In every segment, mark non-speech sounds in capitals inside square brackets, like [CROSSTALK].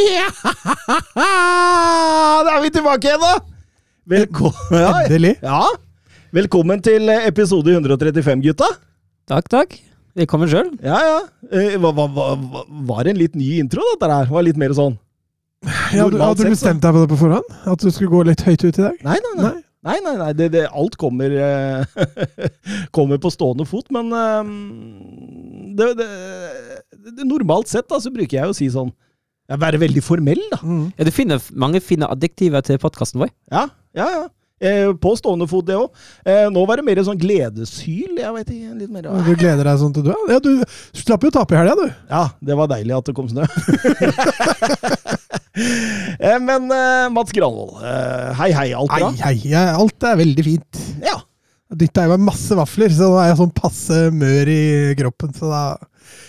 Ja! [LAUGHS] Da er vi tilbake igjen, da! Velkommen, [LAUGHS] ja, Endelig. Ja. Velkommen til episode 135, gutta. Takk, takk. Velkommen sjøl. Ja, ja. Eh, Hva, hva, hva, hva- var det en litt ny intro, dette her? Var litt mer sånn Ja, du, hadde du bestemt deg på det på forhånd? At du skulle gå litt høyt ut i dag? Nei, nei, nei. Nei. Nei, nei, nei. Det, det, alt kommer, eh, [LAUGHS] kommer på stående fot, men eh, det, det, det, Normalt sett da, så bruker jeg å si sånn Være veldig formell, da. Mm. Ja, du finner mange fine adjektiver til podkasten vår. Ja, ja, ja. Eh, på stående fot, det òg. Eh, nå var det mer sånn gledeshyl. Jeg vet ikke, litt mer Du gleder deg sånn til du Ja, du slapp jo tape i helga, du. Ja, det var deilig at det kom snø. [LAUGHS] Eh, Men Mats Granvold, eh, hei hei, alt bra? hei, hei, alt er veldig fint. Ja. Dytta i meg masse vafler, så nå er jeg sånn passe mør i kroppen. Så da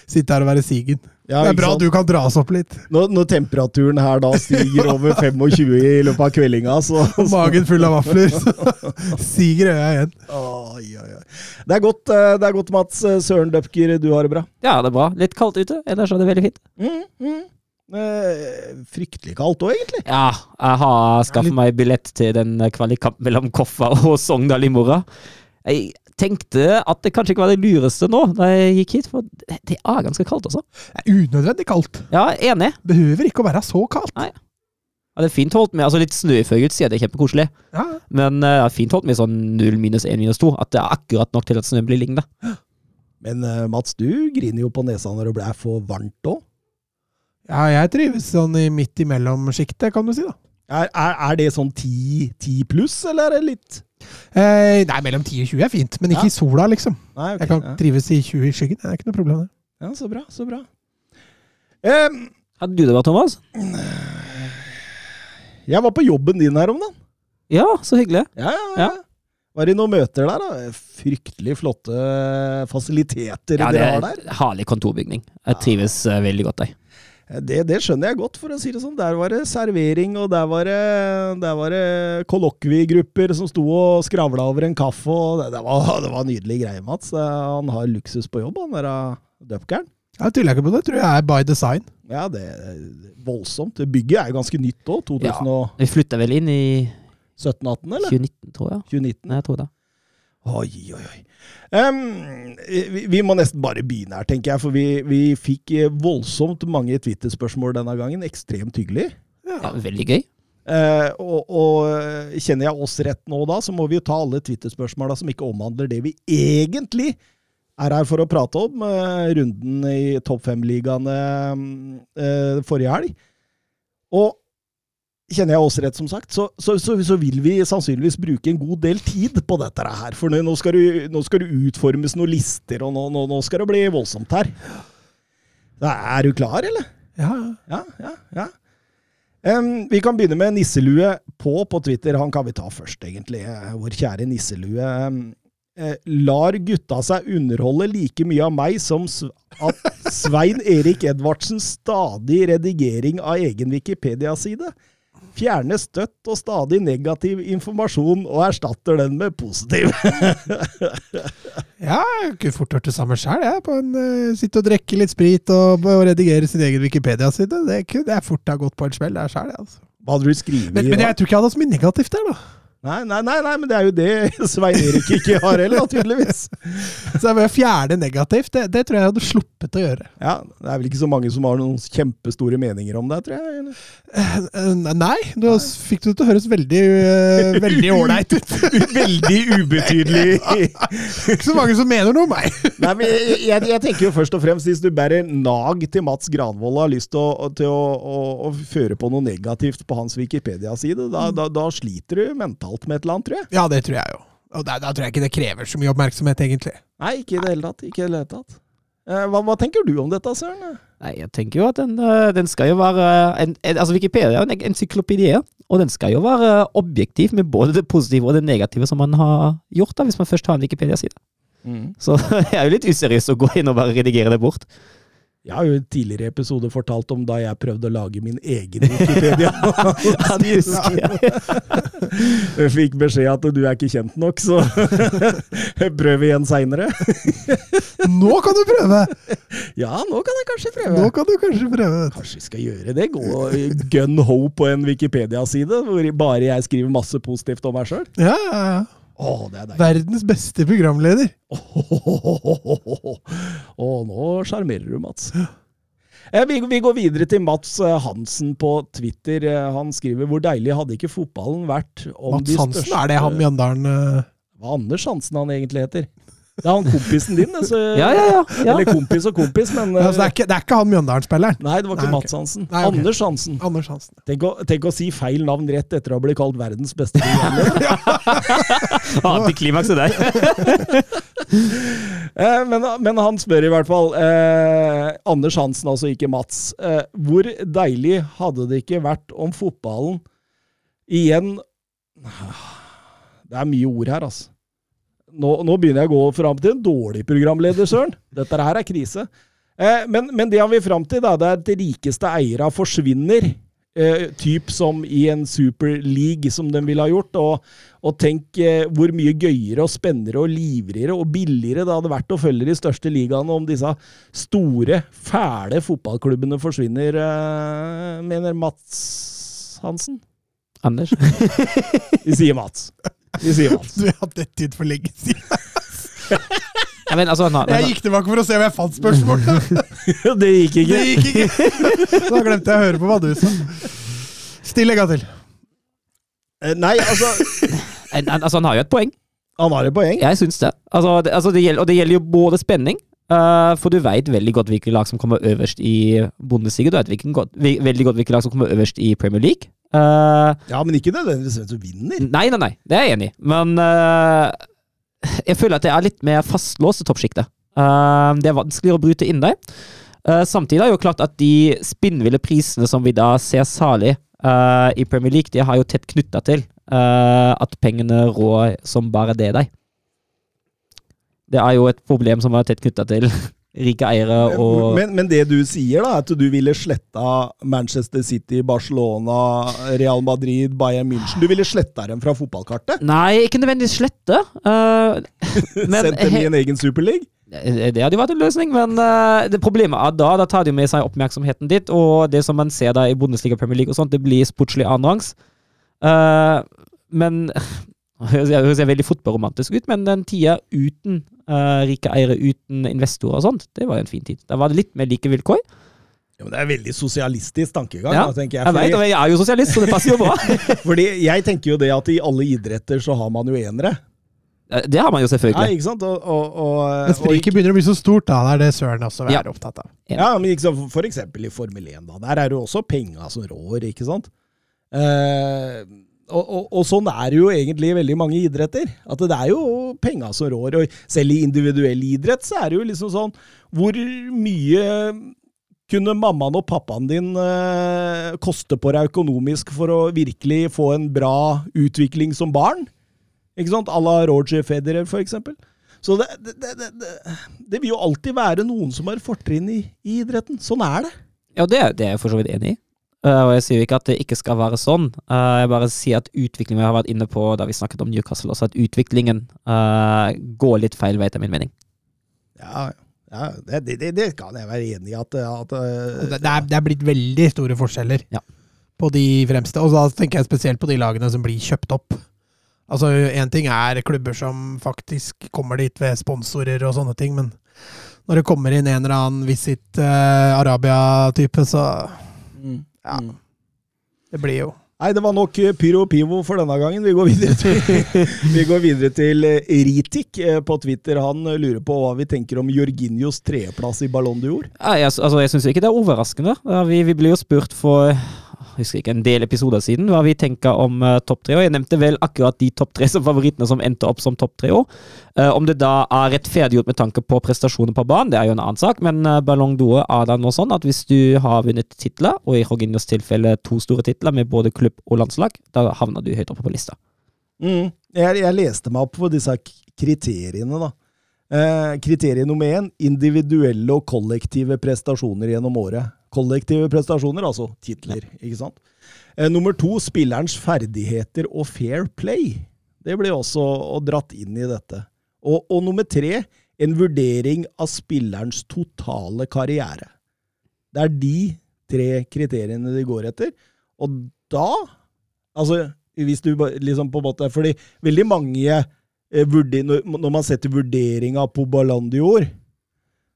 sitter jeg her og være sigen. Ja, det er bra sant? du kan dras opp litt. Når, når temperaturen her da stiger over 25 i løpet av kveldinga, så [LAUGHS] Og magen full av vafler, så [LAUGHS] siger øya igjen. Oi, oi, oi. Det er godt, eh, det er godt Mats. Eh, Søren Døpker, du har det bra? Ja, det er bra. Litt kaldt ute, ellers er det veldig fint. Mm, mm. Eh, fryktelig kaldt òg, egentlig. Ja, jeg har skaffet meg billett til den kvalikkampen mellom Koffa og Sogndal i morgen. Jeg tenkte at det kanskje ikke var det lureste nå, da jeg gikk hit, for det er ganske kaldt også. Det er unødvendig kaldt. Ja, enig. Behøver ikke å være så kaldt. Ja, det er fint holdt med, altså litt snø utside, det er kjempekoselig. Ja. Men eh, det er fint holdt med sånn 0 minus 1 minus 2, at det er akkurat nok til at snøen blir liggende. Men eh, Mats, du griner jo på nesa når det blir for varmt òg. ja, jeg trives sånn i midt imellom-sjiktet, kan du si, da. Er, er, er det sånn 10, 10 pluss, eller er det litt Eh, nei, mellom 10 og 20 er fint, men ikke Ja. i sola, liksom. Nei, okay, Jeg kan ja. trives i 20 i skyggen. Det er ikke noe problem. det. ja, så bra, så bra. Um, Hadde du det bra, Thomas? jeg var på jobben din her om dagen. Ja, så hyggelig. Ja, ja, ja. Ja. Var det noen møter der, da? Fryktelig flotte fasiliteter Ja, dere er har der. herlig kontorbygning. Jeg trives eh, veldig godt der. Det, det skjønner jeg godt, for å si det sånn. Der var det servering, og der var det, der var det kollokviegrupper som sto og skravla over en kaffe. og Det, det, var, [LAUGHS] det var nydelige greier, Mats. Han har luksus på jobb, han der dupkeren. døpkeren. Jeg tviler ikke på det. Tror jeg er by design. Ja, det er voldsomt. Bygget er jo ganske nytt òg. 2017-18, Vi flytta vel inn i 17-18, eller? 2019, tror jeg. 2019. Nei, jeg tror det. Oi, oi, oi. Um, vi, vi må nesten bare begynne her, tenker jeg. For vi, vi fikk eh, voldsomt mange Twitter-spørsmål denne gangen. Ekstremt hyggelig. Ja, veldig gøy. Uh, og, og eh, kjenner jeg oss rett nå da, så må vi jo ta alle Twitter-spørsmåla som ikke omhandler det vi egentlig er her for å prate om. Uh, runden i topp fem-ligaene uh, forrige helg. Og kjenner jeg oss rett, som sagt, så, så, så, så vil vi sannsynligvis bruke en god del tid på dette her. For nå skal, du, nå skal det utformes noen lister, og nå, nå, nå skal det bli voldsomt her. Er du klar, eller? Ja, Ja, ja, ja. Um, vi kan begynne med nisselue på på Twitter. Han kan vi ta først, egentlig. Eh, Vår kjære nisselue. Eh, lar gutta seg underholde like mye av meg som at Svein Erik Edvardsens stadig redigering av egen Wikipedia-side? Fjerner støtt og stadig negativ informasjon og erstatter den med positiv. ja jeg kunne fort gjort det samme sjøl, jeg. På en, eh, sitte og drikke litt sprit og, og redigere sin egen Wikipedia-side. Det kunne jeg fort ha gått på en smell der sjøl, altså. Hva hadde du skrevet? Men, men jeg tror ikke jeg hadde så mye negativt der, da. Nei, nei, nei, nei, men det er jo det [LAUGHS] Svein Erik ikke har heller, tydeligvis. [LAUGHS] Så jeg å fjerne negativt. Det, det tror jeg jeg hadde sluppet å gjøre. Ja, Det er vel ikke så mange som har noen kjempestore meninger om det, tror jeg. eller? Eh, Nei, da fikk det til å høres veldig uh, veldig [LAUGHS] ålreit ut. Veldig ubetydelig. [LAUGHS] Ikke så mange som mener noe om meg. Nei, men jeg, jeg, jeg tenker jo først og fremst Hvis du bærer nag til Mats Granvold og har lyst til å, til å, å, å føre på noe negativt på hans Wikipedia-side, da, da, da sliter du mentalt med et eller annet, tror jeg. Ja, det tror jeg jo. Og da, da tror jeg ikke det krever så mye oppmerksomhet, egentlig. Nei, ikke i det hele tatt. Ikke i det hele tatt. Eh, Hva, hva tenker du om dette, Søren? Nei, jeg tenker jo at den, eh, den skal jo være en, en, Altså, Wikipedia er jo en encyklopedie, og den skal jo være objektiv med både det positive og det negative som man har gjort, da, hvis man først har en Wikipedia-side. Så [LAUGHS] det er jo litt useriøst å gå inn og bare redigere det bort. Jeg har jo i en tidligere episode fortalt om da jeg prøvde å lage min egen Wikipedia. [LAUGHS] Ja, det husker jeg. Jeg fikk beskjed at du er ikke kjent nok, så [LAUGHS] prøv igjen seinere. Nå kan du prøve! Ja, nå kan jeg kanskje prøve. Nå kan du kanskje prøve. Kanskje vi skal gjøre det? Gå gun ho på en Wikipedia-side hvor bare jeg skriver masse positivt om meg sjøl? Ja, ja, ja. Er. Verdens beste programleder. [LAUGHS] Å, nå sjarmerer du, Mats. Eh, Vi, vi går videre til Mats eh, Hansen på Twitter. Eh, Han skriver hvor deilig hadde ikke fotballen vært om Mats de Hansen, er det han Mjøndalen uh... Hva Anders Hansen han egentlig heter? Det er han kompisen din, det. Så, [LAUGHS] Ja, ja, ja. ja. Eller kompis og kompis, men altså, det, eh, er ikke, det er ikke han Mjøndalen-spilleren. Nei, det var ikke Nei. Mats Hansen. Nei, okay. Anders Hansen. Anders Hansen. Tenk å, tenk å si feil navn rett etter å ha blitt kalt verdens beste programleder. [LAUGHS] Antiklimakset [LAUGHS] der. deg. men, men han spør i hvert fall. Eh, Anders Hansen, altså ikke Mats. Eh, hvor deilig hadde det ikke vært om fotballen igjen Det er mye ord her, altså. Nå, nå begynner jeg å gå fram til en dårlig programleder, Søren. Dette her er krise. Eh, men, men det han vil fram til, da, det er at de rikeste eierne forsvinner. Eh, typ som i en Super League, som de ville ha gjort. Og, og tenk eh, hvor mye gøyere og spennende og livrigere og billigere det hadde vært å følge de største ligaene om disse store, fæle fotballklubbene forsvinner, eh, mener Mats Hansen. Anders. [LAUGHS] Vi sier Mats. Vi sier [LAUGHS] Mats. Du har hatt det tid for lenge siden. [LAUGHS] Ja, men, altså, han, Jeg gikk tilbake for å se om jeg fant spørsmålet. [LAUGHS] det gikk ikke. Det gikk ikke! Da glemte jeg å høre på hva du sa. Still en gang til. Eh, Nei, altså han, en- altså, han har jo et poeng. Han har et poeng. Jeg syns det. Altså, det, altså, det gjelder, og det gjelder jo både spenning eh, For du veit veldig godt hvilke lag som kommer øverst i Bundesliga. Du vi- veldig godt hvilke lag som kommer øverst i Premier League. Eh, Ja, men ikke nødvendigvis hvem som vinner. nei, nei, nei. Det er jeg enig i. Men uh, jeg føler at det er litt mer fastlåst i toppsjiktet. Uh, det er vanskeligere å bryte inn der. Samtidig er det jo klart at de spinnville prisene som vi da ser salig i Premier League, de har jo tett knytta til at pengene rår som bare det deg. Det er jo et problem som er tett knytta til rike eiere og men, men det du sier, da, at du ville sletta Manchester City, Barcelona, Real Madrid, Bayern München Du ville sletta dem fra fotballkartet? Nei, ikke nødvendigvis slette. Uh, [LAUGHS] men Sendt dem i en egen superleague? Det hadde jo vært en løsning, men uh, det problemet er da da tar de med seg oppmerksomheten ditt, og det som man ser da i Bundesliga Premier League og sånt, det blir sportslig annenrangs. Uh, men [LAUGHS] Det høres veldig fotballromantisk ut, men den tida uten eh, rike eiere, uten investorer og sånt, det var jo en fin tid. Da var det litt mer like vilkår. Ja, men det er veldig sosialistisk tankegang, Ja, da, tenker jeg. Jeg vet, jeg er jo sosialist, så det passer jo bra. [LAUGHS] fordi jeg tenker jo det at i alle idretter så har man jo enere. Det har man jo Ja, selvfølgelig. ikke sant? Og, og, og, Men spriket begynner å bli så stort, da. Det er det Søren også er Ja. opptatt av. Ja, men ikke sant, for eksempel i Formel 1, da. Der er det jo også penga som rår, ikke sant? Eh, og, og, og sånn er det jo egentlig i veldig mange idretter. At det er jo penga som rår. Og selv i individuell idrett så er det jo liksom sånn Hvor mye kunne mammaen og pappaen din eh, koste på deg økonomisk for å virkelig få en bra utvikling som barn? Ikke sant? À la Roger Federer, for eksempel. Så det, det, det, det, vil jo alltid være noen som har fortrinn i, i idretten. Sånn er det. Ja, det er jeg for så vidt enig i. Eh, og jeg sier jo ikke at det ikke skal være sånn. Eh, jeg bare sier at utviklingen vi har vært inne på da vi snakket om Newcastle, også at utviklingen eh, går litt feil vei, etter min mening. Ja, ja det, det, det, det kan jeg være enig i at, at Det, det, er, det er blitt veldig store forskjeller Ja. på de fremste. Og da tenker jeg spesielt på de lagene som blir kjøpt opp. Altså, Én ting er klubber som faktisk kommer dit ved sponsorer og sånne ting, men når det kommer inn en eller annen Visit uh, Arabia-type, så Mm. Ja. Mm. Det blir jo Nei, det var nok eh, pyro og pivo for denne gangen. Vi går videre til, [LAUGHS] vi går videre til eh, Ritik eh, på Twitter. Han lurer på hva vi tenker om Jorginhos tredjeplass i Ballon d'Or. Ja, jeg, altså, jeg syns ikke det er overraskende. Vi, vi blir jo spurt for husker ikke, en del episoder siden, hva vi tenker om uh, topp tre. Og jeg nevnte vel akkurat de topp tre som [LAUGHS] favorittene som endte opp som topp tre år. Uh, om det da er rettferdiggjort med tanke på prestasjoner på banen, det er jo en annen sak, men uh, Ballon d'Or er da nå sånn at hvis du har vunnet titler, og i Jorginhos tilfelle to store titler med både klubb og landslag, da havner du høyt oppe på lista. Mm. Jeg, jeg, leste meg opp på disse kriteriene, da. Eh, kriterium nummer én individuelle og kollektive prestasjoner gjennom året. Kollektive prestasjoner, altså titler, ikke sant? Eh, nummer to spillerens ferdigheter og fair play. Det blir også dratt inn i dette. Og, og nummer tre en vurdering av spillerens totale karriere. Det er de tre kriteriene de går etter. Og da Altså, hvis du liksom på en måte Fordi veldig mange Eh, når man setter vurderinga på Ballon d'Or,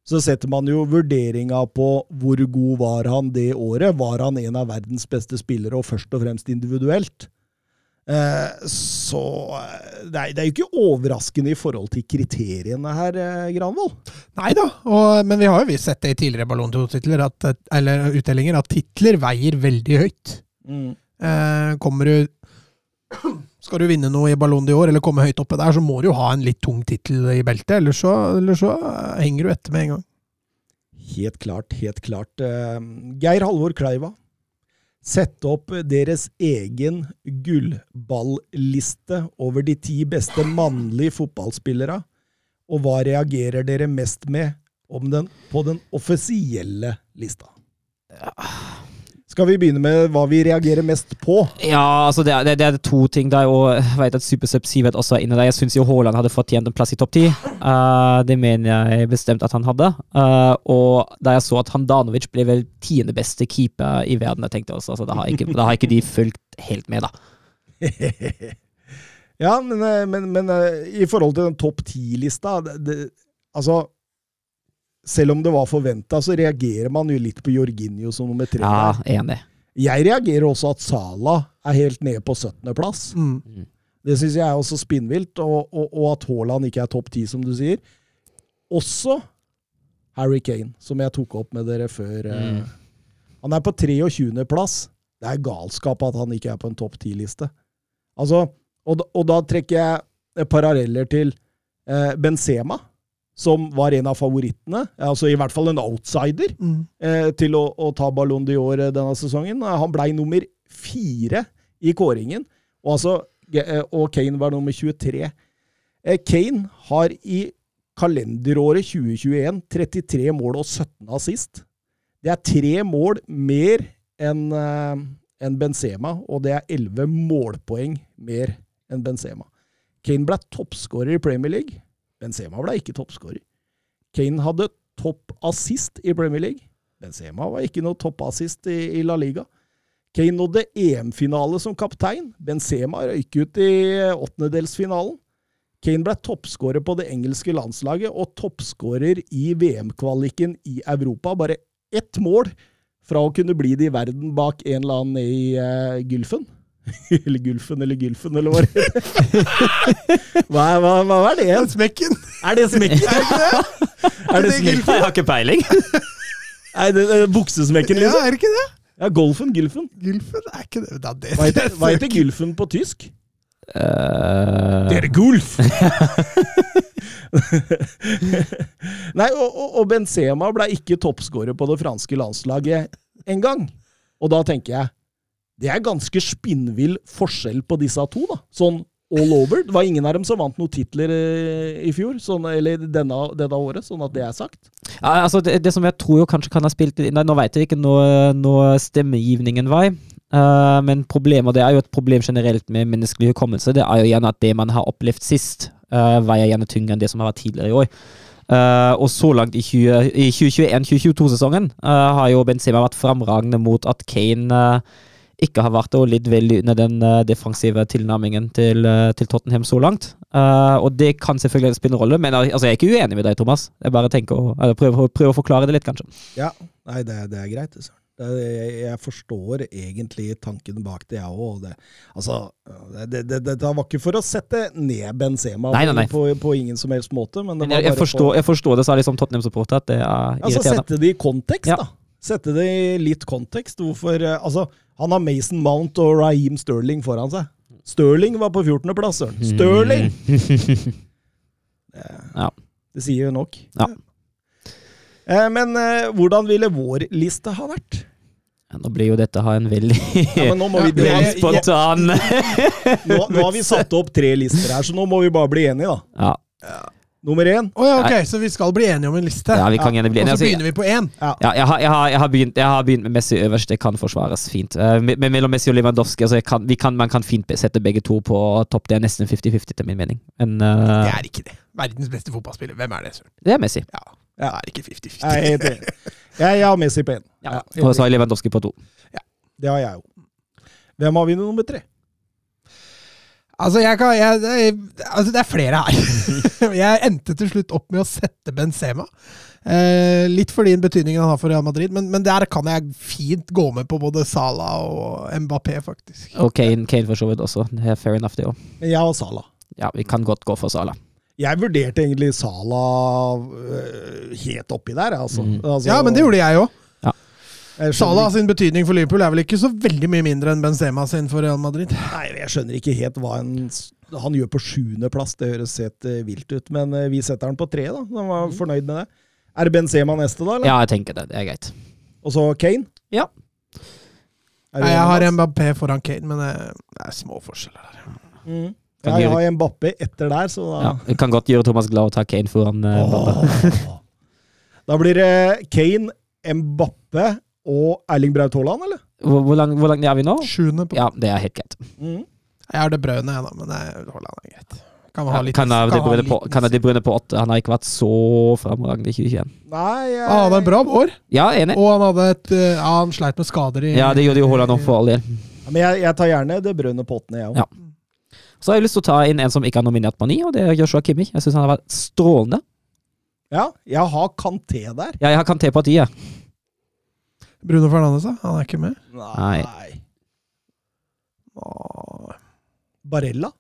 så setter man jo vurderinga på hvor god var han det året. Var han en av verdens beste spillere, og først og fremst individuelt? Eh, så eh, det er, det er jo ikke overraskende i forhold til kriteriene her, Granvold. Nei da, men vi har jo sett det i tidligere Ballon d'Or-titler, eller utdelinger, at titler veier veldig høyt. Mm. kommer du skal du vinne noe i Ballon d'Or eller komme høyt oppe der, så må du jo ha en litt tung tittel i beltet, ellers så, eller så, henger du etter med en gang. Helt klart, helt klart. Uh, Geir Halvor Kleiva. Sette opp deres egen gullballliste over de ti beste mannlige fotballspillere, og hva reagerer dere mest med den, på den offisielle lista? Ja. Skal vi begynne med hva vi reagerer mest på? Ja, altså det, det, det er to ting der, og jeg vet at Supersub Sivert også er inne der. Jeg syns Haaland hadde fortjent en plass i topp ti. Uh, det mener jeg bestemt at han hadde. Uh, og da jeg så at Handanovic ble vel tiende beste keeper i verden, jeg tenkte også, altså, da, har ikke, da har ikke de fulgt helt med, da. [LAUGHS] ja, men, eh, men, men, i forhold til den topp ti-lista Altså selv om det var forventa, så reagerer man jo litt på Jorginho som nummer tre. Ja, enig. Jeg reagerer også at Sala er helt nede på 17.-plass. Mm. Det syns jeg er også spinnvilt, og, og, og at Haaland ikke er topp ti, som du sier. Også Harry Kane, som jeg tok opp med dere før. Eh. Mm. Han er på 23.-plass. Det er galskap at han ikke er på en topp ti-liste. Altså, og, og, da trekker jeg paralleller til eh, Benzema som var en av favorittene, altså i hvert fall en outsider, mm. eh, til å, å, ta Ballon d'Or eh, denne sesongen. Han blei nummer fire i kåringen, og, altså, eh, og Kane var nummer 23. Eh, Kane har i kalenderåret 2021 33 mål og 17 assist. Det er tre mål mer enn eh, en Benzema, og det er 11 målpoeng mer enn Benzema. Kane ble toppskårer i Premier League Benzema ble ikke toppskårer. Kane hadde toppassist i Premier League. Benzema var ikke noe toppassist i, i La Liga. Kane nådde EM-finale som kaptein. Benzema røyk ut i åttendedelsfinalen. Kane ble toppskårer på det engelske landslaget og toppskårer i VM-kvaliken i Europa. Bare ett mål fra å kunne bli det i verden bak en eller annen i uh, Gylfen. [LAUGHS] eller Gulfen eller Gylfen, eller hva det. [LAUGHS] Hva, hva, hva er det? Smekken. Er det smekken? er det ikke det? [LAUGHS] Er det smekken? Jeg har ikke peiling. Nei, det, det buksesmekken, liksom? Ja, er det ikke det? Ja, Golfen. Gylfen. Gylfen er ikke det. Da, det hva, heter, hva heter Gylfen på tysk? Uh... Det er Gulf! Nei, og, og, og Benzema ble ikke toppskårer på det franske landslaget engang. Og da tenker jeg det er ganske spinnvill forskjell på disse to, da. Sånn all over. Det var ingen av dem som vant noen titler eh, i fjor, sånn, eller denne, denne, året, sånn at det er sagt. Ja, altså det, det, som jeg tror jo kanskje kan ha spilt Nei, Nå vet jeg ikke når, når stemmegivningen var, uh, men problemet, det er jo et problem generelt med menneskelig hukommelse. Det er jo gjerne at det man har opplevd sist, uh, veier gjerne tyngre enn det som har vært tidligere i år. Uh, og så langt i, i 2021-2022-sesongen har jo Benzema vært framragende mot at Kane ikke har vært og litt veldig under den uh, defensive tilnærmingen til, uh, til, Tottenham så langt. Uh, og det kan selvfølgelig spille en rolle, men altså, jeg er ikke uenig med deg, Thomas. Jeg bare tenker å, prøver, prøver, å forklare det litt, kanskje. Ja, nei, det, det er greit. Altså. Det, jeg, forstår egentlig tanken bak det, jeg òg. Altså, det, det, det, var ikke for å sette ned Benzema nei, nei, nei. På, på, ingen som helst måte. Men jeg, jeg, forstår, jeg, forstår, det, sa liksom Tottenham-supporter, at det er altså, irriterende. Sette det i kontekst, ja. da. Sette det i litt kontekst. Hvorfor eh, Altså, han har Mason Mount og Raheem Sterling foran seg. Sterling var på 14.-plass, søren. Sterling! [LAUGHS] Ja. Det sier jo nok. Ja. Eh, Men eh, hvordan ville vår liste ha vært? Ja, Nå blir jo dette ha en veldig Ja, nå, må vi, [LAUGHS] Ja, Veldig spontan nå, nå har vi satt opp tre lister her, så nå må vi bare bli enige, da. Ja, Nummer én. Oh, ja, ok, så vi skal bli enige om en liste? ja vi kan gjerne bli enige. Og så Altså, begynner vi på én? Ja, jeg har, jeg, har, jeg, har begynt, jeg har begynt med Messi øverst, det kan forsvares fint. Eh, med mellom Messi og Lewandowski, altså jeg kan, vi kan, man kan fint sette begge to på topp. Det er nesten 50-50 til min mening. Men uh... Det er ikke det. Verdens beste fotballspiller. Hvem er det, Søren? det er Messi. Ja, det er ikke 50-50. Jeg. Jeg, har Messi på én. Ja. Ja, Og så har jeg Lewandowski på to. det har jeg jo. Hvem har vi nummer tre? Altså, jeg kan, jeg, det- altså, det er flere her. [LAUGHS] jeg endte til slutt opp med å sette Benzema. Eh, litt fordi den betydningen han har for Real Madrid, men, men der kan jeg fint gå med på både Salah og Mbappé, faktisk. Og Kane, Kane for så vidt også. Det er fair enough, det òg. Men jeg har Salah. Ja, vi kan godt gå for Salah. Jeg vurderte egentlig Salah øh, helt oppi der, altså. Mm. altså Ja, men det gjorde jeg òg. Jeg Salah sin betydning for Liverpool er vel ikke så veldig mye mindre enn Benzema sin for Real Madrid. Nei, jeg skjønner ikke helt hva en, han gjør på sjuendeplass. Det høres helt eh, vilt ut. Men eh, vi setter han på tre, da. Han var fornøyd med det. Er det Benzema neste, da? eller? Ja, jeg tenker det. Det er greit. Og så Kane? Ja. Nei, jeg har? Mbappé foran Kane, men det, er små forskjeller der. Mm. Ja, jeg har Mbappé etter der, så da Ja, vi kan godt gjøre Thomas glad å ta Kane foran Mbappé. Da blir det Kane, Mbappé og Erling Braut Haaland, eller? Hvor, hvor langt hvor lang er vi nå? Sjuende på Ja, det er helt greit. Mm. Jeg har det brødene, jeg, da, men det Haaland er greit. Kan ha litt Kan ha kan De litt- på, kan ha De brune på åtte. Han har ikke vært så fremragende i 2021. Nei jeg, Han hadde en bra år, Ja, enig. og han hadde et eh, Ja, han sleit med skader i Ja, det gjorde jo Haaland òg, for all del. Ja, Men jeg, jeg tar gjerne det brønne på åttende, jeg òg. Ja. Så har jeg lyst til å ta inn en som ikke har nominert på ni, og det er Joshua Kimmich. Jeg syns han har vært strålende. Ja, jeg har Kanté der. Ja, jeg har Kanté på ti, jeg. Bruno Fernandes, da? Han er ikke med? Nei. Åh. Barella?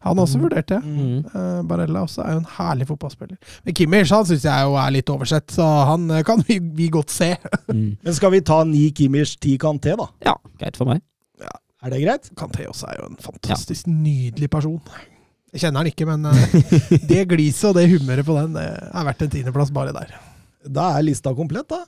Han har også vurdert det. Mm. Uh, Barella også er jo en herlig fotballspiller. Men Kimmich han syns jeg jo er litt oversett, så han eh, kan vi, vi godt se. [LAUGHS] Mm. Men skal vi ta ni Kimmich, ti Kanté, da? Ja, greit for meg. Er det greit? Kanté også er jo en fantastisk nydelig person. Jeg kjenner han ikke, men uh, [LAUGHS] det gliset og det humøret på den det er verdt en tiendeplass bare der. Da er lista komplett, da.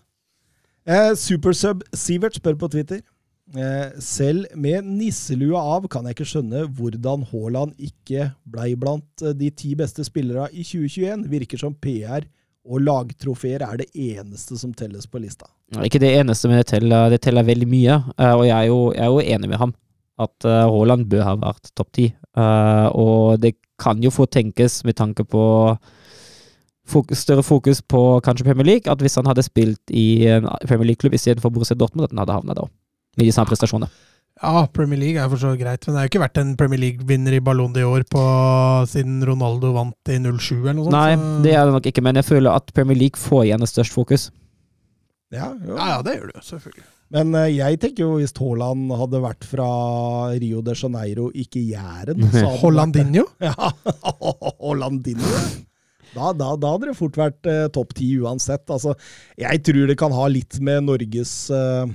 Eh, Supersub Sivert spør på Twitter. Eh, selv med nisselua av kan jeg ikke skjønne hvordan Haaland ikke blei blant eh, de ti beste spillerne i 2021. Virker som PR og lagtrofeer er det eneste som telles på lista. Ikke det eneste, men det teller, det teller veldig mye. eh, og jeg er, jo, jeg er jo enig med ham. At uh, Haaland bør ha vært topp ti. Eh, og det kan jo få tenkes, med tanke på fokus, større fokus på kanskje Premier League, at hvis han hadde spilt i en Premier League-klubb istedenfor Borussia Dortmund, at han hadde havna der òg. Med de samme prestasjonene. Ja, Premier League er for så greit, men det har jo ikke vært en Premier League-vinner i Ballon de på siden Ronaldo vant i 07 eller noe sånt. Nei, så- det er det nok ikke, men jeg føler at Premier League får igjen et størst fokus. Ja, jo. Ja, ja, det gjør du jo, selvfølgelig. Men eh, jeg tenker jo hvis Haaland hadde vært fra Rio de Janeiro, ikke Jæren Hollandinho? [LAUGHS] Ja, Hollandinho. Da, da, da hadde det fort vært eh, topp ti uansett. Altså, jeg tror det kan ha litt med Norges, eh,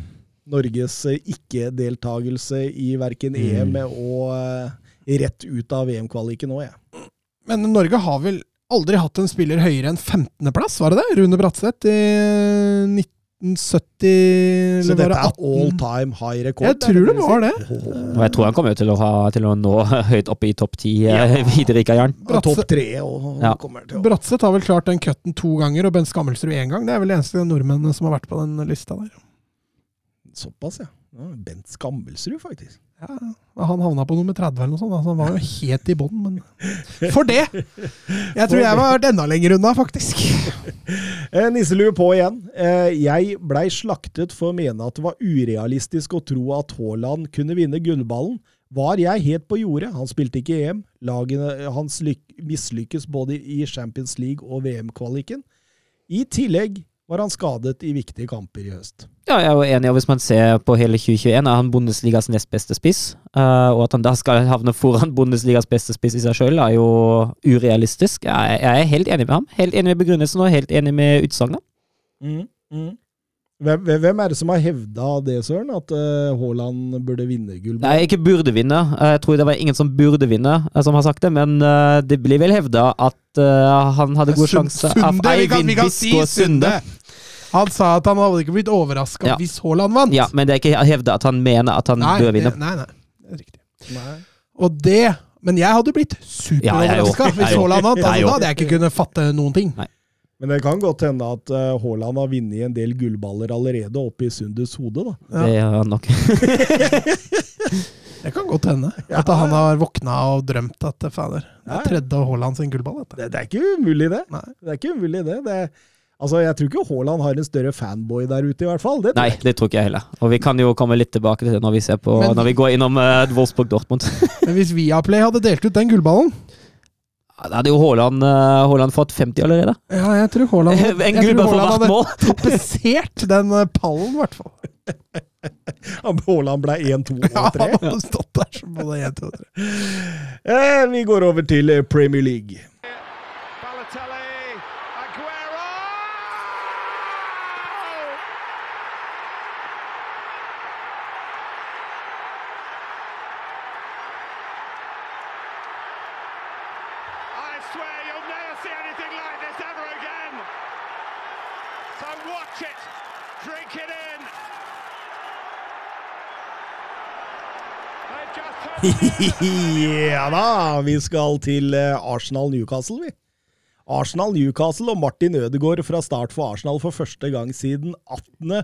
Norges eh, ikke-deltagelse i verken EM og eh, rett ut av VM-kvaliken nå, jeg. Men Norge har vel aldri hatt en spiller høyere enn 15.-plass, var det det? Rune Bratseth i 1970 Så det dette er 18? all time high rekord? Jeg tror det var det. Og jeg tror han kommer til å, ha, til å nå [LAUGHS] høyt oppe i topp ti eh, [LAUGHS] videre i karrieren. Ja, topp tre og Ja. kommer til å Bratseth har vel klart den cutten to ganger, og Bent Skammelsrud én gang. Det er vel de eneste nordmennene som har vært på den lista der. Såpass, ja. ja. Bent Skammelsrud, faktisk. Ja, han havna på nummer 30 eller noe sånt, altså han var jo helt i bånn, men For det! Jeg tror jeg var vært enda lenger unna, faktisk. [LAUGHS] Eh, Nisselue på igjen. Eh, jeg blei slaktet for å mene at det var urealistisk å tro at Haaland kunne vinne gullballen. Var jeg helt på jordet? Han spilte ikke EM. Lagene hans mislykkes både i Champions League og VM-kvaliken. I tillegg var han skadet i viktige kamper i høst. Ja, jeg er jo enig, og hvis man ser på hele 2021, er han Bundesligas nest beste spiss. eh, og at han da skal havne foran Bundesligas beste spiss i seg sjøl, er jo urealistisk. Jeg, jeg er helt enig med ham. Helt enig med begrunnelsen og helt enig med utsagnet. Mm, mm. Hvem, hvem er det som har hevda det, Søren? At eh, Haaland burde vinne gull? Nei, ikke burde vinne. Eh, Jeg tror det var ingen som burde vinne, eh, som har sagt det. Men det blir vel hevda at han hadde god sjanse av Sunde, vi kan, Eivind vi kan si Biskå Sunde. Sunde. Han sa at han hadde ikke blitt overraska Ja. hvis Haaland vant. Ja, men det er ikke hevda at han mener at han nei, bør vinne. Nei, nei, nei, riktig. Nei. Og det Men jeg hadde blitt superoverraska ja, hvis Haaland vant. Altså, da hadde jeg ikke kunnet fatte noen ting. Men det kan godt hende at eh, Haaland har vunnet en del gullballer allerede oppi Sundes hode, da. Ja. Det er han nok. [LAUGHS] Det kan godt hende. Ja. At han har våkna og drømt at fader, det er tredje Haaland sin gullball. Dette. Det, det er ikke umulig, det. Nei. Det er ikke umulig, det. det altså, Jeg tror ikke Haaland har en større fanboy der ute, i hvert fall. Det Nei, det tror ikke jeg heller. Og vi kan jo komme litt tilbake til det når vi ser på Men- Når vi går innom uh, Wolfsburg-Dortmund. Men hvis Viaplay hadde delt ut den gullballen Da hadde jo Haaland, eh, Haaland fått 50 allerede. Ja, jeg tror Haaland [LAUGHS] En jeg tror for Haaland hvert hadde mål! [LAUGHS] tapetsert den eh, pallen, i hvert fall. [LAUGHS] Haaland ble 1, 2 Ja, og 3. han hadde stått der som både 1, 2 og 3. Eh, vi går over til Premier League. Ja da, vi skal til eh, Arsenal-Newcastle, vi. Arsenal-Newcastle og Martin Ødegaard fra start for Arsenal for første gang siden 18.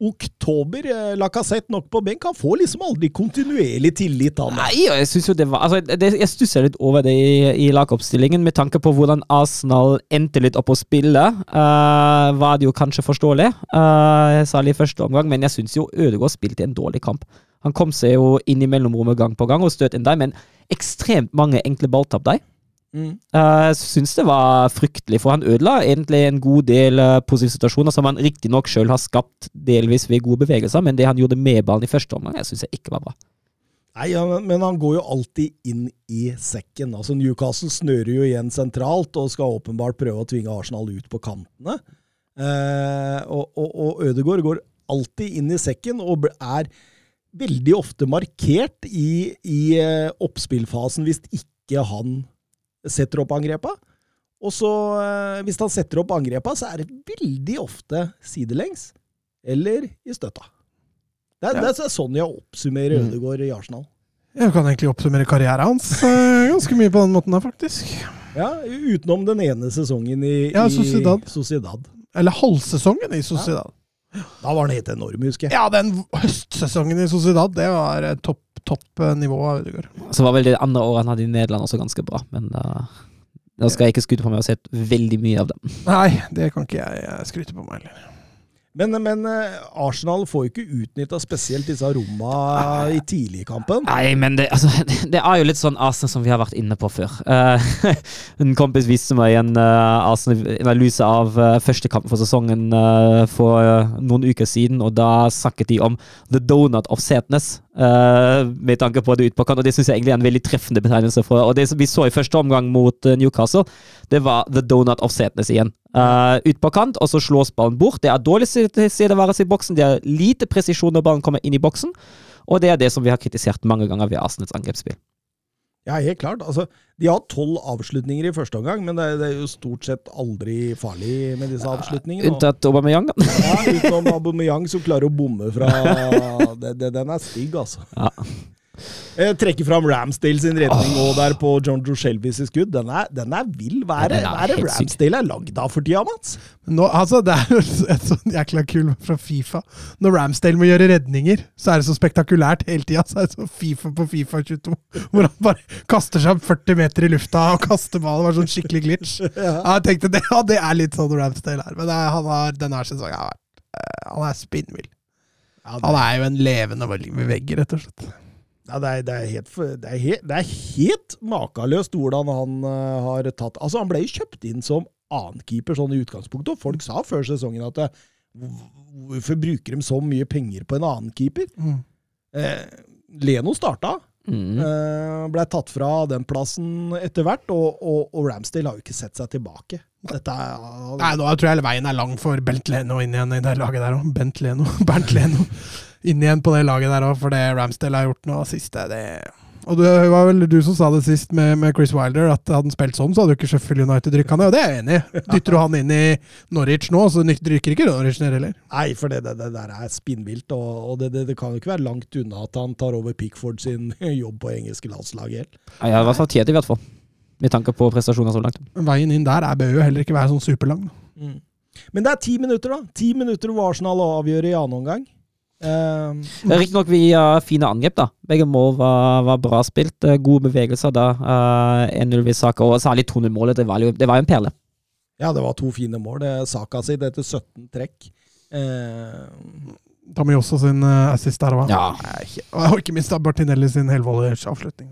oktober. Eh, Lacassette nok på benk. Han får liksom aldri kontinuerlig tillit, han. Nei, og jeg synes jo det var altså, det, Jeg stusser litt over det i, i lagoppstillingen, med tanke på hvordan Arsenal endte litt opp å spille. Uh, var det jo kanskje forståelig, uh, særlig i første omgang, men jeg syns jo Ødegaard spilte en dårlig kamp. Han kom seg jo inn i mellomrommet gang på gang og støt inn der, men ekstremt mange enkle balltap der. Mm. uh, syns det var fryktelig, for han ødela egentlig en god del uh, positive situasjoner som han riktignok sjøl har skapt, delvis ved gode bevegelser, men det han gjorde med ballen i første omgang, jeg syns jeg ikke var bra. Nei, ja, men han går jo alltid inn i sekken. Altså Newcastle snører jo igjen sentralt og skal åpenbart prøve å tvinge Arsenal ut på kantene. Uh, og, og, og Ødegaard går alltid inn i sekken og er veldig ofte markert i, i eh, oppspillfasen hvis ikke han setter opp angrepa. Og så, eh, hvis han setter opp angrepa, så er det veldig ofte sidelengs eller i støtta. Det er, det er sånn jeg oppsummerer Mm. Ødegaard i Arsenal. Jeg kan egentlig oppsummere karrieren hans eh, ganske mye på den måten der, faktisk. Ja, Utenom den ene sesongen i, Ja, i Sociedad. Sociedad. Eller halvsesongen i Sociedad. Da var den helt enorm, husker jeg. Ja, den høstsesongen i Sociedad, det var eh, topp topp eh, nivå av Ødegaard. Så var vel det andre året han hadde i Nederland også ganske bra, men uh, nå skal jeg ikke skryte på meg å ha sett veldig mye av dem. Nei, det kan ikke jeg skryte på meg heller. Men, men eh, Arsenal får jo ikke utnytta spesielt disse romma i tidlig kampen. Nei, men det, altså, [LAUGHS] det er jo litt sånn Arsenal som vi har vært inne på før. Uh, [LAUGHS] en kompis viste meg en uh, Arsenal-analyse av uh, første kamp for sesongen eh, for eh, noen uker siden, og da snakket de om the donut of setnes. eh, med tanke på det utpåkant, og det syns jeg egentlig er en veldig treffende betegnelse. for Og det som vi så i første omgang mot eh, Newcastle, det var the donut of setnes igjen. Uh, ut på kant, og så slås ballen bort. Det er dårlig tilstedeværelse i boksen, det er lite presisjon når ballen kommer inn i boksen. Og det er det som vi har kritisert mange ganger ved Arsenals angrepsspill. Ja, helt klart. Altså, de har tolv avslutninger i første omgang, men det er, det er jo stort sett aldri farlig med disse avslutningene. og- Unntatt Aubameyang, da. Ja, utenom Aubameyang som klarer å bomme fra [LAUGHS] det, det, Den er stygg, altså. Ja. Jeg trekker fram Ramsdale sin redning oh. der på John Joe Shelbys skudd. Den er, den er vill. Hva er det, Ja, er det. Ramsdale er lagd av for tida, Mats? Nå, altså, det er jo et sånn jækla kul fra Fifa. Når Ramsdale må gjøre redninger, så er det så spektakulært hele tida. Så er det sånn Fifa på Fifa 22, hvor han bare kaster seg opp 40 meter i lufta og kaster ballen. Det var sånn skikkelig glitch. [LAUGHS] Ja, jeg tenkte det, ja, det er litt sånn Ramsdale er. Men det er, han har, denne sesongen har vært eh, Han er spinnvill. Ja, Han er jo en levende vegg, rett og slett. Ja, det, er, det, er helt, det, er helt, det er helt makeløst hvordan han uh, har tatt Altså, han ble jo kjøpt inn som annenkeeper sånn i utgangspunktet, og folk sa før sesongen at eh, hvorfor bruker de så mye penger på en annen keeper? Mm. Eh, Leno starta. Mm. Eh, ble tatt fra den plassen etter hvert, og, og, og Ramsdale har jo ikke sett seg tilbake. Dette er Nei, nå tror jeg veien er lang for Bent Leno inn igjen i det laget der òg. Bent Leno. [LAUGHS] Bernt Leno inn igjen på det laget der òg, for det Ramsdale har gjort nå siste, det Og det var vel du som sa det sist med, med Chris Wilder, at hadde han spilt sånn, så hadde jo ikke Sheffield United rykka ned, og det er jeg enig i. Dytter du han inn i Norwich nå, så rykker ikke Norwich ned heller. Nei, for det, det, det der er spinnvilt, og, og det, det, det kan jo ikke være langt unna at han tar over Pickford sin [LAUGHS] jobb på engelske landslaget helt. Ja, i hvert fall tjent, i hvert fall. Med tanke på prestasjoner så langt. Veien inn der er, bør jo heller ikke være sånn superlang. Mm. Men det er ti minutter, da. Ti minutter hvor Arsenal avgjør i annen omgang. Uh, Riktignok via fine angrep, da. Begge mål var, var bra spilt. eh, Gode bevegelser da. Uh, 1-0 ved Saka, og særlig 2-0-målet. Det, det var jo en perle. ja, det var to fine mål. Det er Saka sitt etter 17 trekk. Uh, Tommy også sin uh, assist der hva? Ja. Og ikke [LAUGHS] minst da Bartinelli sin helvollers avslutning.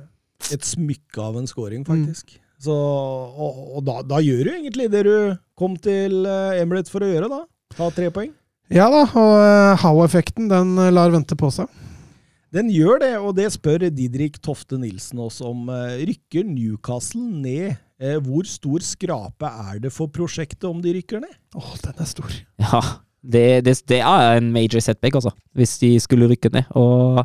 et smykke av en scoring, faktisk. Så, og og da, da gjør du egentlig det du kom til eh, Emirates for å gjøre, da. Ta tre poeng. Ja da, og How-effekten den eh, lar vente på seg. Den gjør det, og det spør Didrik Tofte Nilsen oss om. Eh, Rykker Newcastle ned? Eh, Hvor stor skrape er det for prosjektet om de rykker ned? Åh, den er stor. Ja, det, det, det er en major setback, altså. Hvis de skulle rykke ned. Og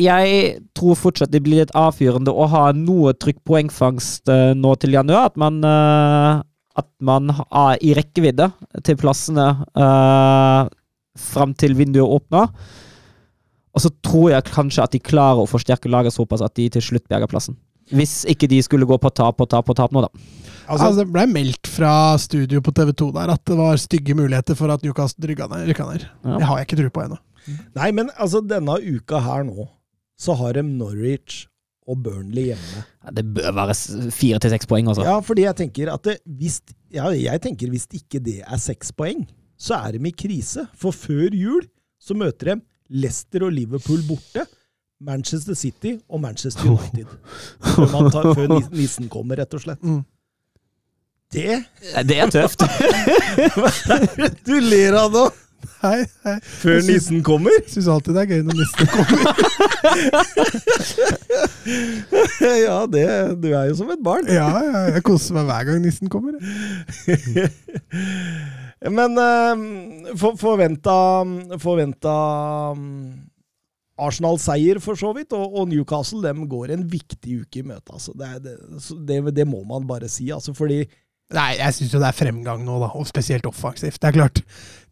jeg tror fortsatt det blir litt avfyrende å ha noe trykk poengfangst eh, nå til januar. At man, eh, at man er i rekkevidde til plassene uh, fram til vinduet åpner. Og så tror jeg kanskje at de klarer å forsterke laget såpass at de til slutt berger plassen. Hvis ikke de skulle gå på tap og tap og tap nå, da. Altså, det ble meldt fra studio på TV 2 der at det var stygge muligheter for at Newcastle rykka ned. rykka ned. Ja. Det har jeg ikke tro på ennå. Nei, men altså, denne uka her nå, så har de Norwich og Burnley hjemme. Ja, Det bør være fire til seks poeng, altså. Ja, fordi jeg tenker at det, hvis, ja, jeg tenker hvis ikke det er seks poeng, så er de i krise. For før jul så møter de Leicester og Liverpool borte. Manchester City og Manchester United. [LAUGHS] Før, man tar, før nissen kommer, rett og slett. Mm. Det Det er tøft. [LAUGHS] Du ler av nå! Hei, hei. Før nissen kommer? Syns alltid det er gøy når nissen kommer. [LAUGHS] Ja, det, du er jo som et barn. Ja, ja, jeg koser meg hver gang nissen kommer. [LAUGHS] Men eh, for, forventa, forventa mm, Arsenal-seier, for så vidt, og, og Newcastle dem går en viktig uke i møte. Altså. Det, det, det, det må man bare si, altså, fordi Nei, jeg syns jo det er fremgang nå, da, og spesielt offensivt. Det er klart,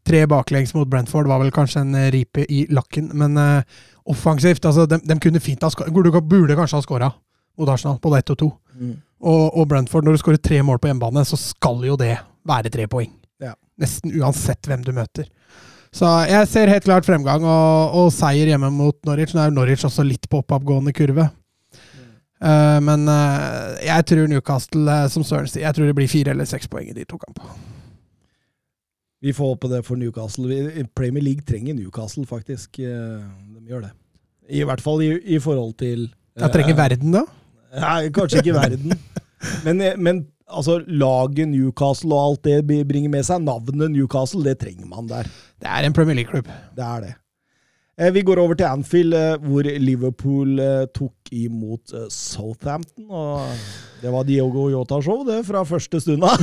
tre baklengs mot Brentford var vel kanskje en eh, ripe i lakken, men uh, offensivt altså, de, de kunne fint ha skåra burde, burde kanskje ha skåra mot Arsenal, både ett og to. Og, og Brentford, når du skårer tre mål på hjemmebane, så skal jo det være tre poeng. Ja. Nesten uansett hvem du møter. Så jeg ser helt klart fremgang, og, og seier hjemme mot Norwich. Nå er Norwich også litt på oppadgående kurve. Eh, men uh, jeg tror Newcastle, som Søren sier, jeg tror det blir fire eller seks poeng i de to kampene. Vi får håpe det for Newcastle. Premier League trenger Newcastle, faktisk. Eh, De gjør det. I hvert fall i, i forhold til Jeg trenger verden, da. Nei, kanskje ikke verden. [LAUGHS] Men, men altså, laget Newcastle og alt det bringer med seg, navnet Newcastle, det trenger man der. Det er en Premier League-klubb. Det er det. Eh, Vi går over til Anfield, eh, hvor Liverpool eh, tok imot Southampton. Og det var Diogo Yota-show, det, fra første stund av. [LAUGHS]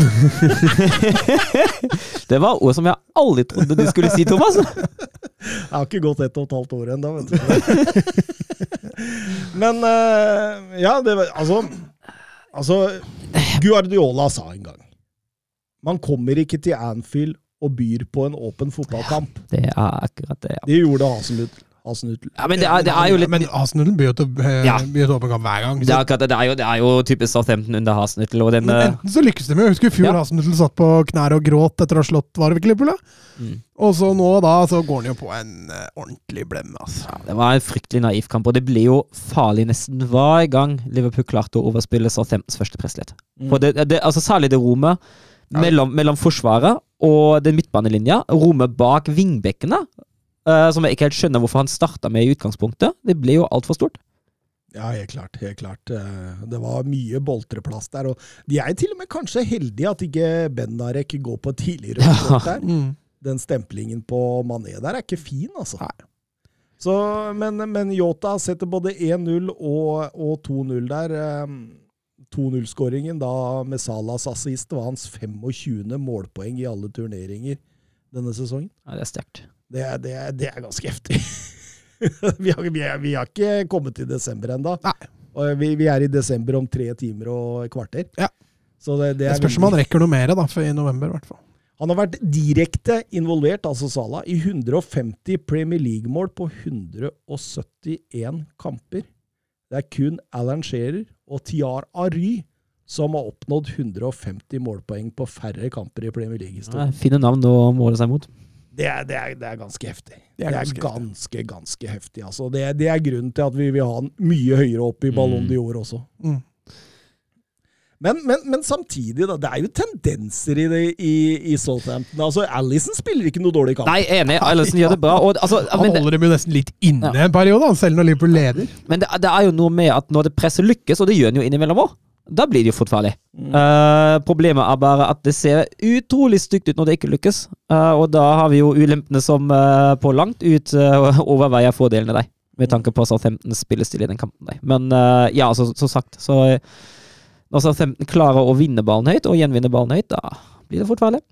Det var ord som jeg aldri trodde du skulle si, Thomas. Jeg har ikke gått ett og et halvt år ennå, vet du. [LAUGHS] Men ja, det var Altså, altså Guardiola sa en gang Man kommer ikke til Anfield og byr på en åpen fotballkamp. Det er akkurat det, ja. Det gjorde. Hasenhut. ja men det er, det er jo litt Men Hasenutl byr til eh, Ja. byr til åpen kamp hver gang. det er, akkurat det, det er jo, det er jo typisk Southampton under Hasenhutl den men enten så lykkes de jo. Jeg husker i fjor Ja. Hasenutl satt på knær og gråt etter å ha slått var det Liverpool, mm. Og så nå da, så går han jo på en uh, ordentlig blemme, altså. ja, Det var en fryktelig naiv kamp, og det ble jo farlig nesten hver gang Liverpool klarte å overspille Southamptons første pressledd. Mm. Det, det, altså Særlig det rommet Ja. mellom, mellom forsvaret og den midtbanelinja, rommet bak vingbekkene, eh, som jeg ikke helt skjønner hvorfor han starta med i utgangspunktet, det ble jo altfor stort. Ja, helt klart. helt klart. Eh, Det var mye boltreplass der. Og de er til og med kanskje heldige at ikke Benarek går på tidligere Ja. der. Mm. Den stemplingen på Mané der er ikke fin, altså. Så, men, men Yota setter både 1-0 og, og 2-0 der. eh, 2-0-skåringen da med Salas assist var hans 25. målpoeng i alle turneringer denne sesongen. Ja, det er sterkt. Det det det er ganske heftig. [LAUGHS] vi, har, vi, er, vi har ikke kommet til desember ennå. Vi, vi er i desember om tre timer og et kvarter. Ja. Så det, det Det spørs om han rekker noe mer da, for i november, i hvert fall. han har vært direkte involvert, altså Salah, i 150 Premier League-mål på 171 kamper. Det er kun Alan Shearer og Tiar Ary som har oppnådd 150 målpoeng på færre kamper i Premier League-historien. fine navn å måle seg mot. Det, er, det, er, det er ganske heftig. Det Det er er, ganske ganske, ganske heftig. Altså. Det, det er grunnen til at vi vil ha den mye høyere opp i Ballon Mm. d'Or også. Mm. Men, men, men samtidig, da. Det er jo tendenser i, det, i, i Southampton. Altså, Alison spiller ikke noe dårlig kamp. Nei, enig. Alison gjør det bra. Og, altså, Han det, holder dem jo nesten litt inne Ja. en periode, selv når Liverpool leder. men det, det er jo noe med at når det presset lykkes, og det gjør den jo innimellom òg, da blir det jo fort farlig. Mm. Uh, problemet er bare at det ser utrolig stygt ut når det ikke lykkes. Uh, og da har vi jo ulempene som uh, på langt ut [LAUGHS] overveier fordelene der. Med tanke på Southamptons spillestil i den kampen. Der. Men ja, så, som sagt, så eh, Når Southampton klarer å vinne ballen høyt, og gjenvinne ballen høyt, da blir det fort farlig.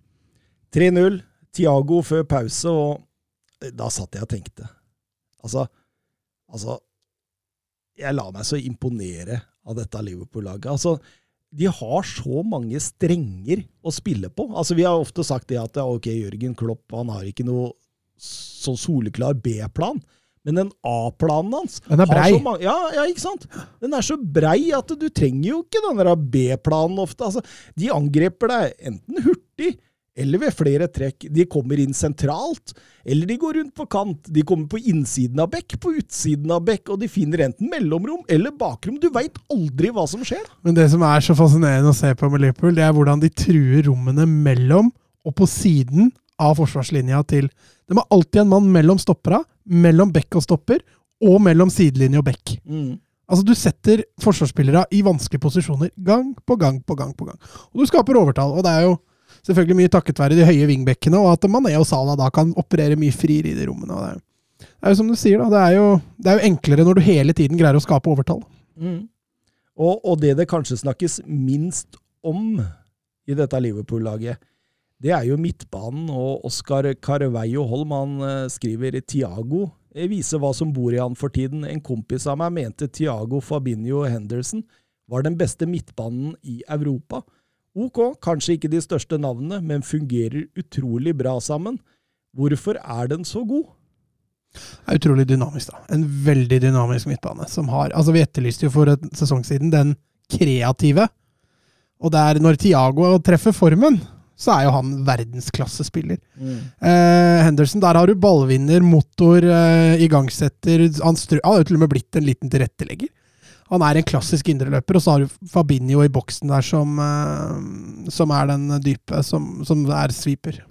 3-0. Tiago før pause, og da satt jeg og tenkte Altså, altså Jeg lar meg så imponere av dette Liverpool-laget. Altså, de har så mange strenger å spille på. Altså, Vi har ofte sagt det at ok, Jørgen Klopp han har ikke noe så soleklar B-plan. Men den A-planen hans Den er brei. mange- Ja, ja, ikke sant? Den er så brei at du trenger jo ikke den B-planen ofte. Altså, de angriper deg enten hurtig eller ved flere trekk. De kommer inn sentralt, eller de går rundt på kant. De kommer på innsiden av bekk, på utsiden av bekk, og de finner enten mellomrom eller bakrom. Du veit aldri hva som skjer. Men det som er så fascinerende å se på med Liverpool, det er hvordan de truer rommene mellom og på siden av forsvarslinja til De har alltid en mann mellom stoppera, mellom bekk og stopper, og mellom sidelinje og bekk. Altså, du setter forsvarsspillere i vanskelige posisjoner gang på gang på gang. på gang. Og du skaper overtall. Og det er jo selvfølgelig mye takket være de høye vingbekkene, og at Mané og Salah da kan operere mye friere i de rommene. Det er jo, det er jo som du sier, da. Det er, jo, det er jo enklere når du hele tiden greier å skape overtall. Og, og det det kanskje snakkes minst om i dette Liverpool-laget, det er jo midtbanen, og Oscar Carveio Holm han eh, skriver Tiago eh, viser hva som bor i han for tiden. En kompis av meg mente Tiago Fabinho Henderson var den beste midtbanen i Europa. Ok, kanskje ikke de største navnene, men fungerer utrolig bra sammen. Hvorfor er den så god? Det er utrolig dynamisk, da. En veldig dynamisk midtbane. Som har, altså Vi etterlyste jo for en sesong siden den kreative. Og det er når Tiago treffer formen, så er jo han verdensklassespiller. Eh, Henderson, der har du ballvinner, motor, eh, igangsetter Han, han har jo til og med blitt en liten tilrettelegger. Han er en klassisk indreløper, og så har du Fabinho i boksen der som, eh, som er den dype, som, som er sweeper.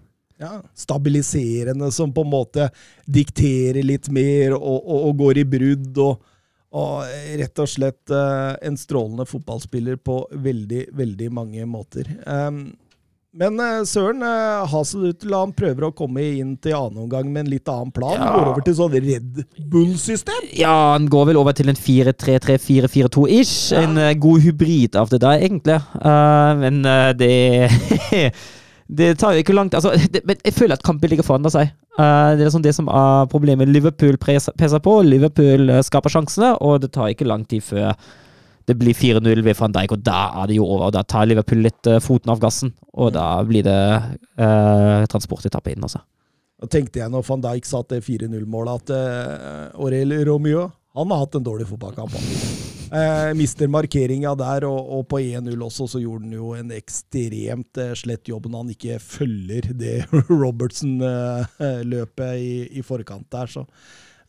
ja, stabiliserende, som på en måte dikterer litt mer og, og, og går i brudd. Og, og rett og slett eh, en strålende fotballspiller på veldig, veldig mange måter. Um, men eh, Søren uh, Haselutel han prøver å komme inn til annen omgang med en litt annen plan. Ja. Går over til sånn Red Bull-system. Ja, han går vel over til en 4-3-3-4-4-2-ish. En uh, god hybrid av det der, egentlig. Uh, men uh, det [LAUGHS] Det tar jo ikke langt altså, det, Men jeg føler at kampen ligger foran seg. Uh, det er sånn det som er problemet. Liverpool peser på, Liverpool eh, skaper sjansene, og det tar ikke lang tid før det blir 4-0 ved van Dijk, og da er det jo over. og Da tar Liverpool litt eh, foten av gassen, og da blir det uh, transportetappe inn, altså. Da tenkte jeg når van Dijk satt det 4-0-målet, at uh, Aurel Romeo han har hatt en dårlig fotballkamp. [LAUGHS] Eh, mister markeringa der, og, og på 1-0 også, så gjorde han jo en ekstremt eh, slett jobb når han ikke følger det [LAUGHS] Robertson-løpet i, i forkant der. Så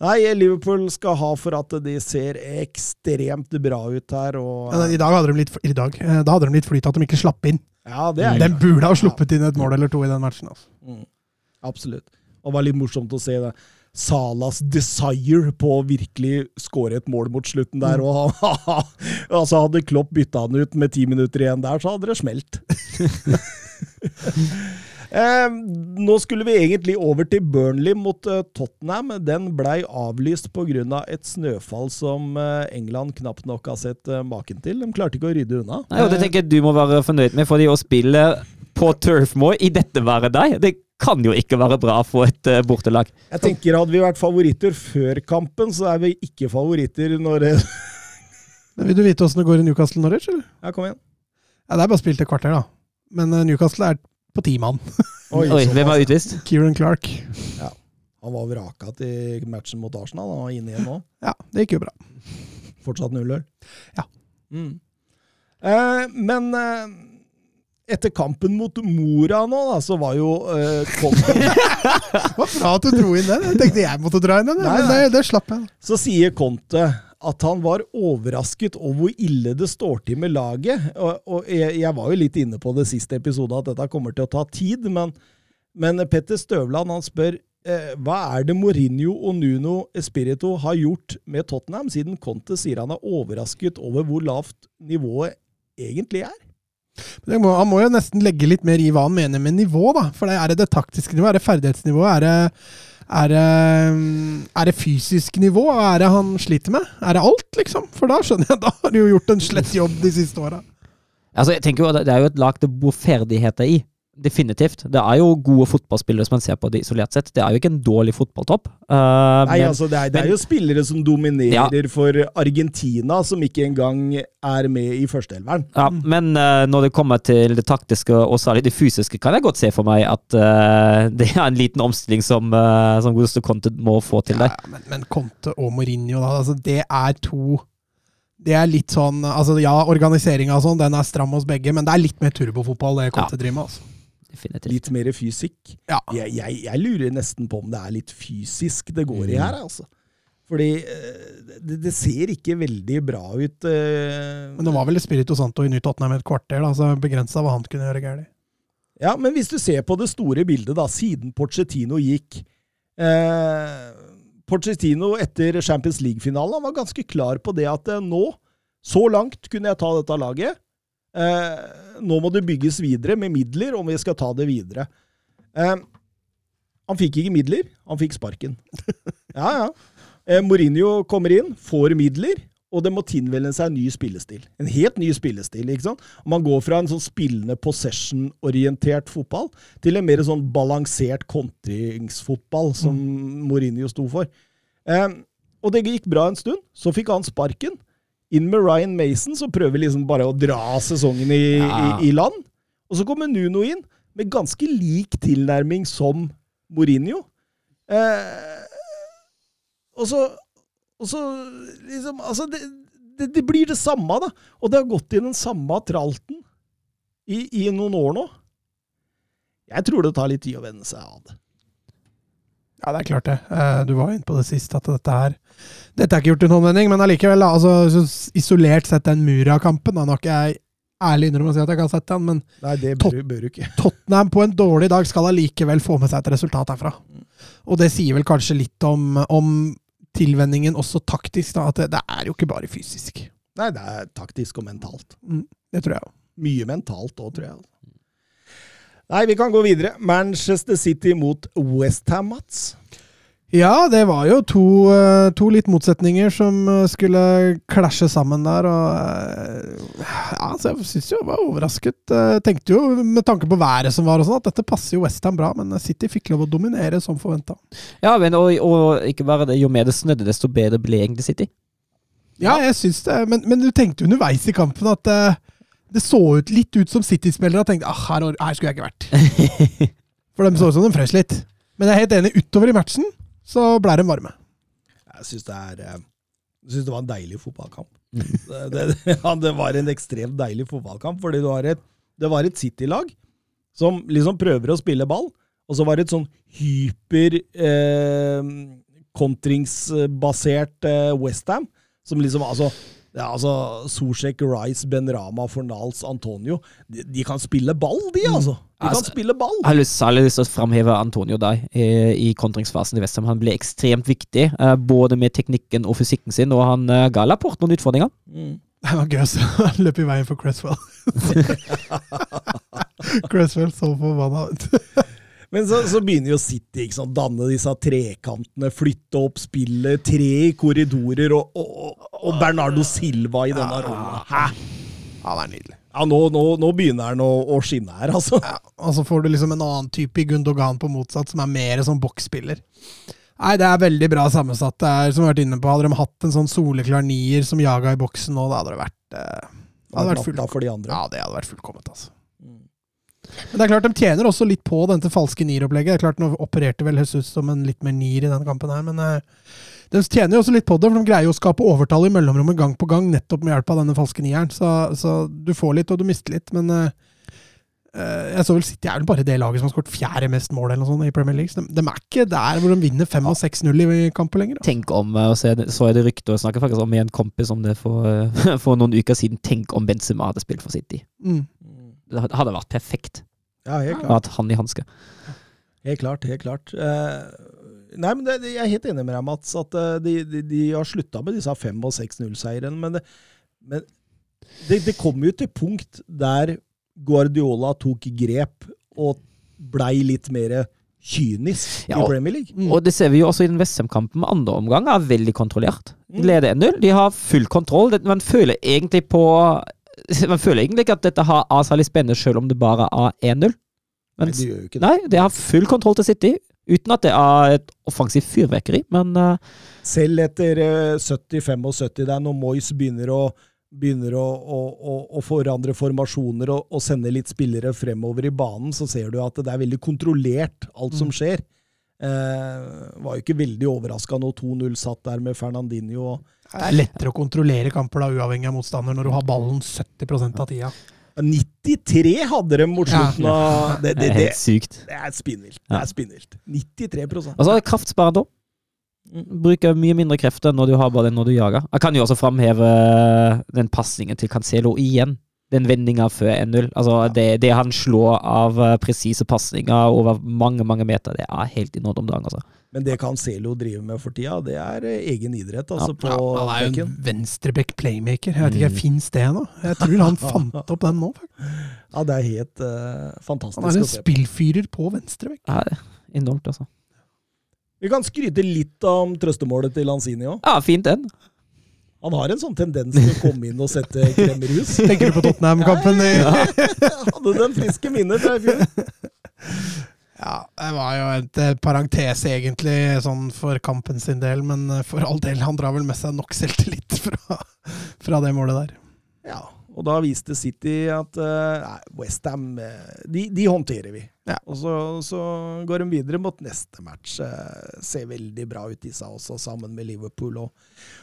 nei, Liverpool skal ha for at de ser ekstremt bra ut her. Og, Ja, I dag hadde de litt, i dag, eh, da hadde de litt flyt at de ikke slapp inn. ja, det er De burde ha sluppet inn et mål eller to i den matchen. Altså. Mm, absolutt. Og det var litt morsomt å se det. Salas desire på å virkelig skåre et mål mot slutten der. Og han, [LAUGHS] altså Hadde Klopp bytta han ut med ti minutter igjen der, så hadde det smelt. [LAUGHS] Eh, nå skulle vi egentlig over til Burnley mot eh, Tottenham. Den blei avlyst pga. Av et snøfall som eh, England knapt nok har sett eh, maken til. De klarte ikke å rydde unna. Nei, og det tenker jeg du må være fornøyd med, fordi å spille på Turfmoor i dette været der, det kan jo ikke være bra for et eh, bortelag. Jeg tenker Hadde vi vært favoritter før kampen, så er vi ikke favoritter når det [LAUGHS] Men Vil du vite åssen det går i Newcastle Norwich, eller? Ja, kom igjen. Ja, Det er bare spilt et kvarter, da. Men eh, Newcastle er på ti mann. Oi, Oi, hvem er utvist? Kieran Clark. Han var vraka til matchen mot Arsenal. Han var inne igjen nå. Ja, det gikk jo bra. Fortsatt 0-0. Ja. Mm. Eh, men eh, etter kampen mot Mora nå, da, så var jo eh, Conte [LAUGHS] Det var bra at du dro inn den. Jeg tenkte jeg måtte dra inn den, men det, det slapp jeg. Så sier Conte at han var overrasket over hvor ille det står til med laget. Og, og jeg, jeg var jo litt inne på det siste episode at dette kommer til å ta tid, men, men Petter Støvland han spør eh, hva er det Mourinho og Nuno Espirito har gjort med Tottenham, siden Conte sier han er overrasket over hvor lavt nivået egentlig er? Må, han må jo nesten legge litt mer i hva han mener med nivå, da. For er det det taktiske nivået? Er det ferdighetsnivået? Er det, er det, er det fysisk nivå? Er det han sliter med? Er det alt, liksom? For da skjønner jeg, [LAUGHS] da har du jo gjort en slett jobb de siste åra. Altså, jeg tenker jo, Det er jo et lag det bor ferdigheter i. Definitivt. Det er jo gode fotballspillere som man ser på det isolert sett. Det er jo ikke en dårlig fotballtopp. Uh, Nei, men- altså det er, det er men- jo spillere som dominerer for Argentina, som ikke engang er med i førsteelveren. Ja, men uh, når det kommer til det taktiske og særlig det fysiske, kan jeg godt se for meg at uh, det er en liten omstilling som, uh, som Gusto Conte må få til der. Ja, men, men Conte og Mourinho, da. Altså, det er to Det er litt sånn altså Ja, organiseringa og sånn, den er stram hos begge, men det er litt mer turbofotball det Conte driver med. altså. Definitivt. Litt mer fysikk. Ja. Jeg, jeg, jeg lurer nesten på om det er litt fysisk det går i her, altså. Fordi eh, det, det ser ikke veldig bra ut. eh. Men det var vel Spirito Santo i Nytt Tottenham et kvarter, da, så begrensa hva han kunne gjøre galt. Ja, men hvis du ser på det store bildet, da, siden Pochettino gikk eh, Pochettino etter Champions League-finalen var ganske klar på det at eh, nå, så langt kunne jeg ta dette laget. Eh, nå må det bygges videre med midler om vi skal ta det videre. Eh, han fikk ikke midler, han fikk sparken. [LAUGHS] ja, ja. Eh, Mourinho kommer inn, får midler, og det må tilvelge seg en ny spillestil. En helt ny spillestil. ikke sant? Man går fra en sånn spillende possession-orientert fotball til en mer sånn balansert kontringsfotball, som Mourinho sto for. Eh, og det gikk bra en stund. Så fikk han sparken. Inn med Ryan Mason, så prøver vi liksom bare å dra sesongen i, Ja. i, i land. Og så kommer Nuno inn med ganske lik tilnærming som Mourinho. Eh, og så, og så liksom Altså, det, det, det blir det samme, da. Og det har gått i den samme tralten i, i noen år nå. Jeg tror det tar litt tid å venne seg av det. Ja, det er klart det. Eh, Du var inne på det sist, at dette her Dette er ikke gjort i en håndvending, men allikevel, altså, isolert sett den Mura-kampen Da har ikke jeg ærlig innrømme å si at jeg ikke har sett den, men Nei, det bør, bør ikke. Tottenham på en dårlig dag skal allikevel få med seg et resultat herfra. Og det sier vel kanskje litt om, om tilvenningen også taktisk, da, at det, det er jo ikke bare fysisk. Nei, det er taktisk og mentalt. Det tror jeg òg. Mye mentalt òg, tror jeg. Nei, vi kan gå videre. Manchester City mot Westham, Mats. Ja, det var jo to, eh, to litt motsetninger som eh, skulle klasje sammen der. Og eh, ja, så jeg syns jo jeg var overrasket. Jeg Tenkte jo, med tanke på været som var og sånn, at dette passer jo Westham bra, men City fikk lov å dominere som forventa. Ja, men og, og ikke bare det, jo mer det snødde, desto bedre ble egentlig City. Ja, jeg syns det, men, men du tenkte underveis i kampen at det så ut litt ut som City-spillere og tenkte ah, her, her skulle jeg ikke vært. [LAUGHS] For de så ut som de frøs litt. Men jeg er helt enig, utover i matchen så ble de varme. Jeg syns det er eh, Jeg synes det var en deilig fotballkamp. Det, det, [LAUGHS] ja, det var en ekstremt deilig fotballkamp, fordi du har et, det var et City-lag som liksom prøver å spille ball, og så var det et sånn hyper eh, kontringsbasert eh, Westham, som liksom altså ja, altså Sosek, Rice, Benrama, Fornals, Antonio de, de kan spille ball, de, altså! De kan Altså, spille ball! Jeg har lyst, særlig lyst til å framheve Antonio der i, i kontringsfasen i Westham. Han ble ekstremt viktig, eh, både med teknikken og fysikken sin, og han uh, ga Laporte noen utfordringer. Mm. [LAUGHS] Det var gøy å se han løp i veien for Cresswell. [LAUGHS] Cresswell så forbanna ut. Men så, så begynner jo City ikke sant, danne disse trekantene, flytte opp spillet, tre i korridorer, og, og, og Bernardo Silva i denne rollen. Hæ? Ja, det er nydelig. Ja, nå, nå, nå begynner han å, å skinne her, altså. Ja, og så får du liksom en annen type i Gundogan på motsatt, som er mer som boksspiller. Nei, det er veldig bra sammensatt. Det er, som vi har vært inne på, Hadde de hatt en sånn soleklar nier som jaga i boksen nå, da hadde det vært eh, det hadde vært Natta for de andre. Ja, det hadde vært fullkomment, altså. Men det er klart, de tjener også litt på dette falske nier-opplegget. Det er klart, Nå opererte vel Jesus som en litt mer nier i den kampen her, men eh, de tjener jo også litt på det, for de greier jo å skape overtall i mellomrommet gang på gang, nettopp med hjelp av denne falske nieren. Så, så du får litt, og du mister litt, men eh, jeg så vel City er vel bare det laget som har skåret fjerde mest mål eller noe sånt i Premier League. De, de er ikke der hvor de vinner 5 og 6-0 i kamper lenger. da. Tenk om, og så er det, så er det rykte, og snakket faktisk med en kompis om det for, [LAUGHS] for noen uker siden, tenk om Benzema hadde spilt for City. Mm. Det hadde vært perfekt Ja, helt klart. hatt han i hanske. Helt klart, helt klart. Eh, nei, men det, Jeg er helt enig med deg, Mats, at eh, de, de, de har slutta med disse 5- og 6-0-seirene. Men, det, men det, det kom jo til punkt der Guardiola tok grep og blei litt mer kynisk Ja, i Premier League. Mm. Og det ser vi jo også i den Vestheim-kampen med andre omgang, er veldig kontrollert. De leder 1-0, de har full kontroll. Man føler egentlig på [LAUGHS] Man føler egentlig ikke at dette har er særlig spennende, selv om det bare er 1-0. Nei, de gjør jo ikke det. nei, det har full kontroll til City, uten at det er et offensivt fyrverkeri. Men uh, Selv etter uh, 70-75 der, når Moyes begynner å begynner å, å, å, forandre formasjoner og, og sende litt spillere fremover i banen, så ser du at det er veldig kontrollert, alt som skjer. Eh, var jo ikke veldig overraska når 2-0 satt der med Fernandinho. og Det er lettere å kontrollere kamper da, uavhengig av motstander, når du har ballen 70% av tida. 93 hadde de mot Ja. slutten av det, det det, er det, helt sykt. det er spinnvilt. Det er spinnvilt. 93 Og så er det kraftsperre da. Bruker mye mindre krefter når du har bare den når du jager. Jeg kan jo også framheve den pasningen til Cancelo igjen. Den vendinga før 1-0. Altså, det, det han slår av eh, presise pasninger over mange mange meter, det er helt innholdt om dagen. Altså. Men det Cancelo driver med for tida, det er eh, egen idrett, altså, på Ja, han er jo en venstreback playmaker. Jeg vet ikke, Mm. Fins det nå? Jeg tror han [LAUGHS] fant opp den nå. faktisk. Ja, det er helt uh, fantastisk Han er en spillfyrer på venstreback. Ja, enormt, altså. Vi kan skryte litt om trøstemålet til Lanzini òg. Ja, fint den. Han har en sånn tendens til å komme inn og sette kremmer i hus. [LAUGHS] Tenker du på Tottenham-kampen? Ja, ja. [LAUGHS] [LAUGHS] Hadde den friske minnet fra i fjor. Ja, det var jo et parentese parentes egentlig, sånn for kampen sin del, men eh, for all del, han drar vel med seg nok selvtillit fra, fra det målet der. Ja, og da viste City at uh, Westham de, de håndterer vi. Ja. Og så, så går de videre mot neste match. Uh, ser veldig bra ut, disse også, sammen med Liverpool. Og,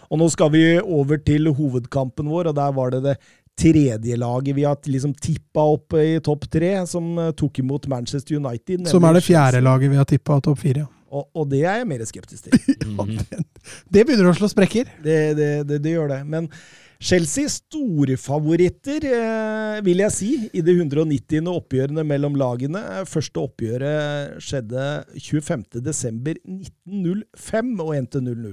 og nå skal vi over til hovedkampen vår, og der var det det tredje laget vi har liksom tippa opp i topp tre, som eh, tok imot Manchester United. Som er det fjerde laget vi har tippa topp fire. ja. Og, og det er jeg mer skeptisk til. [LAUGHS] Mhm. Det begynner å slå sprekker. Det, det, det, det gjør det. Men Chelsea, store favoritter, eh, vil jeg si, i det 190. oppgjørene mellom lagene. Første oppgjøret skjedde 25.12.1905 og endte 0-0.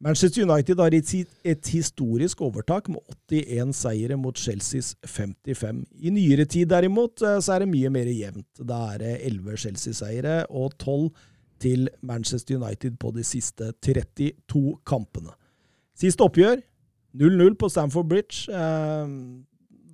Manchester United har et historisk overtak med 81 seire mot Chelseas 55. I nyere tid derimot eh, så er det mye mer jevnt. Da er det 11 Chelsea-seire og 12 til Manchester United på de siste 32 kampene. Siste oppgjør 0-0 på Stamford Bridge. Eh,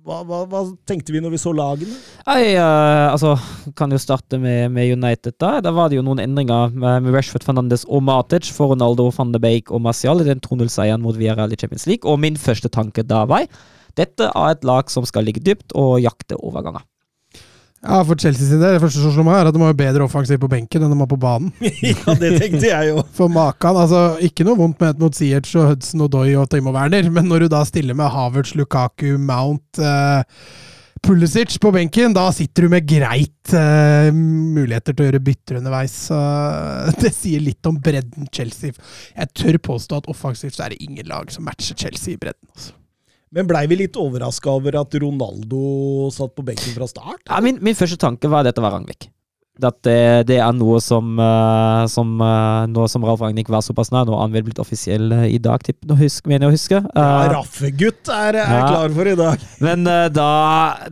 hva, hva, hva tenkte vi når vi så lagene? Nei, uh, altså, kan jo starte med, med United. Da Da var det jo noen endringer med, Rashford, Fernandes og Matic for Ronaldo, van de Beek og Martial i den 2-0-seieren mot Villarreal Champions League. Og min første tanke da var dette er et lag som skal ligge dypt og jakte overganger. Ja, For Chelsea sin del, det første som slår meg, er at de har bedre offensiv på benken enn de har på banen. [LAUGHS] ja, det tenkte jeg jo. For makan, altså Ikke noe vondt med et mot Ziyech og Hudson og Doy og Timo Werner, men når du da stiller med Havertz, Lukaku, Mount eh, Pulisic på benken, da sitter du med greit eh, muligheter til å gjøre bytter underveis. Så [LAUGHS] det sier litt om bredden Chelsea. Jeg tør påstå at offensivt så er det ingen lag som matcher Chelsea i bredden. Altså. Men blei vi litt overraska over at Ronaldo satt på benken fra start? Ja, min, min første tanke var at dette var Ragnvik. At det, det er noe som, eh, som eh, Nå som Ralf Ragnhild var såpass nær, nå er han vel blitt offisiell eh, i dag, tipp, nå husk, mener jeg å huske. Ja, Eh, Raffegutt er, er Ja. klar for i dag. men eh, da,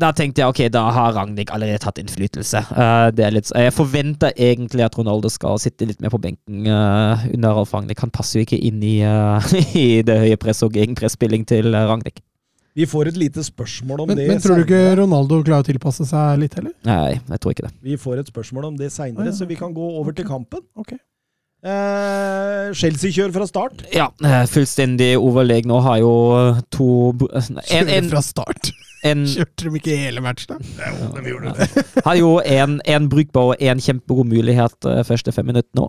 da tenkte jeg ok, da har Ragnhild allerede tatt innflytelse. Eh, det litt, jeg forventer egentlig at Ronaldo skal sitte litt mer på benken eh, under Ralf Ragnhild. Han passer jo ikke inn i, eh, [LAUGHS] i det høye press- og gegenpresspilling til Ragnhild. Vi får et lite spørsmål om Men, det men tror du ikke. Ronaldo klarer å tilpasse seg litt heller? Nei, jeg tror ikke det. Vi får et spørsmål om det seinere, ah, ja, så vi kan gå over til kampen. Ok. Eh, Chelsea-kjør fra start. Ja, eh, fullstendig overlegen og har jo eh, to en, en, Kjører fra start. en, [LAUGHS] Kjørte de ikke hele matchen, da? Jo, de gjorde det. Har jo en, en brukbar og en kjempegod mulighet eh, første fem minutter nå.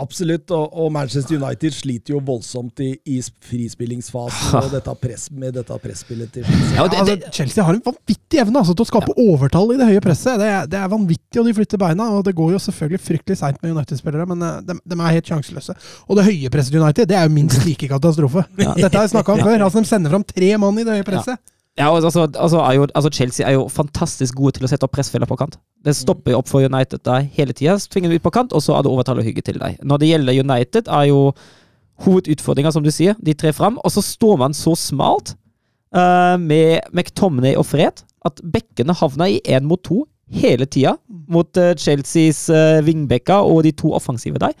Absolutt, og, og Manchester United sliter jo voldsomt i, i frispillingsfasen og [LAUGHS] dette press, med dette presspillet til Chelsea. Ja, det, det, altså, Chelsea har en vanvittig evne altså, til å skape overtall i det høye presset. Det er, det er vanvittig, og de flytter beina. og Det går jo selvfølgelig fryktelig seint med United-spillere, men eh, de, de er helt sjanseløse. Og det høye presset til United det er jo minst like katastrofe. Dette har jeg snakka om [LAUGHS] før. altså De sender fram tre mann i det høye presset. Ja, altså, altså, er jo, altså Chelsea er jo fantastisk gode til å sette opp pressfeller på kant. Det stopper jo opp for United der hele tida. Tvinger dem ut på kant, og så er det overtall og hygge til deg. Når det gjelder United, er jo hovedutfordringa, som du sier, de tre fram, og så står man så smalt uh, med McTomney og Fred at bekkene havner i én mot to hele tida mot uh, Chelseas uh, vingbekker og de to offensive der.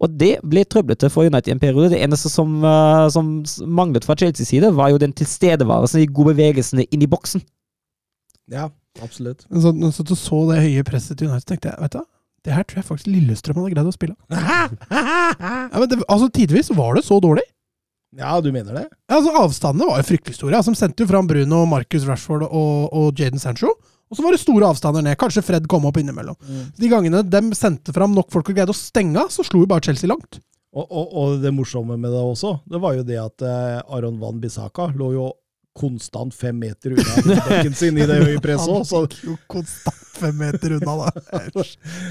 Og det ble trøblete for United i en periode. Det eneste som, eh, som manglet fra Chelseas side, var jo den tilstedeværelsen, de gode bevegelsene inn i boksen. Ja, absolutt. Så, Så, når jeg så det høye presset til United, tenkte jeg vet du, det her tror jeg faktisk Lillestrøm hadde greid å spille. [LAUGHS] Ja, men det, altså Tidvis var det så dårlig. Ja, du mener det? Ja, altså Avstandene var jo fryktelig store. Altså, de sendte jo fram Bruno, Marcus Rashford og, og Jaden Sancho. Og så var det store avstander ned. Kanskje Fred kom opp innimellom. De gangene de sendte fram nok folk og greide å stenge så slo jo bare Chelsea langt. Og, og, og det morsomme med det også, det var jo det at eh, Aron Van Bissaka lå jo konstant fem meter unna [LAUGHS] bekken sin i det høye presset òg, så Han gikk jo konstant fem meter unna, da.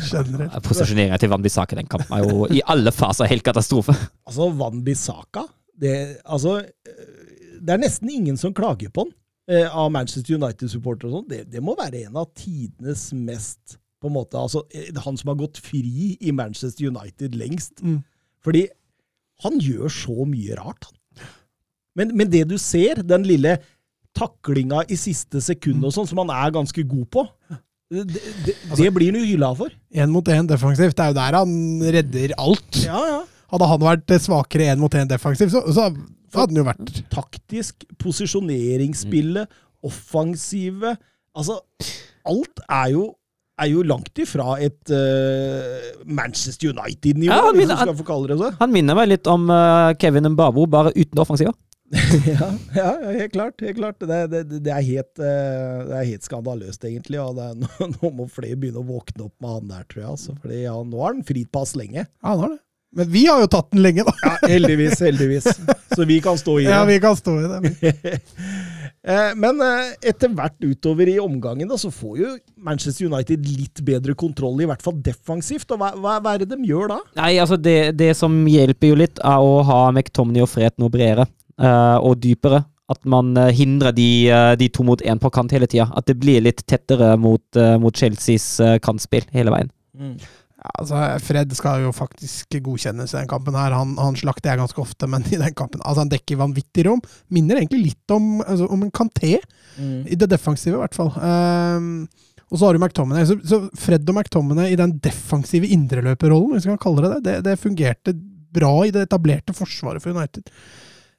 Generelt. Posisjoneringa til Van Bissaka i den kampen er jo i alle faser helt katastrofe. Altså, Van Bissaka det, altså, eh, det er nesten ingen som klager på han av Manchester United-supportere og sånn. Det, det må være en av tidenes mest på en måte, altså, eh, Han som har gått fri i Manchester United lengst. Mm. Fordi han gjør så mye rart, han. Men, men det du ser, den lille taklinga i siste sekund og sånn, som han er ganske god på, det, det, det, det blir han jo hylla for. Én mot én defensivt. Det er jo der han redder alt. Ja, ja. Hadde han vært svakere én mot én defensivt, så, så hadde han jo vært taktisk, posisjoneringsspillet, offensive Altså, alt er jo, er jo langt ifra et uh, Manchester United-nivå, Ja, han hvis du skal få kalle det det. Han minner meg litt om uh, Kevin Mbabo, bare uten det offensive. [LAUGHS] ja, ja, ja, helt klart. helt klart. Det, det, det, er, helt, eh, det er helt skandaløst, egentlig. og det er, [LAUGHS] nå, nå må flere begynne å våkne opp med han der, tror jeg. Altså, fordi ja, Nå har han fritt pass lenge. Ja, han har det. Men vi har jo tatt den lenge, da. Ja, Heldigvis, heldigvis. Så vi kan stå i det. Ja, vi kan stå i det. [LAUGHS] Eh, Men eh, etter hvert utover i omgangen da, så får jo Manchester United litt bedre kontroll, i hvert fall defensivt. Og hva, hva, hva er det de gjør da? Nei, altså det, det som hjelper jo litt, er å ha McTominay og Fred noe bredere eh, og dypere. At man hindrer de, de to mot én på kant hele tida. At det blir litt tettere mot, mot Chelseas kantspill hele veien. Ja, altså, Fred skal jo faktisk godkjennes i den kampen. her. Han, han slakter jeg ganske ofte, men i den kampen altså Han dekker vanvittig rom. Minner egentlig litt om, altså, om en Kanté, i det defensive i hvert fall. Um, og så har du McTominay. Så, så Fred og McTominay i den defensive indreløperrollen, hvis vi kan kalle det det, det, det fungerte bra i det etablerte forsvaret for United.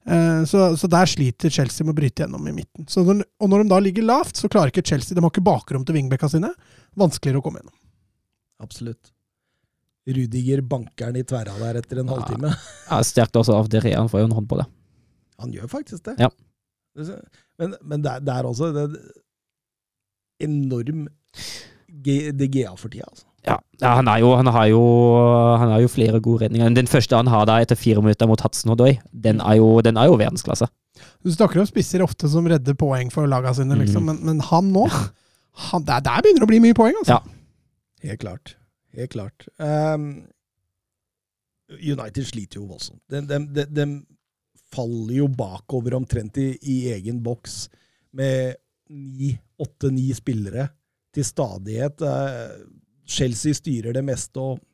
Uh, Så, så der sliter Chelsea med å bryte gjennom i midten. Så når, og når de da ligger lavt, så klarer ikke Chelsea De har ikke bakrom til vingbekka sine. Vanskeligere å komme gjennom. Absolutt. Rudiger banker i tverra der etter en Ja. halvtime. Ja, Sterkt også av Deré, han får jo en hånd på det. Han gjør faktisk det. Ja. Men, men det, er- det er også det enorm DGA for tida, altså. Ja, ja han, er jo, han, har jo, han har jo flere gode redninger. Den første han har da etter fire minutter mot Hudson Odoi, den er jo, den er jo verdensklasse. Du snakker om spisser ofte som redder poeng for laga sine, liksom, mm. men, men han nå han, der, der begynner det å bli mye poeng, altså. Ja. Helt klart. Helt klart. Um, United sliter jo voldsomt. De, de, de, faller jo bakover omtrent i, i egen boks med åtte-ni spillere til stadighet. Uh, Chelsea styrer det meste og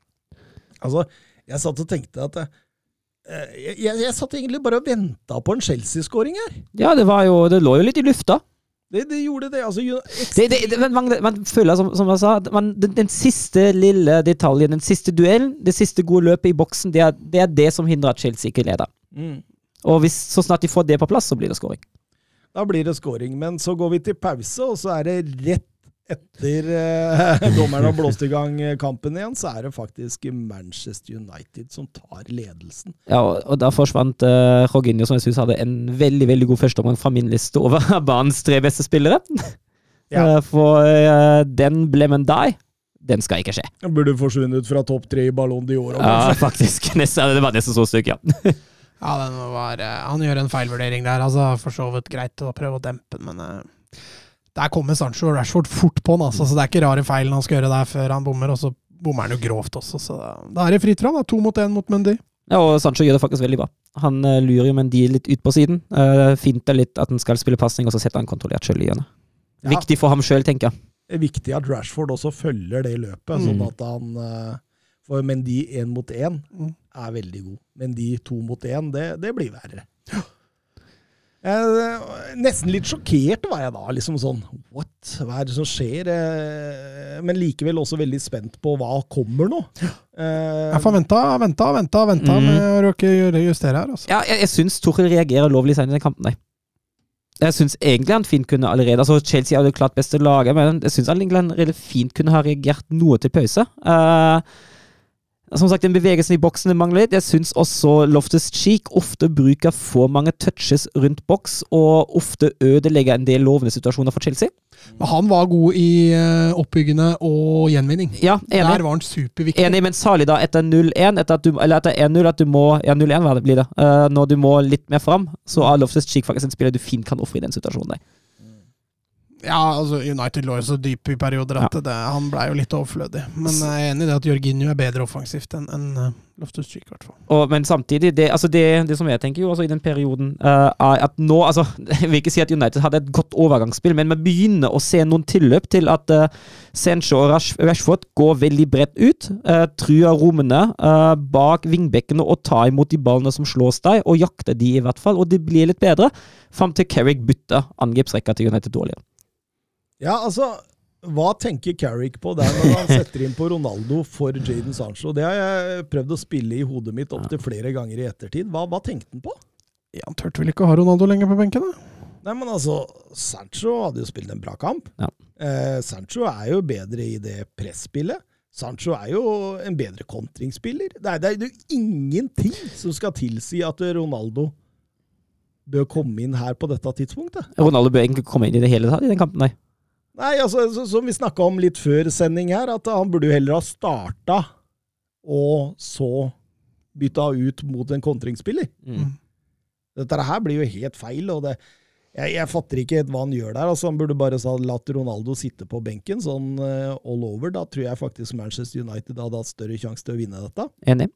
Altså, jeg satt og tenkte at uh, jeg, jeg, jeg satt egentlig bare og venta på en Chelsea-skåring her. Ja, det jo Det lå jo litt i lufta. Det, det gjorde det. Altså, Det, det, men man, man føler, som, som jeg sa, man, den, den siste lille detaljen, den siste duellen, det siste gode løpet i boksen, det er det, er det som hindrer at Chelsea ikke leder. Mm. Og hvis, så snart de får det på plass, så blir det scoring. Da blir det scoring. Men så går vi til pause, og så er det rett etter eh, [LAUGHS] dommeren har blåst i gang eh, kampen igjen, så er det faktisk Manchester United som tar ledelsen. Ja, og, da forsvant eh, Roginho, som jeg synes hadde en veldig veldig god førsteomgang fra min liste over [LAUGHS] banens tre beste spillere. [LAUGHS] Ja. Eh, for eh, den blemmen die, den skal ikke skje. Den burde forsvunnet fra topp tre i Ballon d'Or. Ja, faktisk. Nesten, det var nesten så stygt, ja. Ja, den var, eh, han gjør en feilvurdering der. altså For så vidt greit å prøve å dempe den, men eh, der kommer Sancho og Rashford fort på han. altså, så Det er ikke rare feilen han skal gjøre der før han bommer, og så bommer han jo grovt også. så Da, er det fritt fram. To mot én mot Mendy. Ja, og Sancho gjør det faktisk veldig bra. Han eh, lurer jo Mendy litt ut på siden. Uh, finter litt at han skal spille pasning, og så setter han kontrollert sjøl i hjørnet. Ja. Viktig for ham sjøl, tenker jeg. Det er viktig at Rashford også følger det løpet, sånn Mm. at han uh, For Mendy én mot én Mm. er veldig god. Mendy to mot én, det, det blir verre. Eh, nesten litt sjokkert var jeg da. liksom sånn, What? Hva er det som skjer? Eh, men likevel også veldig spent på hva kommer nå. Eh, Jeg får venta, venta, venta, venta Mm. med å råke justere her. altså. Ja, jeg, jeg syns Torhild reagerer lovlig seint i den kampen, nei. Jeg syns egentlig han fint kunne allerede altså Chelsea er jo det klart beste laget, men jeg syns egentlig han egentlig fint kunne ha reagert noe til pause. Eh, som sagt, den bevegelsen i boksen mangler litt. Jeg syns også Loftus Cheek ofte bruker for mange touches rundt boks, og ofte ødelegger en del lovende situasjoner for Chelsea. Men han var god i eh, oppbyggende og gjenvinning. Ja, enig. Der var han superviktig. Enig, men salig da etter 0-1, etter at du, eller etter 1-0, at du må Ja, 0-1 hva det blir det. Uh, når du må litt mer fram, så er Loftus Cheek faktisk en spiller du fint kan ofre i den situasjonen der. Ja, altså United lå jo så dyp i perioder at det, han blei jo litt overflødig. Men jeg er enig i det at Jorginho er bedre offensivt enn enn, eh, Loftus Cheek, i hvert fall. Og, men samtidig, det, altså det, det som jeg tenker jo altså i den perioden, uh, at nå altså, [LAUGHS] Jeg vil ikke si at United hadde et godt overgangsspill, men vi begynner å se noen tilløp til at uh, Sancho og Rash, Rashford går veldig bredt ut. Uh, truer rommene uh, bak vingbekkene og tar imot de ballene som slås deg, og jakter de i hvert fall. Og det blir litt bedre, fram til Carrick bytter angrepsrekka til United dårligere. Ja, altså Hva tenker Carrick på der når han setter inn på Ronaldo for Jaden Sancho? Det har jeg prøvd å spille i hodet mitt opptil flere ganger i ettertid. Hva, hva tenkte han på? Ja, han turte vel ikke å ha Ronaldo lenger på benken, da? Nei, men altså, Sancho hadde jo spilt en bra kamp. Ja. Eh, Sancho er jo bedre i det presspillet. Sancho er jo en bedre kontringsspiller. Det er, det er jo ingenting som skal tilsi at Ronaldo bør komme inn her på dette tidspunktet. Ronaldo bør egentlig komme inn i det hele tatt i den kampen, nei. Nei, altså, som vi snakka om litt før sending her, at han burde jo heller ha starta og så bytta ut mot en kontringsspiller. Mm. Dette her blir jo helt feil, og det jeg, jeg fatter ikke hva han gjør der. altså Han burde bare sa, latt Ronaldo sitte på benken sånn eh, all over. Da tror jeg faktisk Manchester United hadde hatt større sjanse til å vinne dette. Enig.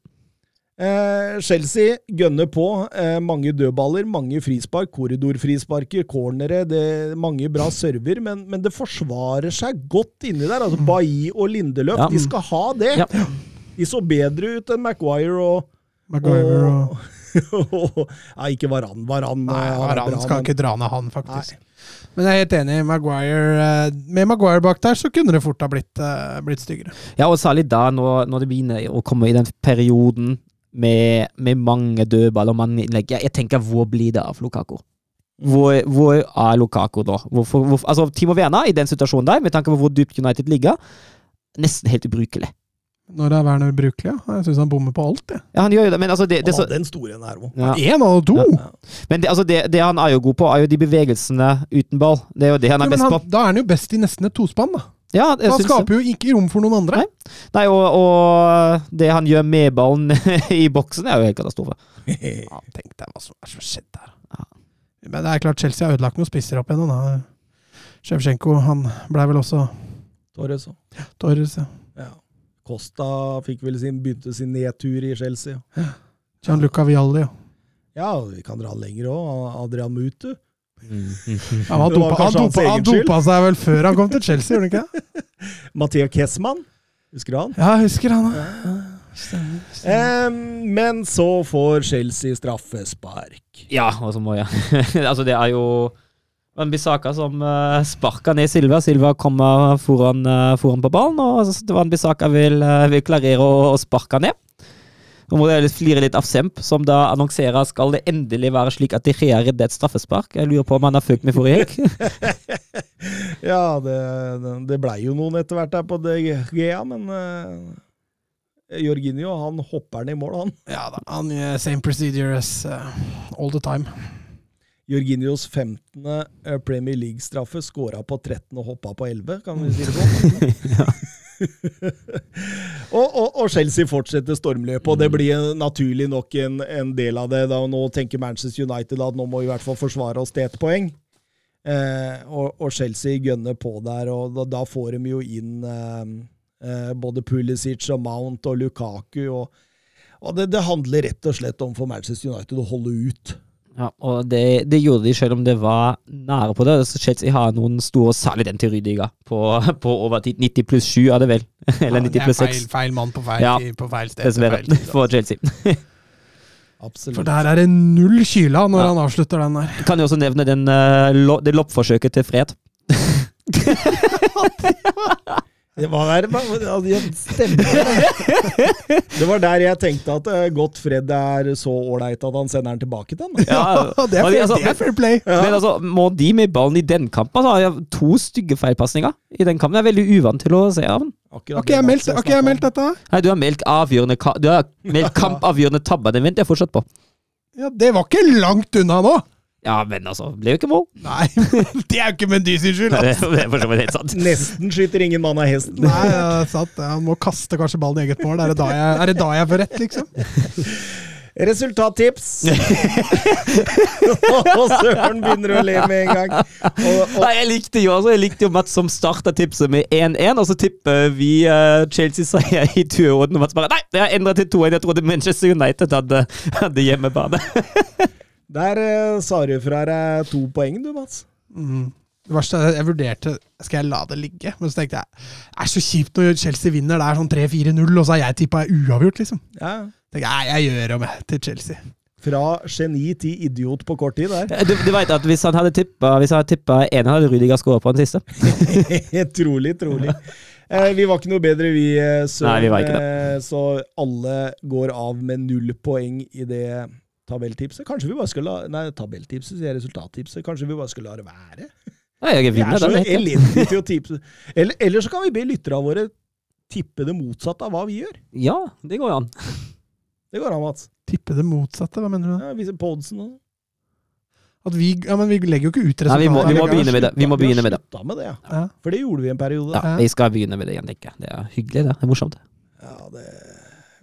Eh, Chelsea gønner på. Eh, mange dødballer, mange frispark, korridorfrisparker, cornere, det, mange bra server, men, men det forsvarer seg godt inni der. altså Bailly og Lindeløf, Ja. de skal ha det! Ja. De så bedre ut enn Maguire og Maguire og [LAUGHS] Nei, ikke Varan. Varan, Nei, eh, han er Aran bra, skal men- ikke dra ned han, faktisk. Men jeg er helt enig. Maguire, eh, med Maguire bak der, så kunne det fort ha blitt, blitt styggere. Ja, og særlig da, når, når det begynner å komme i den perioden med, med mange dødballer og mange innlegg. Jeg, jeg tenker, hvor blir det av Lukaku? Hvor, hvor er Lukaku da? Hvorfor, hvor, altså, Timo Werner i den situasjonen der, med tanke på hvor dypt United ligger, nesten helt ubrukelig. Når er Werner brukelig? Ja? Jeg syns han bommer på alt. Jeg. Ja, han gjør jo det, men altså det, det, Han så, hadde en stor en her òg. Én av to! Ja. Men det, altså det, det han er jo god på, er jo de bevegelsene uten ball. Det er jo det han er men best han, på. da er han jo best i nesten et tospann, da. Ja, jeg Han skaper jo ikke rom for noen andre. Nei. Nei, og, og det han gjør med ballen [LAUGHS] i boksen, er jo helt katastrofe. [LAUGHS] Ja, Tenk deg hva som er som skjedd der. Men det er klart Chelsea har ødelagt noen spisser opp igjennom. Sjevsjenko han blei vel også Torres òg. Torres. Ja. Ja. Costa fikk vel sin, begynte sin nedtur i Chelsea. Gianluca Vialli. Ja. Ja, vi kan dra lenger òg. Adrian Mutu. Han, var Det dopa, han, dopa, han dopa seg vel før han kom til Chelsea, gjorde han ikke det? [LAUGHS] Mathea Kessmann. Husker du han? Ja, jeg husker han, Ja. Stemmer. stemmer. Um, men så får Chelsea straffespark. Ja, og så må jeg [LAUGHS] Altså, det er jo en Bissaka som uh, sparker ned Silva. Silva kommer foran, uh, foran på ballen, og Van Bissaka vil, uh, vil klarere å, å sparke ned. Nå må jeg flire litt av Semp, som da annonserer skal det endelig være slik at De Rea redder et straffespark. Jeg lurer på om han har fulgt med forrige helg. [LAUGHS] ja, det, det blei jo noen etter hvert der på DGA, men uh, Jorginho han hopper ned i mål, han. Ja da. Han gjør same procedure as uh, all the time. Jorginhos 15. eh, Premier League-straffe skåra på 13 og hoppa på 11, kan vi si det sånn? [LAUGHS] [LAUGHS] [LAUGHS] og, og, og, Chelsea fortsetter stormløpet, og det blir naturlig nok en, en, del av det. Da Nå tenker Manchester United at nå må vi i hvert fall forsvare oss til ett poeng. Eh, og, og, Chelsea gønner på der, og da, da får de jo inn eh, eh, både Pulisic og Mount og Lukaku. og det, det handler rett og slett om for Manchester United å holde ut. Ja, og det, det, gjorde de selv om det var nære på det. Så Chelsea har noen store, særlig den til Rydiga, på, på overtid. 90 pluss 7 er det vel? [LAUGHS] Eller 90 pluss 6. Er feil, feil mann på feil, ja, på feil sted. Dessverre, [LAUGHS] for Chelsea. Absolutt. For der er det null kyla når ja. han avslutter den der. Kan jo også nevne den, uh, lo, det loppforsøket til Fred. [LAUGHS] Det var der, stemmer. [LAUGHS] Det var der jeg tenkte at uh, godt Fred er så ålreit at han sender den tilbake til han. Ja, det er, altså, det er fair play. Ja. Men altså, må de med ballen i den kampen altså, har to stygge feilpasninger i den kampen. Jeg er veldig uvant til å se av den. Har ikke jeg meldt, okay, meldt dette? Nei, du har meldt avgjørende, du har meldt [LAUGHS] kampavgjørende tabber. Den venter jeg fortsatt på. Ja, Det var ikke langt unna nå! Ja, men altså, ble jo ikke mål. Nei, det er jo ikke Mendy sin skyld! Altså. Det, er for så vidt helt sant. Nesten skyter ingen mann av hesten. Nei, det er sant. Han må kaste kanskje ballen i eget mål. Er det da jeg, er det da jeg får rett, liksom? Resultattips! [LAUGHS] og Søren begynner å le med en gang. Og, og Nei, jeg likte jo altså, jeg likte jo Mats som starta tipset med 1-1, og så tipper vi uh, Chelsea-seier i duoen. Og Mats bare Nei, det har endra til 2-1. Jeg trodde Manchester United hadde, hadde hjemmebane. [LAUGHS] Der uh, sa du fra deg to poeng, du, Mats. Mm. Det verste er jeg vurderte Skal jeg la det ligge? Men så tenkte jeg det er så kjipt når Chelsea vinner. Det er sånn 3-4-0, og så har jeg tippa uavgjort, liksom. Ja. Tenkte jeg, jeg gjør om til Chelsea. Fra geni til idiot på kort tid der. Du, du vet at Hvis han hadde tippa én, hadde Rudiger skåret på den siste. [LAUGHS] trolig, trolig. Eh, vi var ikke noe bedre, vi, så, Nei, vi var ikke det. Eh, så alle går av med null poeng i det tabelltipset. Kanskje vi bare skal la Nei, tabelltipset sier resultattipset. Kanskje vi bare skal la det være? Nei, jeg vi er så elendige til å tipse. Eller, eller, så kan vi be lytterne våre tippe det motsatte av hva vi gjør. Ja, det går an. Det går an, Mats. Tippe det motsatte? Hva mener du? Ja, Vise podsen og at vi, ja, men vi legger jo ikke ut resultatet. Vi vi må begynne med det. Vi må begynne med det. Med det ja. Ja. For det gjorde vi en periode. Ja, Vi skal begynne med det igjen, tenker jeg. Det er hyggelig, det. Det er morsomt. Ja, det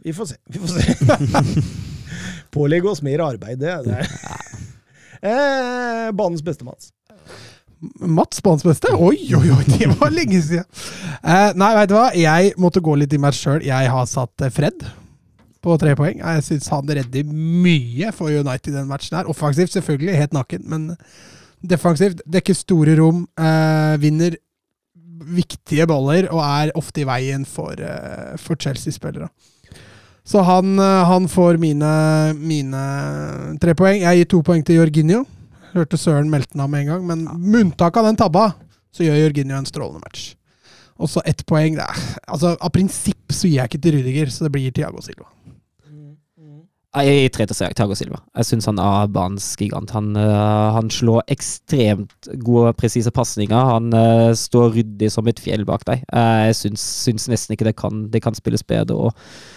Vi får se. Vi får se. [LAUGHS] Pålegge oss mer arbeid, det. det [LAUGHS] eh, banens beste, Mats. Mats banens beste? Oi, oi, oi, det var lenge siden! Eh, nei, veit du hva? Jeg måtte gå litt i meg sjøl. Jeg har satt eh, Fred på tre poeng. Jeg syns han redder mye for United i den matchen her. Offensivt, selvfølgelig, helt naken, men defensivt. Dekker store rom, eh, vinner viktige baller og er ofte i veien for, eh, for Chelsea-spillere. Så han, eh, han får mine, mine, tre poeng. Jeg gir to poeng til Jorginho. Hørte Søren melte den av med en gang, men med unntak av den tabba, så gjør Jorginho en strålende match. Og så ett poeng. Altså, av prinsipp så gir jeg ikke til Rudiger, så det blir Tiago Silva. Jeg gir tre til Tiago Silva. Jeg syns han er banens gigant. Han, uh, han, slår ekstremt gode, presise pasninger. Han uh, står ryddig som et fjell bak deg. Jeg syns, syns, nesten ikke det kan, det kan spilles bedre. og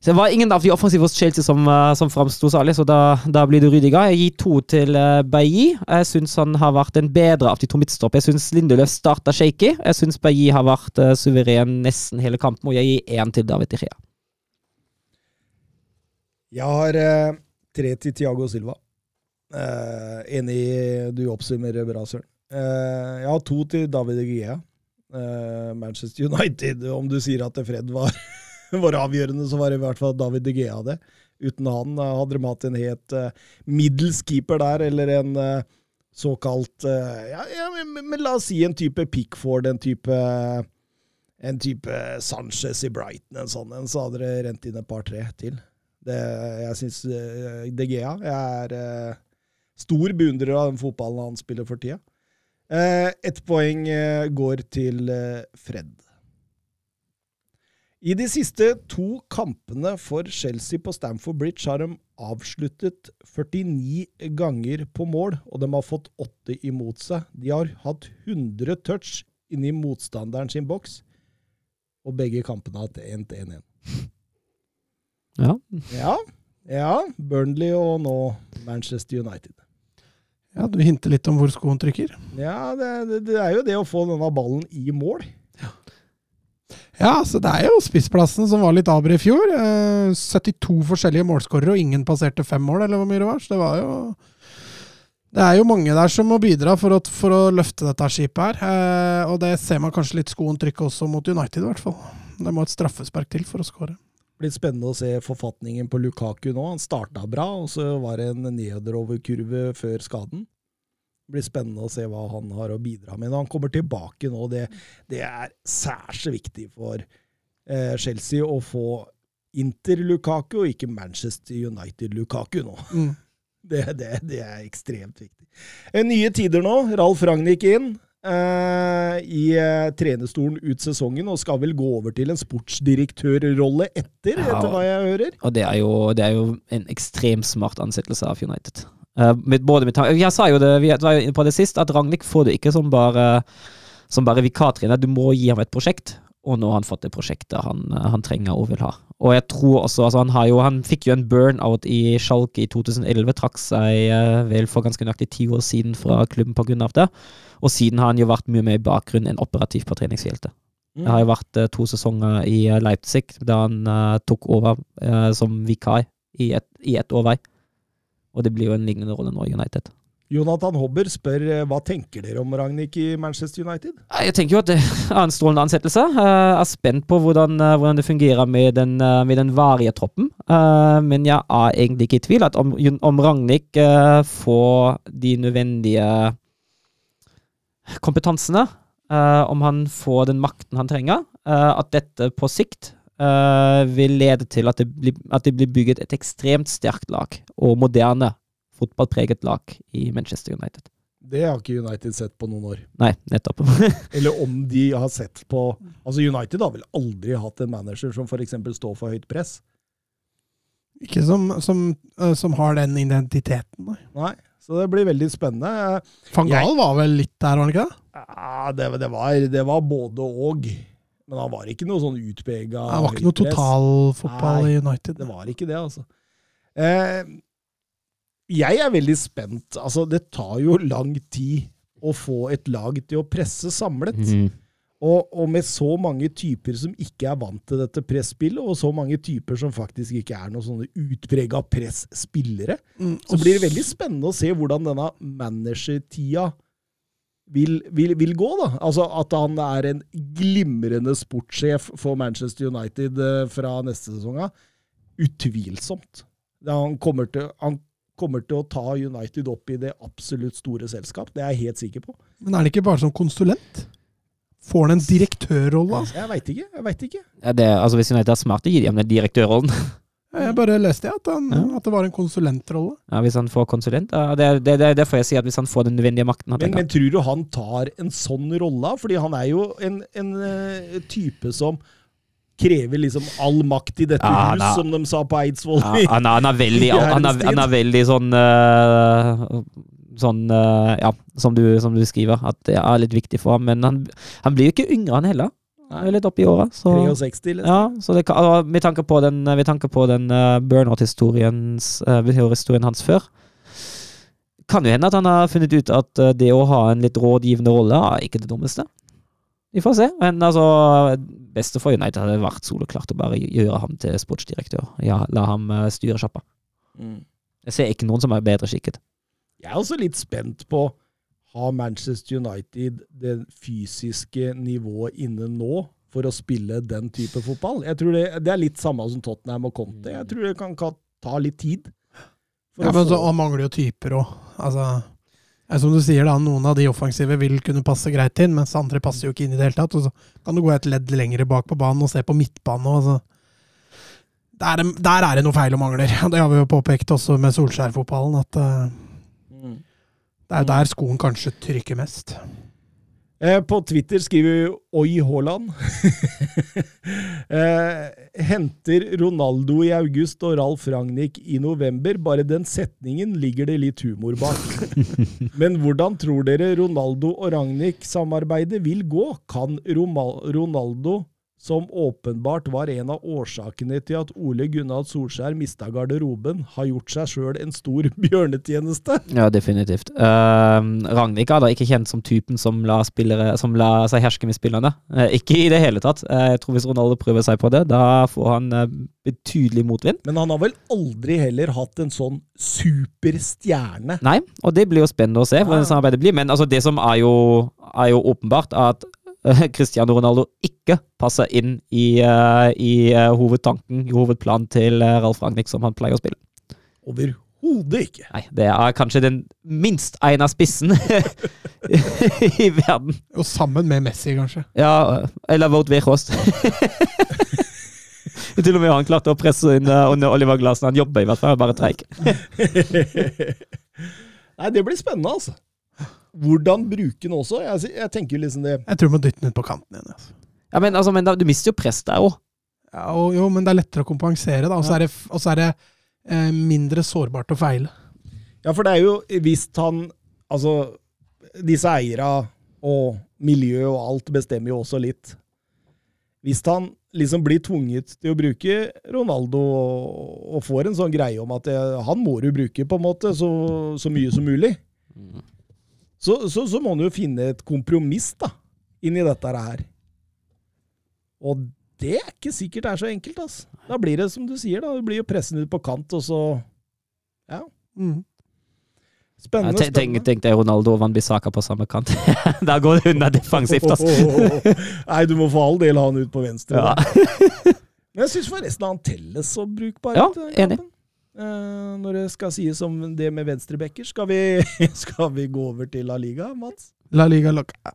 så Det var ingen av de offensive hos Chelsea som, uh, som framsto særlig, så da, da, blir det Rydiga. Jeg gir to til uh, Bailly. Jeg syns han har vært en bedre av de to midtstoppene. Jeg syns Lindeløf starta shaky. Jeg syns Bailly har vært uh, suveren nesten hele kampen, og jeg gir én til David Tichea. Jeg har uh, tre til Tiago Silva. Uh, enig, du oppsummerer bra, Søren. Jeg har to til David Gea. Manchester United, om du sier at Fred var [LAUGHS] var avgjørende, så var det i hvert fall David De Gea det. Uten han uh, hadde de hatt en helt uh, middels keeper der, eller en uh, såkalt ja, ja men, men, la oss si en type Pickford, en type en type Sanchez i Brighton, en sånn en, så hadde det rent inn et par-tre til. Det, jeg syns uh, De Gea Jeg er uh, stor beundrer av den fotballen han spiller for tida. Uh, Ett poeng uh, går til Fred. I de siste to kampene for Chelsea på Stamford Bridge har de avsluttet 49 ganger på mål, og de har fått åtte imot seg. De har hatt 100 touch inni motstanderen sin boks, og begge kampene har hatt 1-1-1. Ja. ja. Ja. Burnley og nå Manchester United. Ja, Du hinter litt om hvor skoen trykker? Ja, det, det, det er jo det å få denne ballen i mål. Ja, så det er jo spissplassen som var litt aber i fjor. Eh, 72 forskjellige målskårere, og ingen passerte fem mål, eller hvor mye det var. Så det var jo Det er jo mange der som må bidra for å, for å løfte dette skipet her. Eh, og det ser man kanskje litt skoen trykke også mot United, i hvert fall. Det må et straffespark til for å skåre. Blitt spennende å se forfatningen på Lukaku nå. Han starta bra, og så var det en nedoverkurve før skaden. Blir spennende å se hva han har å bidra med når han kommer tilbake nå. Det, det er særs viktig for eh, Chelsea å få Inter-Lukaku, og ikke Manchester United-Lukaku nå. Mm. [LAUGHS] Det, det, det, er ekstremt viktig. Eh, nye tider nå. Ralf Ragnhild inn. eh, i uh, trenerstolen ut sesongen, og skal vel gå over til en sportsdirektørrolle etter, ja, etter hva jeg hører. Og det er, jo, det er jo en ekstremt smart ansettelse av United. Uh, både med Jeg sa jo det vi var jo på det sist, at Ragnhild får det ikke som bare, som bare vikartrener. Du må gi ham et prosjekt, og nå har han fått det prosjektet han, han trenger og vil ha. Og jeg tror også altså han, jo, han fikk jo en burnout i Schalke i 2011, trakk seg uh, vel for ganske nøyaktig ti år siden fra klubben pga. det. Og siden har han jo vært mye mer i bakgrunn enn operativ på treningsfeltet. Mm. Det har jo vært uh, to sesonger i Leipzig, da han tok over som vikar i et, i et år vei. Og det blir jo en lignende rolle nå i United. Jonathan Hobber spør eh, hva tenker dere om Ragnhild i Manchester United? Jeg tenker jo at det [LAUGHS] er en strålende ansettelse. Jeg er spent på hvordan, eh, hvordan det fungerer med den, eh, med den varige troppen. Men jeg er egentlig ikke i tvil at om, om Ragnhild får de nødvendige kompetansene, om han får den makten han trenger, at dette på sikt uh, vil lede til at det, blir, at det, blir, bygget et ekstremt sterkt lag, og moderne fotballpreget lag i Manchester United. Det har ikke United sett på noen år. Nei, nettopp. [LAUGHS] Eller om de har sett på Altså, United har vel aldri hatt en manager som f.eks. står for høyt press? Ikke som, som, uh, som har den identiteten, nei. nei. Så det blir veldig spennende. Fangal var vel litt der, var han ikke det? Ja, det, det, var, det var både og. Men han var ikke noe sånn utpega Han var ikke noe totalfotball i United. Det var ikke det, altså. Eh, jeg er veldig spent. Altså, det tar jo lang tid å få et lag til å presse samlet. Mm. Og, og, med så mange typer som ikke er vant til dette presspillet, og så mange typer som faktisk ikke er noen sånne utprega presspillere, mm. så blir det veldig spennende å se hvordan denne managertida vil, vil, vil, gå. da. Altså At han er en glimrende sportssjef for Manchester United eh, fra neste sesong av. Utvilsomt. Han kommer, til, han kommer til å ta United opp i det absolutt store selskap. Det er jeg helt sikker på. Men er det ikke bare som konsulent? Får han en direktørrolle? Jeg veit ikke. jeg vet ikke. Ja, det, altså Hvis United er smart, gir de ham den direktørrollen. [LAUGHS] Jeg bare leste at, han, ja. at det var en konsulentrolle. Ja, Hvis han får konsulent? Det, det, det, det, får jeg si at hvis han får den nødvendige makten men, men, tror du han tar en sånn rolle? Fordi han er jo en, en uh, type som krever liksom all makt i dette ja, hus, som de sa på Eidsvoll. Ja, han, er, han, er veldig, [LAUGHS] han, er, han er veldig sånn uh, Sånn, uh, ja, som du, som du, skriver, at det er litt viktig for ham. Men han, han blir jo ikke yngre, han heller. Nei. Litt oppi åra. 63, liksom. Ja, så det, med tanke på den, på den uh, burnout-historien uh, hans før, kan jo hende at han har funnet ut at uh, det å ha en litt rådgivende rolle er ikke det dummeste. Vi får se. Men altså, beste for United hadde vært soleklart å bare gjøre ham til sportsdirektør. Ja, la ham styre sjappa. Mm. Jeg ser ikke noen som er bedre skikket. Jeg er også litt spent på har Manchester United det fysiske nivået inne nå for å spille den type fotball? Jeg tror det, det er litt samme som Tottenham og Conte. Jeg tror det kan, ta litt tid. Ja, men så, Han mangler jo typer òg. Altså, Som du sier, da, noen av de offensive vil kunne passe greit inn, mens andre passer jo ikke inn i det hele tatt. Og så kan du gå et ledd lenger bak på banen og se på midtbanen. òg. så. Der, er- der er det noe feil og mangler. [LAUGHS] Det har vi jo påpekt også med Solskjær-fotballen, at eh, det er der skoen kanskje trykker mest. Eh, På Twitter skriver Oi Haaland. [LAUGHS] eh, henter Ronaldo i august og Ralf Ragnhild i november. Bare den setningen ligger det litt humor bak. [LAUGHS] Men hvordan tror dere Ronaldo og Ragnhild-samarbeidet vil gå? Kan Roma- Ronaldo, som åpenbart var en av årsakene til at Ole Gunnar Solskjær mista garderoben, har gjort seg sjøl en stor [LAUGHS] bjørnetjeneste? Ja, definitivt. Uh, Ragnhild er da ikke kjent som typen som lar, spillere, som lar seg herske med spillerne. Uh, ikke i det hele tatt. Uh, jeg tror Hvis Ronaldo prøver seg på det, da får han uh, betydelig motvind. Men han har vel aldri heller hatt en sånn superstjerne? Nei, og det blir jo spennende å se hvordan samarbeidet blir. Men altså, det som er jo, er jo åpenbart, er at [LAUGHS] Cristiano Ronaldo ikke passer inn i, eh, i eh, hovedtanken, i hovedplanen til Ralf Ragnhild, som han pleier å spille. Overhodet ikke. Nei, det er kanskje den minst egna spissen [LAUGHS] i verden. Og sammen med Messi, kanskje. Ja, eller Wout Weghorst. [LAUGHS] Til og med han klarte å presse inn eh, under Oliver Glasen. Han jobber i hvert fall, bare treig. Nei, det blir spennende, altså. Hvordan bruke den også? Jeg, jeg tenker jo liksom det Jeg tror vi må dytte den ut på kanten igjen. Altså. Ja, men, altså, men da, du mister jo press der òg. Ja, og, jo, men det er lettere å kompensere, da. Og så er det, og så er det eh, mindre sårbart å feile. Ja, for det er jo hvis han Altså, disse eiera og miljø og alt bestemmer jo også litt. Hvis han liksom blir tvunget til å bruke Ronaldo og, og får en sånn greie om at det, han må du bruke på en måte så, så mye som mulig, så, så, så må han jo finne et kompromiss da, inni dette her. Og det er ikke sikkert det er så enkelt. altså. Da blir det som du sier, da. Du blir jo pressen ut på kant, og så Ja. Mm. Spennende. Ja, tenk, tenk deg Ronaldo og Van Bissaka på samme kant. [LAUGHS] da går det unna defensivt, altså. [LAUGHS] Nei, du må for all del ha han ut på venstre. Ja. [LAUGHS] Men jeg syns forresten han telles så brukbar. Ja, den enig. Eh, når det skal sies om det med venstrebacker, skal [LAUGHS] skal vi gå over til La Liga, Mats? La Liga loca.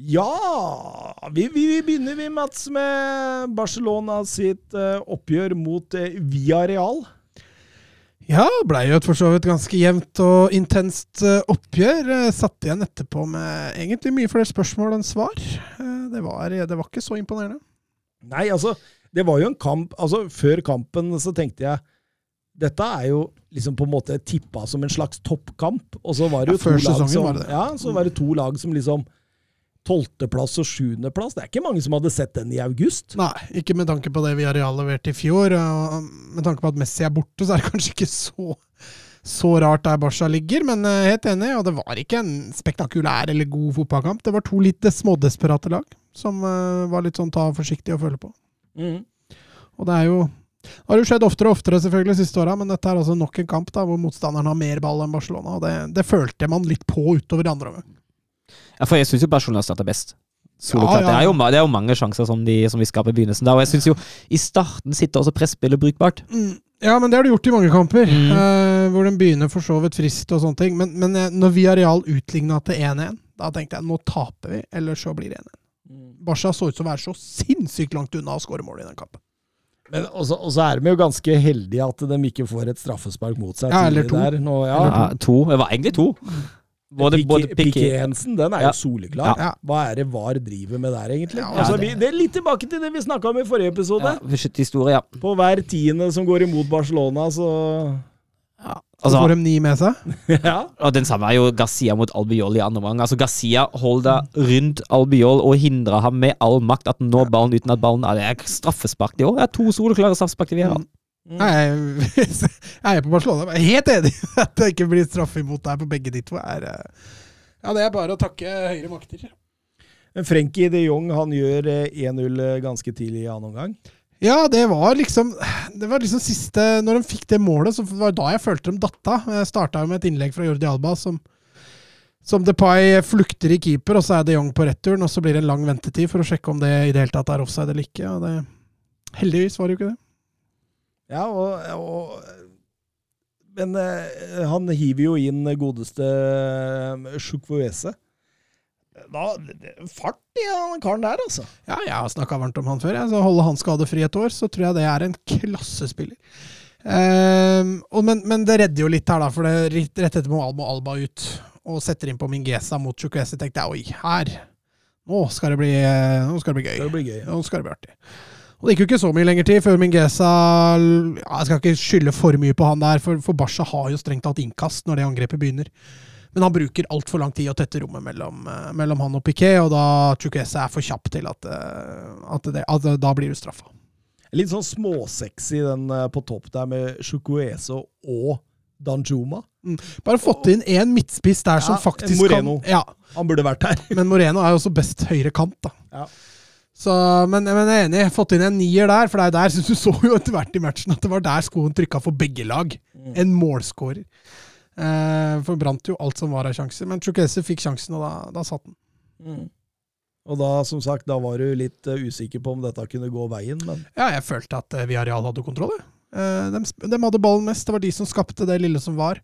Ja! Vi, vi, vi begynner, vi, Mats, med Barcelona sitt uh, oppgjør mot uh, Villarreal. Ja, blei jo et for så vidt ganske jevnt og intenst uh, oppgjør. Uh, Satt igjen etterpå med egentlig mye flere spørsmål enn svar. Eh, det, var, det var ikke så imponerende. Nei, altså, det var jo en kamp Altså, før kampen så tenkte jeg dette er jo liksom på en måte tippa som en slags toppkamp, og så var det jo Ja, to lag som det det. Ja, så var det to lag som liksom Tolvteplass og sjuendeplass. Det er ikke mange som hadde sett den i august. Nei, ikke med tanke på det vi har levert i fjor. Og med tanke på at Messi er borte, så er det [LAUGHS] kanskje ikke så, så rart der Barca ligger. Men eh, helt enig, og det var ikke en spektakulær eller god fotballkamp. Det var to litt smådesperate lag som eh, var litt sånn ta forsiktig og føle på. Mm. Og det er jo det har jo skjedd oftere og oftere selvfølgelig de siste åra, men dette er altså nok en kamp da, hvor motstanderen har mer ball enn Barcelona. og Det, det følte man litt på utover i andre omgang. Ja, for jeg syns jo personlig Barcelona starter best. Ja, ja. Det, er jo, det er jo mange sjanser som, de, som vi skaper i begynnelsen. Der, og jeg syns jo i starten sitter også presspillet brukbart. Mm. Ja, men det har du gjort i mange kamper, Mm. eh, hvor den begynner for så vidt frist og sånne ting. Men, men vi har real utligna til 1-1, da tenkte jeg nå taper vi, eller så blir det 1-1. Barca så ut som å være så sinnssykt langt unna å skåre mål i den kampen. Men også, og så er de jo ganske heldige at de ikke får et straffespark mot seg. Ja, eller to. Der. Nå, ja. Ja, to. Det var egentlig to. Både, både Piqué Hensen, Jensen, den er Ja. jo soleklar. Ja. Hva er det VAR driver med der, egentlig? Ja, altså, det- vi, det er litt tilbake til det vi snakka om i forrige episode. ja. På hver tiende som går imot Barcelona, så ja. Så Altså, får de ni med seg. [LAUGHS] Ja. og den samme er jo Garcia mot Albiol i andre omgang. Altså, Garcia holder rundt Albiol og hindrer ham med all makt at han når ballen uten at ballen er Det er straffespark det òg. Det er to soleklare straffespark til vi har. Nei, Jeg [LAUGHS] jeg er på Barcelona. Jeg er helt enig i at det ikke blir straffe imot deg på begge de to. Er, eh, ja, det er bare å takke høyere makter. Men Frenkie de Jong han gjør eh, 1-0 ganske tidlig i annen omgang. Ja, det var liksom Det var liksom siste Når de fikk det målet, så var det da jeg følte de datta. Jeg starta med et innlegg fra Jordi Alba som, som Depay flukter i keeper, og så er de Jong på returen, og så blir det en lang ventetid for å sjekke om det i det hele tatt er offside eller ikke. Og det, heldigvis var det jo ikke det. Ja, og, og Men eh, han hiver jo inn godeste eh, Chukwueze. Da, det fart i han karen der, altså. Ja, jeg har snakka varmt om han før. Jeg. Så Holde han skadefri et år, så tror jeg det er en klassespiller. Ehm, og, men, men det redder jo litt her, da, for det rett rett etter må Alba, Alba ut og setter inn på Mingesa mot Chukwesi. Tenkte jeg oi, her Nå skal det bli, eh, nå skal det bli gøy. Det blir gøy. Nå skal det bli artig. Og det gikk jo ikke så mye lenger tid før Mingesa ja, Jeg skal ikke skylde for mye på han der, for, for Barca har jo strengt tatt innkast når det angrepet begynner. Men han bruker altfor lang tid å tette rommet mellom, eh, mellom han og Piquet, og da Chukwese er for kjapp til at, eh, at, det, at da blir du straffa. Litt sånn småsexy den eh, på topp der med Chukwueze og Danjuma. Bare fått inn én midtspiss der som faktisk Moreno. kan Ja, Han burde vært her. men Moreno er jo også best høyre kant, da. Ja. Så, men, men jeg er enig. Fått inn en nier der, for det er der [LAUGHS] synes du så jo etter hvert i matchen at det var der skoen trykka for begge lag. Mm. En målskårer. Eh, for brant jo alt som var av sjanser. Men Chukese fikk sjansen, og da, da satt den. Mm. Og da, som sagt, da var du litt eh, usikker på om dette kunne gå veien, men Ja, jeg følte at uh, Villarreal hadde kontroll. Eh, de, de, hadde ballen mest. Det var de som skapte det lille som var.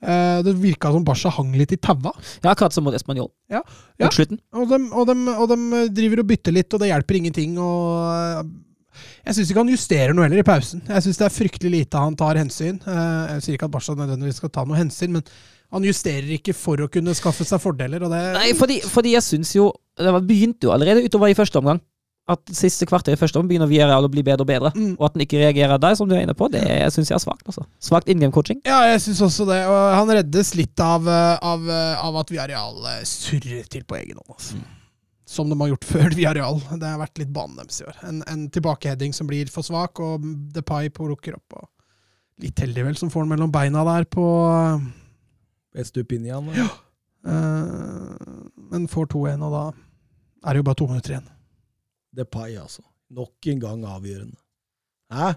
Eh, det virka som Barca hang litt i taua. Ja, akkurat som mot Espanol. Ja, Mot ja. slutten. Og de, og, og de, driver og bytter litt, og det hjelper ingenting. Og eh, jeg syns ikke han justerer noe heller i pausen. Jeg syns det er fryktelig lite han tar hensyn. Eh, Jeg sier ikke at Barca nødvendigvis skal ta noe hensyn, men han justerer ikke for å kunne skaffe seg fordeler. Nei, fordi, fordi jeg syns jo Det begynte jo allerede utover i første omgang. At siste kvarter i første omgang begynner Villarreal å bli bedre og bedre. Mm. Og at den ikke reagerer der, som du er inne på, det syns jeg er svakt. altså. Svakt in game coaching. Ja, jeg syns også det. Og han reddes litt av, eh, av, eh, av at Viareal eh, surrer til på egen hånd. Altså. Som de har gjort [LAUGHS] før Viareal. Det har vært litt banen deres i år. En, en tilbakeheading som blir for svak, og Depay plukker opp. Og litt heldig, vel, som får den mellom beina der på Estupinian eh, Men får 2-1, og da er det jo bare to minutter igjen. Depay, altså. Nok en gang avgjørende. Hæ?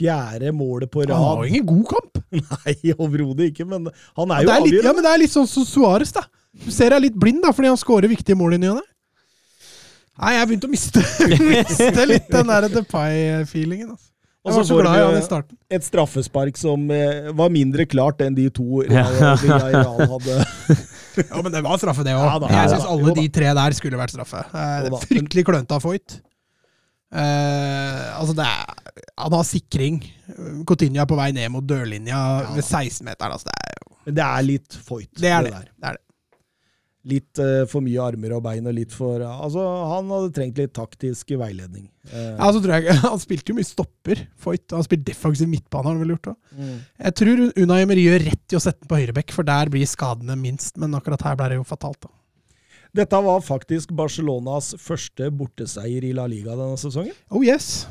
Fjerde målet på Han har jo ingen god kamp. [LAUGHS] Nei, overhodet ikke, men han er jo er litt, ja, men det er litt sånn som Suárez, da. Du ser jeg er litt blind, da, fordi han skårer viktige mål i ny og ne. Nei, jeg har begynt å miste, [LAUGHS] miste litt den der Depay-feelingen. Altså. Og så får starten. et straffespark som eh, var mindre klart enn de to Real Real hadde. [LAUGHS] Ja, men det var straffe, det òg. Ja jeg ja syns alle de tre der skulle vært straffe. Eh, det er fryktelig klønete av Foyt. Eh, altså, det er Han har sikring. Coutinho er på vei ned mot dørlinja ved 16-meteren. Altså, det er jo Men det er litt Foyt. Det er det. der. det, er det. Litt uh, for mye armer og bein og litt for Altså, han hadde trengt litt taktisk veiledning. Uh, Ja, så tror jeg, [LAUGHS] Han spilte jo mye stopper, Foyt. Han spilte defensiv midtbane, har han vel gjort òg. mm. Jeg tror Unai Emery gjør rett i å sette den på høyrebekk, for der blir skadene minst. Men akkurat her ble det jo fatalt. da. Dette var faktisk Barcelonas første borteseier i La Liga denne sesongen. Oh yes.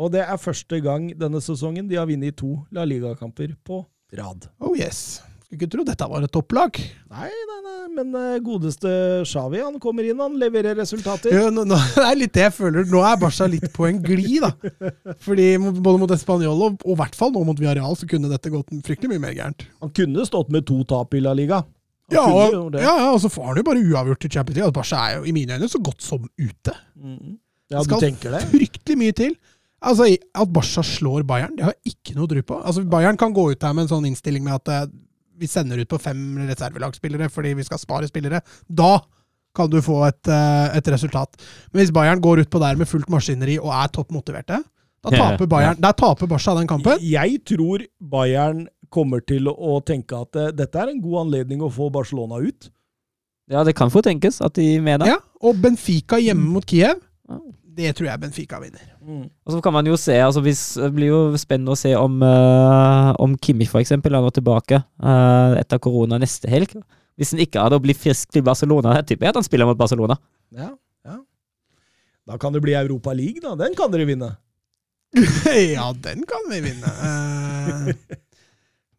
Og det er første gang denne sesongen de har vunnet to La Liga-kamper på rad. Oh yes. Skulle ikke tro dette var et topplag. Nei, nei, nei, men eh, godeste Xavi, han kommer inn, han leverer resultater. Jo, nå, nå, [LAUGHS] det er litt det jeg føler. Nå er Barca litt på en glid, da. Fordi Både mot Español og i hvert fall nå mot Villarreal så kunne dette gått fryktelig mye mer gærent. Han kunne stått med to tap i La Liga. Ja, og, ja, ja, og så får han jo bare uavgjort i Champions League. Altså, Barca er jo i mine øyne så godt som ute. Mm. Ja, du skal det? fryktelig mye til. Altså, At Barca slår Bayern, det har jeg ikke noe tro på. Altså, Bayern kan gå ut her med en sånn innstilling med at eh, vi sender ut på fem reservelagsspillere fordi vi skal spare spillere. Da kan du få et, eh, et resultat. Men hvis Bayern går ut på der med fullt maskineri og er topp motiverte, da taper Bayern, der taper Barca den kampen. Jeg tror Bayern kommer til å tenke at eh, dette er en god anledning å få Barcelona ut. Ja, det kan fort tenkes at de mener. Ja, og Benfica hjemme mot Kiev. Det tror jeg Benfica vinner. Og så kan man jo se, altså hvis, Det blir jo spennende å se om, uh, om Kimmich eksempel er nå tilbake uh, etter korona neste helg. Hvis han ikke hadde blitt frisk til Barcelona, jeg tipper jeg at han spiller mot Barcelona. Ja, ja. Da kan det bli Europa League, da. Den kan dere vinne. [LAUGHS] ja, den kan vi vinne. Uh...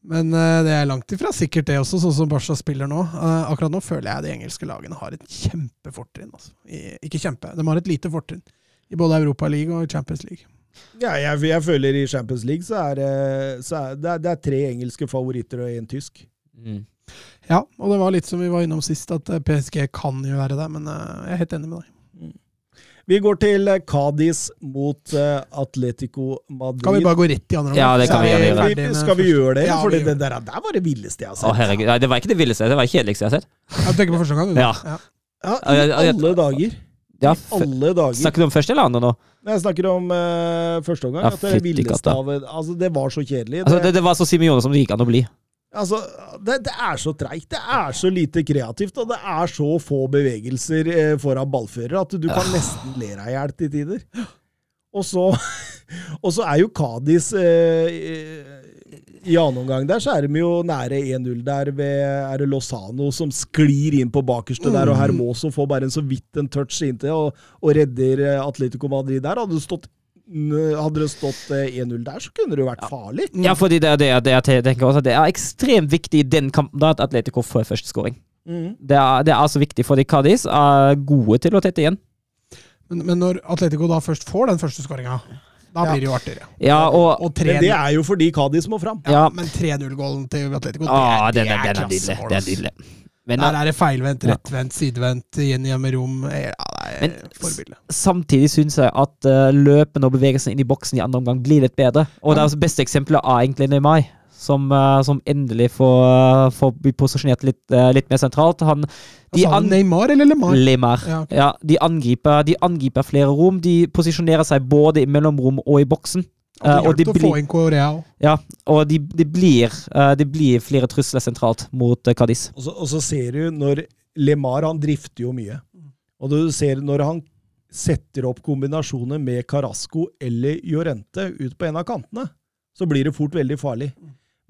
Men uh, det er langt ifra sikkert det også, sånn som Barca spiller nå. Uh, akkurat nå føler jeg de engelske lagene har et kjempefortrinn. Altså. I, ikke kjempe, de har et lite fortrinn. I både Europa League og Champions League. Ja, jeg, jeg føler i Champions League så er, det- så er det, er, det er tre engelske favoritter og én tysk. Mm. Ja, og det var litt som vi var innom sist, at eh, PSG kan jo være det, men eh, jeg er helt enig med deg. Vi går til eh, Cádiz mot eh, Atletico Madrid. Kan vi bare gå rett i andre Ja, det kan vi gjøre. vi, skal vi gjøre det? Ja, For det der, der var det villeste jeg har Å, sett. herregud. Nei, det var ikke det villeste. Det var det kjedeligste jeg har sett. Jeg tenker på første gang. du. Ja. Ja. Ja, Ja, ja, I alle dager. Ja, alle dager. Snakker du om første eller andre nå? Jeg snakker om uh, første omgang. Ja, at det, villeste av Altså, det var så kjedelig. Altså, det, det, var så Simione som det gikk an å bli. altså, det, det er så treigt. Det er så lite kreativt, og det er så få bevegelser eh, foran ballfører at du kan nesten le deg i hjel til tider. Og så, [LAUGHS] og så er jo Kadis eh, I annen omgang der så er de jo nære 1-0 der ved er det Lozano som sklir inn på bakerste der, og Hermoso får bare en så vidt en touch inntil og, og redder eh, Atletico Madrid der. Hadde det stått, hadde det stått eh, 1-0 der, så kunne det jo vært farlig. Ja, fordi det, er det, det, jeg tenker også, at det er ekstremt viktig i den kampen da at Atletico får første scoring. Mhm. Det er, det er altså viktig, fordi Cádiz er gode til å tette igjen. Men, men når Atletico da først får den første skåringa, da blir det jo artigere. Ja, og Og Men det er jo fordi Cádiz må fram. ja, Ja. Men 3-0-gålen til Atletico, det ah, det er, er er klassemål. Men Der er det feilvendt, rettvendt, sidevendt, i rom. Ja, Men- forbilde. samtidig syns jeg at uh, løpene og bevegelsene inn i boksen i andre omgang blir litt bedre. Og det er beste eksempelet er egentlig Neymar, som, eh, som endelig får, eh, får bli posisjonert litt, eh, litt mer sentralt. Han, de altså, Neymar eller Lemar? Lemar. Ja, okay. Ja, de angriper, de angriper flere rom. De posisjonerer seg både i mellomrom og i boksen. Og det hjelper de å få blir, inn Korea òg. ja, og det de, blir, det blir flere trusler sentralt mot uh, Cádiz. Og så, og så ser du når Lemar han drifter jo mye. Og du ser når han setter opp kombinasjoner med Carasco eller Llorente ut på en av kantene, så blir det fort veldig farlig.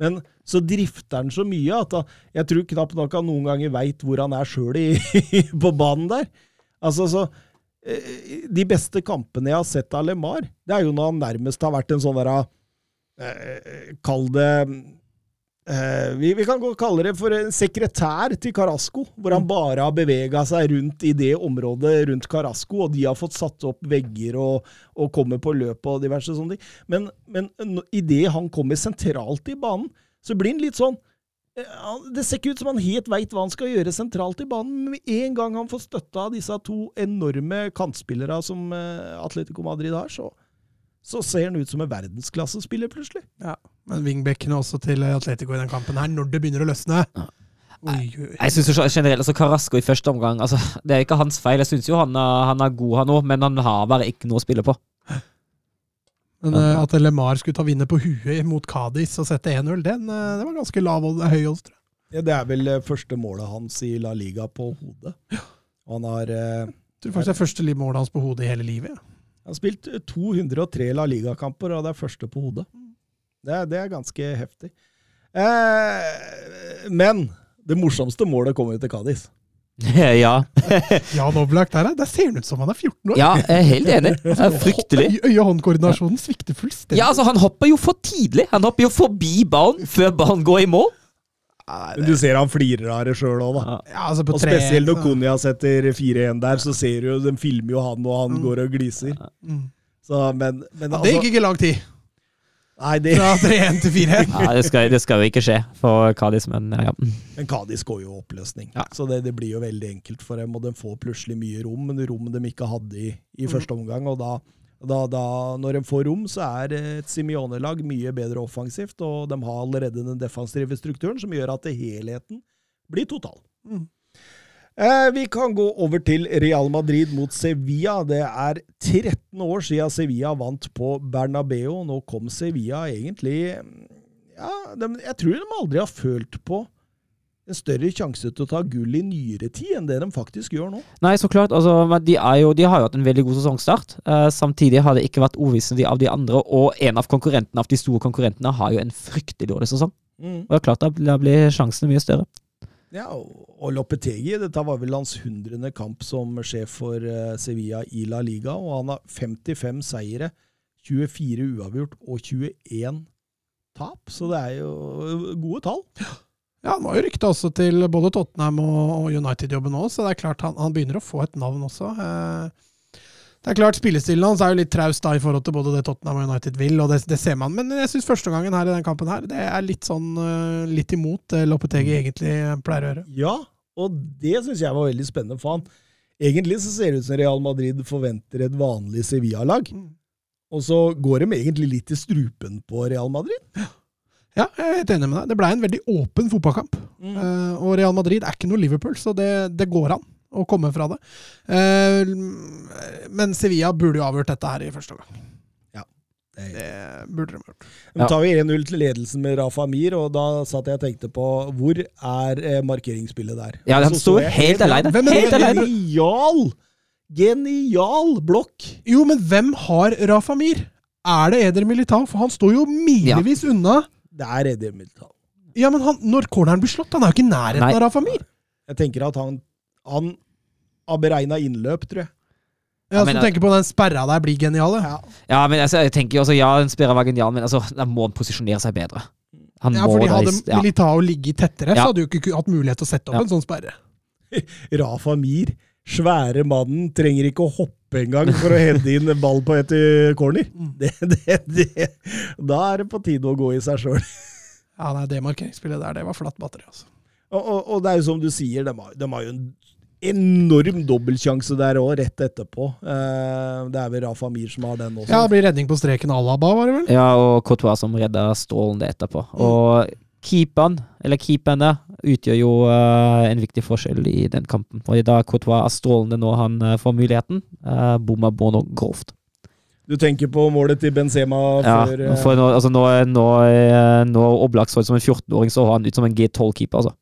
Men så drifter han så mye at jeg tror knapt nok han noen ganger veit hvor han er sjøl [LAUGHS] på banen der. Altså, så eh, De beste kampene jeg har sett av Lemar, det er jo når han nærmest har vært en sånn derre eh, Kall det Eh, vi, vi kan godt kalle det for en sekretær til Carasco, hvor han bare har bevega seg rundt i det området rundt Carasco, og de har fått satt opp vegger og, og kommer på løpet og diverse sånne ting. Men, men idet han kommer sentralt i banen, så blir han litt sånn eh, Det ser ikke ut som han helt veit hva han skal gjøre sentralt i banen, men med en gang han får støtte av disse to enorme kantspillere som eh, Atletico Madrid har, så, så ser han ut som en verdensklassespiller, plutselig. Ja. Men wingbackene også til Atletico i den kampen her, når det begynner å løsne Oi, oi. Jeg synes jo generelt altså Carasco i første omgang altså, [LAUGHS] Det er ikke hans feil. Jeg syns jo han han er god, han òg, men han har bare ikke noe å spille på. Men eh, at Lemar skulle ta vinner på huet mot Cádiz og sette 1-0, den eh, det var ganske lav og høy odds, tror jeg. Ja, det er vel eh, første målet hans i La Liga på hodet. Han har, eh, Jeg tror faktisk det er første målet hans på hodet i hele livet. ja. han har spilt eh, 203 La Liga-kamper, og det er første på hodet. Det det er ganske heftig. Eh, men det morsomste målet kommer jo til Kadis. [LAUGHS] ja. [LAUGHS] Jan Oblak der, der ser han ut som han er 14 år. ja, jeg er helt enig. Det er fryktelig. Øye- Øye-hånd-koordinasjonen svikter fullstendig. Ja, altså, han hopper jo for tidlig. Han hopper jo forbi ballen før ballen går i mål. Men du ser han flirer av det sjøl òg, da. Ja, altså på Og spesielt når Konya setter 4-1 der, så ser du jo, de filmer jo han, og han Mm. går og gliser. Mm. Så, men, men Ja, det gikk altså ikke lang tid. Nei, det, Fra 3-1 til 4-1. Ja, [LAUGHS] det skal, det skal jo ikke skje for Kadis, men ja. Men Kadis går jo oppløsning, Ja. så det, det blir jo veldig enkelt for dem. Og de får plutselig mye rom, men rom de ikke hadde i, i Mm. første omgang. Og da, da, da, når de får rom, så er et Simione-lag mye bedre offensivt, og de har allerede den defensive strukturen som gjør at helheten blir total. Mm. Eh, vi kan gå over til Real Madrid mot Sevilla. Det er 13 år siden Sevilla vant på Bernabeu. Nå kom Sevilla egentlig ja, de, Jeg tror de aldri har følt på en større sjanse til å ta gull i nyere tid enn det de faktisk gjør nå. Nei, så klart. Altså, de, jo, de har jo hatt en veldig god sesongstart. Eh, samtidig har det ikke vært overbevisende av de andre, og en av konkurrentene av de store konkurrentene har jo en fryktelig dårlig sesong. Og det er klart, da blir sjansene mye større. Ja, og Lopetegi, dette var vel hans hundrende kamp som sjef for eh, Sevilla i La Liga, og han har 55 seire, 24 uavgjort og 21 tap, så det er jo gode tall. Ja, han var jo rykta også til både Tottenham og United-jobben nå, så det er klart han, han begynner å få et navn også. Eh, Det er klart Spillestilen hans er jo litt traust da i forhold til både det Tottenham og United vil, og det, det ser man. Men jeg syns førstegangen her i den kampen her, det er litt sånn eh, litt imot det Lopetegi egentlig pleier å gjøre. Ja, og det syns jeg var veldig spennende, han Egentlig så ser det ut som Real Madrid forventer et vanlig Sevilla-lag. Mm. Og så går de egentlig litt i strupen på Real Madrid. Ja, jeg er helt enig med deg. Det blei en veldig åpen fotballkamp. Mm. Uh, og Real Madrid er ikke noe Liverpool, så det, det går an å komme fra det. Eh, men Sevilla burde jo avgjort dette her i første omgang. Det burde de gjort. De tar jo 1-0 til ledelsen med Rafa Mir, og da satt jeg og tenkte på hvor er eh, markeringsspillet der? Ja, han sto helt alene. Hvem er Helt det? Genial! Genial blokk! Jo, men hvem har Rafa Mir? Er det Eder Militao? For han står jo milevis unna. Det er Eder Militao. Ja, men han, når corneren blir slått, han er jo ikke i nærheten Nei. av Rafa Mir. Jeg tenker at han, han har beregna innløp, tror jeg. Ja, men- du tenker på den sperra der blir genial, Ja, ja men altså, jeg tenker jo også, ja, den sperra var genial, men altså, da må han posisjonere seg bedre. Han Ja, fordi Hadde i- ja. Militao ligget tettere, Ja. så hadde du ikke hatt mulighet til å sette opp Ja. en sånn sperre. [LAUGHS] Rafa Mir, svære mannen, trenger ikke å hoppe engang for å hente inn ball på et eh, corner. Mm. [LAUGHS] Det, det, det. Da er det på tide å gå i seg sjøl. Ja, nei, det markeringsspillet der, det var flatt batteri, altså. Og, og, og det er jo som du sier, de har, de har jo en enorm dobbeltsjanse der òg, rett etterpå. Eh, det er vel Rafa Mir som har den også. Ja, det blir redning på streken Alaba, var det vel? Ja, og Courtois som redder strålende etterpå. Og keeperen, eller keeperne, utgjør jo eh, en viktig forskjell i den kampen. Og da Courtois er strålende når han eh, får muligheten, uh, bommer Bono grovt. Du tenker på målet til Benzema Ja, før Ja, for nå, altså nå, nå, nå Oblak så ut som en 14-åring, så han ut som en G12-keeper, altså.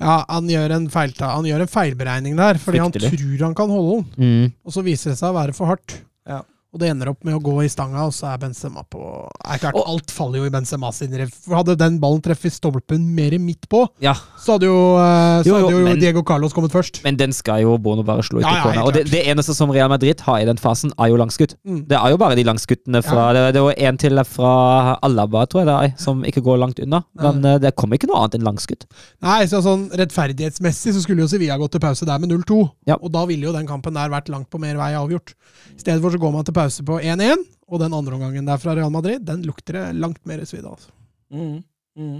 Ja, han gjør en, feilta, han gjør en feilberegning der, fordi han tror han kan holde den. Mm. Og så viser det seg å være for hardt. Ja. Og det ender opp med å gå i stanga, og så er Benzema på er klart, Og- Alt faller jo i Benzema sin. For Hadde den ballen treffet stolpen mer midt på, Ja, så hadde jo, eh, så Jo, jo, hadde jo men- Diego Carlos kommet først. men den skal jo Bono bare slå ut Ja, i corner. Ja, Og det, det eneste som Real Madrid har i den fasen, er jo langskudd. Mm. Det er jo bare de langskuddene fra Det, det var en til fra Alaba, tror jeg det er, som ikke går langt unna. Men mm. det kommer ikke noe annet enn langskudd. Nei, så sånn rettferdighetsmessig så skulle jo Sevilla gått til pause der med 0-2. Ja. Og da ville jo den kampen der vært langt på mer vei avgjort. I stedet for så går man til pause på 1-1, og den andre omgangen der fra Real Madrid, den lukter det langt mer svidd av. Altså. Mm, mm.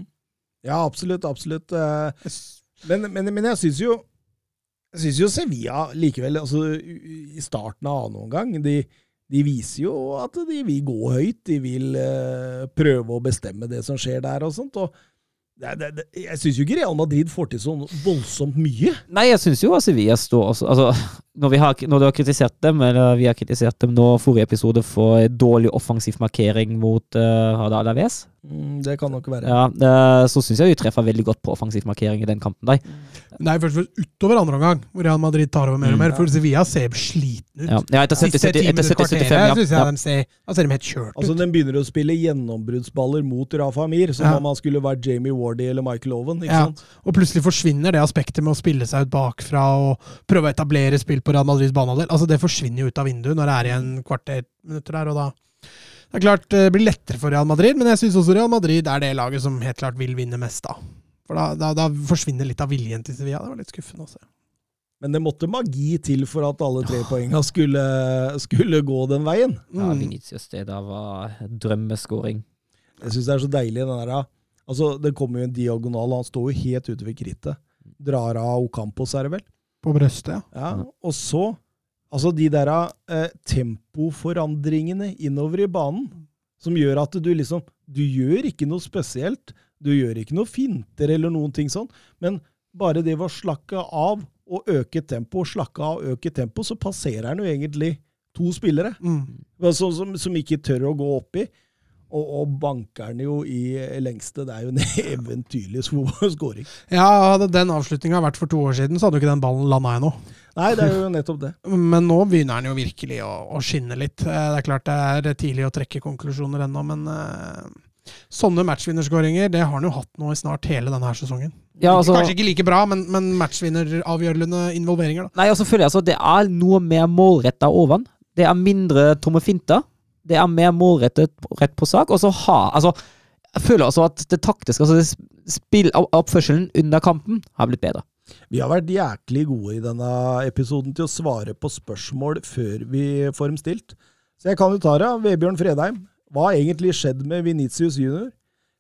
Ja, absolutt, absolutt. eh, Men, men, men jeg syns jo jeg synes jo Sevilla likevel, altså i starten av annen omgang, de, de viser jo at de vil gå høyt. De vil uh, prøve å bestemme det som skjer der og sånt. og det, det, det, Jeg syns jo ikke Real Madrid får til så voldsomt mye. Nei, jeg syns jo at Sevilla står også Altså, når, vi har, når du har kritisert dem, eller vi har kritisert dem nå forrige episode for dårlig offensiv markering mot uh, Alaves, Mm, det kan nok være. ja, uh, så syns jeg vi treffer veldig godt på offensiv markering i den kampen. der. Men det er først og fremst utover andre omgang hvor Real Madrid tar over mer og Mm. mer, for Sevilla ser sliten ut. Ja, ja etter 70, Siste 70, ti etter minutter 70, 75, kvarteret ja. syns ja. jeg de ser, da ser de helt kjørt Altså, ut. Den begynner å spille gjennombruddsballer mot Rafa Amir, som Ja. om han skulle vært Jamie Wardy eller Michael Owen. ikke Ja. sant? Og plutselig forsvinner det aspektet med å spille seg ut bakfra og prøve å etablere spill på Real Madrids banehalvdel. Altså, det forsvinner jo ut av vinduet når det er igjen kvarter minutter der, og da Det er klart det blir lettere for Real Madrid, men jeg syns også Real Madrid er det laget som helt klart vil vinne mest, da. For da, da, da forsvinner litt av viljen til Sevilla. Det var litt skuffende å se. Men det måtte magi til for at alle tre poengene skulle, skulle gå den veien. Ja, Mm. Vinicius, det da var drømmeskåring. Jeg syns det er så deilig, den der Altså, det kommer jo en diagonal, han står jo helt ute ved krittet. Drar av Ocampos, er det vel? På brøstet, ja. Ja, og så Altså, de der eh, tempoforandringene innover i banen, som gjør at du liksom Du gjør ikke noe spesielt. Du gjør ikke noe finter eller noen ting sånn, men bare det å slakke av og øke tempo, slakke av og øke tempo, så passerer han jo egentlig to spillere. Mm. som, som, som ikke tør å gå oppi. Og, og banker den jo i lengste. Det er jo en [LAUGHS] eventyrlig skåring. Ja, hadde den avslutninga vært for to år siden, så hadde jo ikke den ballen landa ennå. Nei, det er jo nettopp det. [LAUGHS] Men nå begynner han jo virkelig å, å skinne litt. Eh, Det er klart det er tidlig å trekke konklusjoner ennå, men eh, sånne matchvinnerskåringer det har han jo hatt nå i snart hele denne sesongen. Ja, altså- Kanskje ikke like bra, men, men matchvinneravgjørende involveringer, da. Nei, og så føler jeg altså det er noe mer målretta oven. Det er mindre tomme finter. Det er mer målrettet rett på sak. Og så ha Altså, jeg føler altså at det taktiske, altså det spill, oppførselen under kampen, har blitt bedre. Vi har vært jæklig gode i denne episoden til å svare på spørsmål før vi får dem stilt. Så jeg kan jo ta det. Vebjørn Fredheim. Hva har egentlig skjedd med Venitius jr.?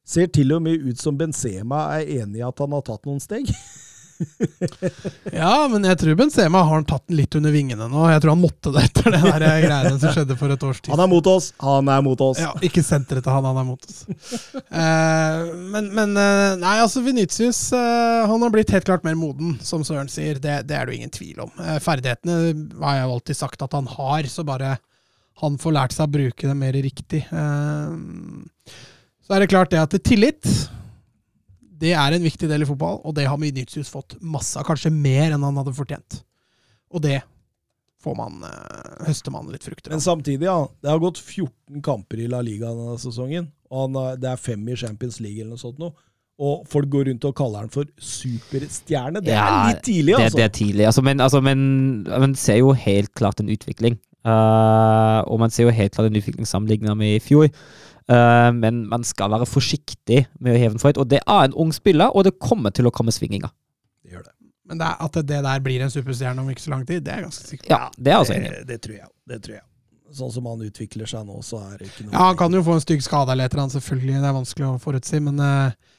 Ser til og med ut som Benzema er enig i at han har tatt noen steg. [LAUGHS] ja, men jeg tror Benzema har han tatt den litt under vingene nå. Jeg tror han måtte det etter det der greiene som skjedde for et års tid. Han er mot oss! Han er mot oss! Ja, Ikke senteret til han, han er mot oss. eh, men, men eh, Nei, altså Venitius eh, han har blitt helt klart mer moden, som Søren sier. Det, det er det jo ingen tvil om. Eh, ferdighetene har jeg jo alltid sagt at han har, så bare han får lært seg å bruke det mer riktig. Eh, så er det klart det at det er tillit det er en viktig del i fotball, og det har Vinicius fått masse av. Kanskje mer enn han hadde fortjent. Og det får man, øh, høster man litt frukter av. Men samtidig, ja. Det har gått 14 kamper i La Liga denne sesongen. Og han, det er fem i Champions League eller noe sånt noe. Og folk går rundt og kaller han for superstjerne. Det ja, er litt tidlig, altså. Det, det er tidlig, altså, men, altså, men, men ser jo helt klart en utvikling. Uh, og man ser jo helt klart en utvikling sammenlignet med i fjor. Uh, men man skal være forsiktig med å heve den for høyt. Og det er en ung spiller, og det kommer til å komme svinginger. Det gjør det. Men det er, at det der blir en superstjerne om ikke så lang tid, det er jeg ganske sikkert. Ja, det er også enig. Det, det, tror jeg. Det tror jeg. Sånn som han utvikler seg nå, så er det ikke noe Ja, han kan jo få en stygg skade eller et eller annet, selvfølgelig. Det er vanskelig å forutsi, men uh,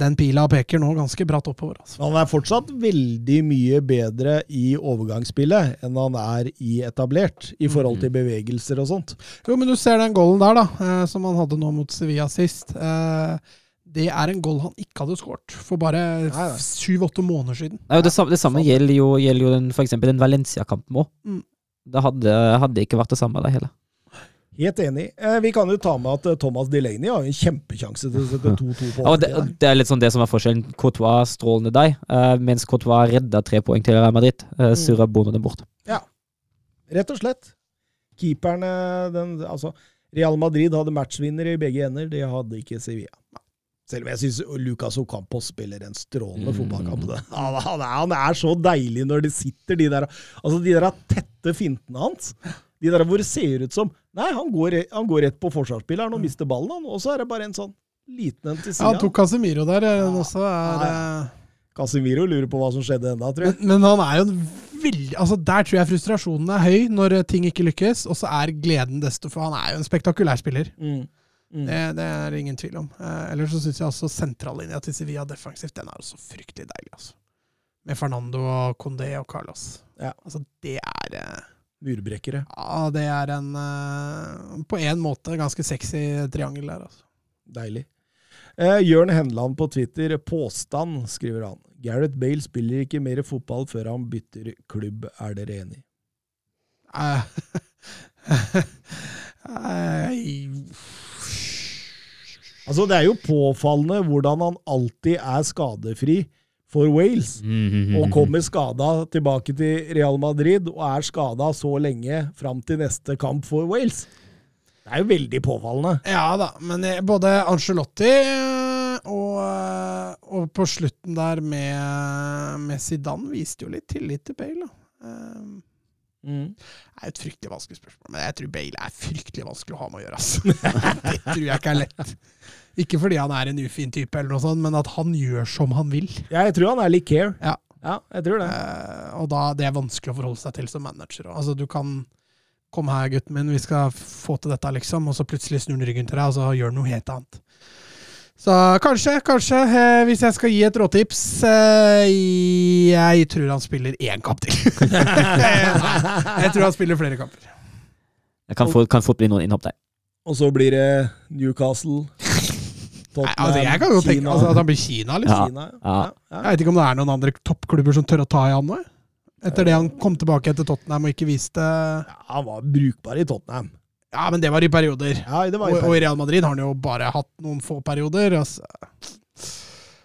den pila peker nå ganske bratt oppover. Altså. Han er fortsatt veldig mye bedre i overgangsspillet enn han er i etablert, i forhold til mm. bevegelser og sånt. Jo, men du ser den goalen der, da, eh, som han hadde nå mot Sevilla sist. Eh, det er en goal han ikke hadde skåret for bare syv-åtte måneder siden. Nei, det, samme, det samme gjelder jo, gjelder jo den, for eksempel den Valencia-kampen òg. Mm. Det hadde, hadde, ikke vært det samme, det hele. Helt enig. Eh, vi kan jo ta med at eh, Thomas Delaney har en kjempekjanse til å sette [LAUGHS] 2-2 på. Ja, det, det, er litt sånn det som er forskjellen. Courtois strålende deg, uh, mens Courtois redda tre poeng til Real Madrid. Uh, surra Bono den bort. Ja, rett og slett. Keeperne den, altså, Real Madrid hadde matchvinner i begge ender, det hadde ikke Sevilla. Selv om jeg syns Lucas Ocampos spiller en strålende mm. fotballkamp. [LAUGHS] Han, han, han, er så deilig når de sitter de der Altså de der tette fintene hans. De der hvor det ser ut som Nei, han går, han går rett på forsvarsspilleren og mm. mister ballen, han. Og så er det bare en sånn liten en til sida. Ja, han tok Casemiro der. Ja, også er, ja. Casemiro lurer på hva som skjedde enda, tror jeg. Men, men, han er jo en veldig Altså, Der tror jeg frustrasjonen er høy når ting ikke lykkes, og så er gleden desto For han er jo en spektakulær spiller. Mm. Mm. Det, det, er ingen tvil om. Eh, ellers så syns jeg også sentrallinja til Sevilla defensivt den er også fryktelig deilig. altså. Med Fernando og Condé og Carlos. Ja. Altså, det er eh, Murbrekkere. Ja, det er en uh, på en måte ganske sexy triangel der. altså. Deilig. Eh, Jørn Henland på Twitter. Påstand, skriver han. Gareth Bale spiller ikke mer fotball før han bytter klubb. Er dere enig? [LAUGHS] Uh, altså, det er jo påfallende hvordan han alltid er skadefri for Wales. Mm-hmm. Og kommer skada tilbake til Real Madrid og er skada så lenge fram til neste kamp for Wales. Det er jo veldig påfallende. Ja da, men både Angelotti eh, og, eh, og på slutten der med, med Zidane viste jo litt tillit til Bale. Da. Mm. Det er et fryktelig vanskelig spørsmål, men jeg tror Bale er fryktelig vanskelig å ha med å gjøre. Altså. [LAUGHS] det tror jeg ikke er lett. Ikke fordi han er en ufin type, eller noe sånt, men at han gjør som han vil. Ja, jeg tror han er like care. Ja, ja jeg tror det. Uh, og da det er vanskelig å forholde seg til som manager. Altså, du kan Kom her, gutten min, vi skal få til dette, liksom. Og så plutselig snur han ryggen til deg, og så gjør han noe helt annet. Så kanskje, kanskje, eh, hvis jeg skal gi et råtips eh, Jeg tror han spiller én kamp til. [LAUGHS] jeg tror han spiller flere kamper. Det kan fort bli noen innhopp der. Og så blir det Newcastle. [LAUGHS] Tottenham, altså jeg kan jo tenke altså, at han blir Kina, liksom. Ja. Ja. Ja. Jeg vet ikke om det er noen andre toppklubber som tør å ta i han nå? Etter det han kom tilbake etter Tottenham og ikke viste ja, Han var brukbar i Tottenham. Ja, men det var i perioder. Ja, det var i perioder. Og, og, i Real Madrid har han jo bare hatt noen få perioder. Altså.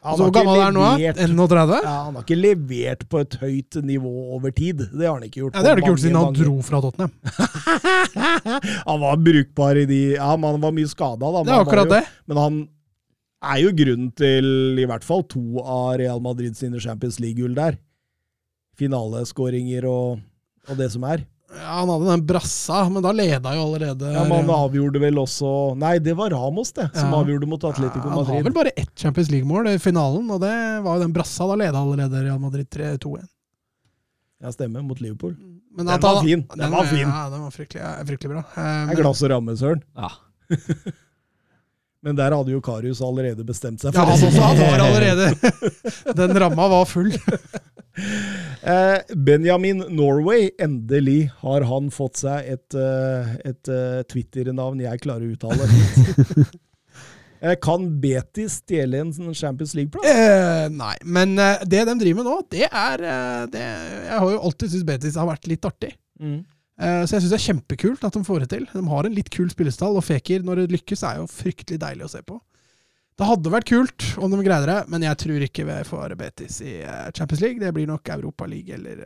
Så gammel er han nå? 31? Ja, han har ikke levert på et høyt nivå over tid. Det har han ikke gjort. Ja, det har han ikke gjort siden han dro fra Tottenham. [LAUGHS] han var brukbar i de Ja, men han var mye skada, da. Det er akkurat jo, det. Men han er jo grunnen til i hvert fall to av Real Madrid sine Champions League-gull der. Finaleskåringer og, og det som er. Ja, han hadde den brassa, men da leda jo allerede Ja, men han avgjorde vel også Nei, det var Ramos, det, som Ja. avgjorde mot Atletico Madrid. Han har vel bare ett Champions League-mål i finalen, og det var jo den brassa. Da leda allerede Real Madrid 3-2-1. Ja, stemmer, mot Liverpool. Men Den den var fin. Den var fin. Ja, den var fryktelig, ja, fryktelig bra. Eh, Det er glass og ramme, Søren. Ja. [LAUGHS] Men der hadde jo Karius allerede bestemt seg for ja. Han var allerede [LAUGHS] Den ramma var full. Eh, Benjamin Norway, endelig har han fått seg et, eh, et eh, Twitter-navn jeg klarer å uttale. [LAUGHS] Kan Betis stjele en sånn Champions League-plass? Eh, nei, men det de driver med nå, det er det, Jeg har jo alltid syntes Betis har vært litt artig. Mm. Eh, så jeg syns det er kjempekult at de får det til. De har en litt kul spillestall, og Fekir, når det lykkes, er jo fryktelig deilig å se på. Det hadde vært kult om de greide det, men jeg tror ikke vi får Betis i eh, Champions League. Det blir nok Europa League eller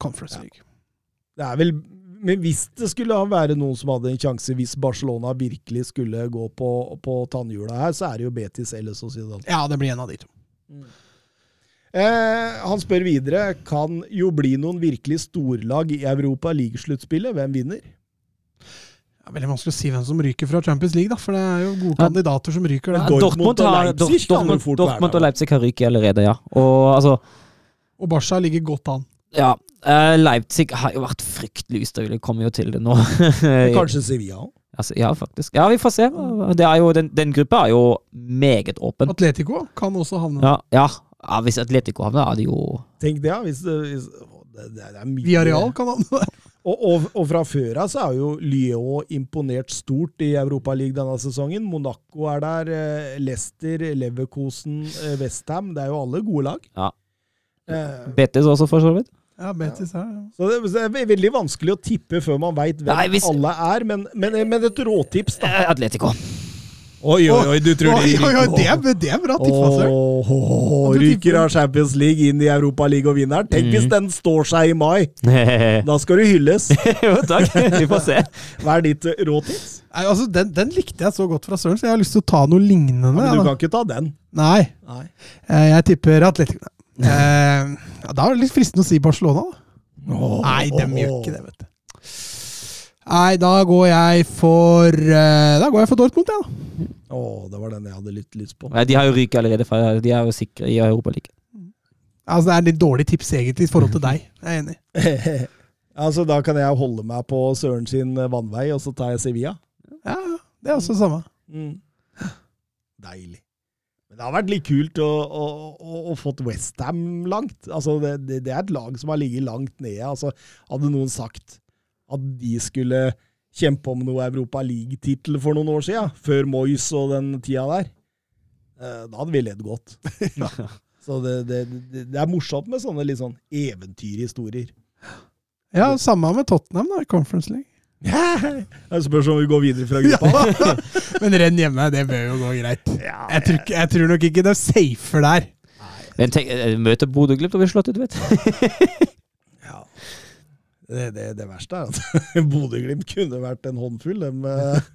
Conference Conference Ja. League. Det er vel Men hvis det skulle være noen som hadde en sjanse, hvis Barcelona virkelig skulle gå på, på tannhjula her, så er det jo Betis eller Sociedad. Ja, det blir en av de to. Eh, han spør videre kan jo bli noen virkelig storlag i Europa League-sluttspillet. Hvem vinner? Det er veldig vanskelig å si hvem som ryker fra Champions League, da, for det er jo gode Ja. kandidater som ryker Ja, Dortmund, Dortmund og Leipzig Dortmund, være Dortmund og Leipzig har ryket allerede, ja. Og altså Og Barca ligger godt an. Ja. eh, Leipzig har jo vært fryktelig ustabile. Kommer jo til det nå. [LAUGHS] Kanskje Sevilla òg? altså, ja, faktisk. Ja, vi får se. Det er jo, den, den gruppa er jo meget åpen. Atletico kan også havne Ja, ja. Ja hvis Atletico havner, er det jo Tenk det, ja. Hvis det, hvis, det, det, er mye Villarreal kan havne der. [LAUGHS] Og, og, og fra før av så er jo Lyon imponert stort i Europaligaen denne sesongen. Monaco er der, eh, Leicester, Leverkosen, eh, Westham. Det er jo alle gode lag. Ja. Eh, Betis også, for så vidt. Ja, Betis er ja. så det, så det er veldig vanskelig å tippe før man veit hvem Nei, hvis- alle er, men, men, men et råtips, da. Eh, Atletico. Oi, oi, oi, du tror oi, oi, oi, det, er, det er bra tippa, sør. Åh, Du ryker av Champions League inn i Europaligaen og vinner. Tenk hvis Mm. den står seg i mai! [LAUGHS] Da skal du hylles. [LAUGHS] jo, takk. Vi får se. [LAUGHS] Hva er ditt eh, råtips? Nei, altså, den, den likte jeg så godt fra Søren, så jeg har lyst til å ta noe lignende. Ja, men du kan ikke ta den. Nei, Nei. eh, jeg tipper Atletico. Eh, ja, da er det litt fristende å si Barcelona, da. Nei, de gjør ikke det, vet du. Nei, da går jeg for eh, Da går jeg for Dortmund, jeg, da. Å, det var den jeg hadde litt lyst på. Nei, De har jo ryket allerede, for de er jo sikre i Europaligaen. Altså, det er litt dårlig tips, egentlig, i forhold til deg. Jeg er enig. [LAUGHS] altså, da kan jeg holde meg på Søren sin vannvei, og så tar jeg Sevilla. Ja, ja, det er også det samme. Mm. Deilig. Men det har vært litt kult å, å, å, å fått Westham langt. Altså, det, det, det er et lag som har ligget langt nede. Altså, hadde noen sagt at de skulle kjempe om noe Europa League-tittel for noen år siden, før Moyes og den tida der, eh, da hadde vi ledd godt. [LAUGHS] Så det, det, det, er morsomt med sånne litt sånn eventyrhistorier. Ja, samme med Tottenham, da, i Conference League. [LAUGHS] Det spørs om vi går videre fra gruppa. [LAUGHS] Men renn hjemme, det bør jo gå greit. Jeg tror, jeg tror nok ikke det er safer der. Men tenk, møter møte Bodø-Glimt og bli slått ut, vet du. Ja. Det, det, det verste er at [LAUGHS] Bodø-Glimt kunne vært en håndfull, dem eh,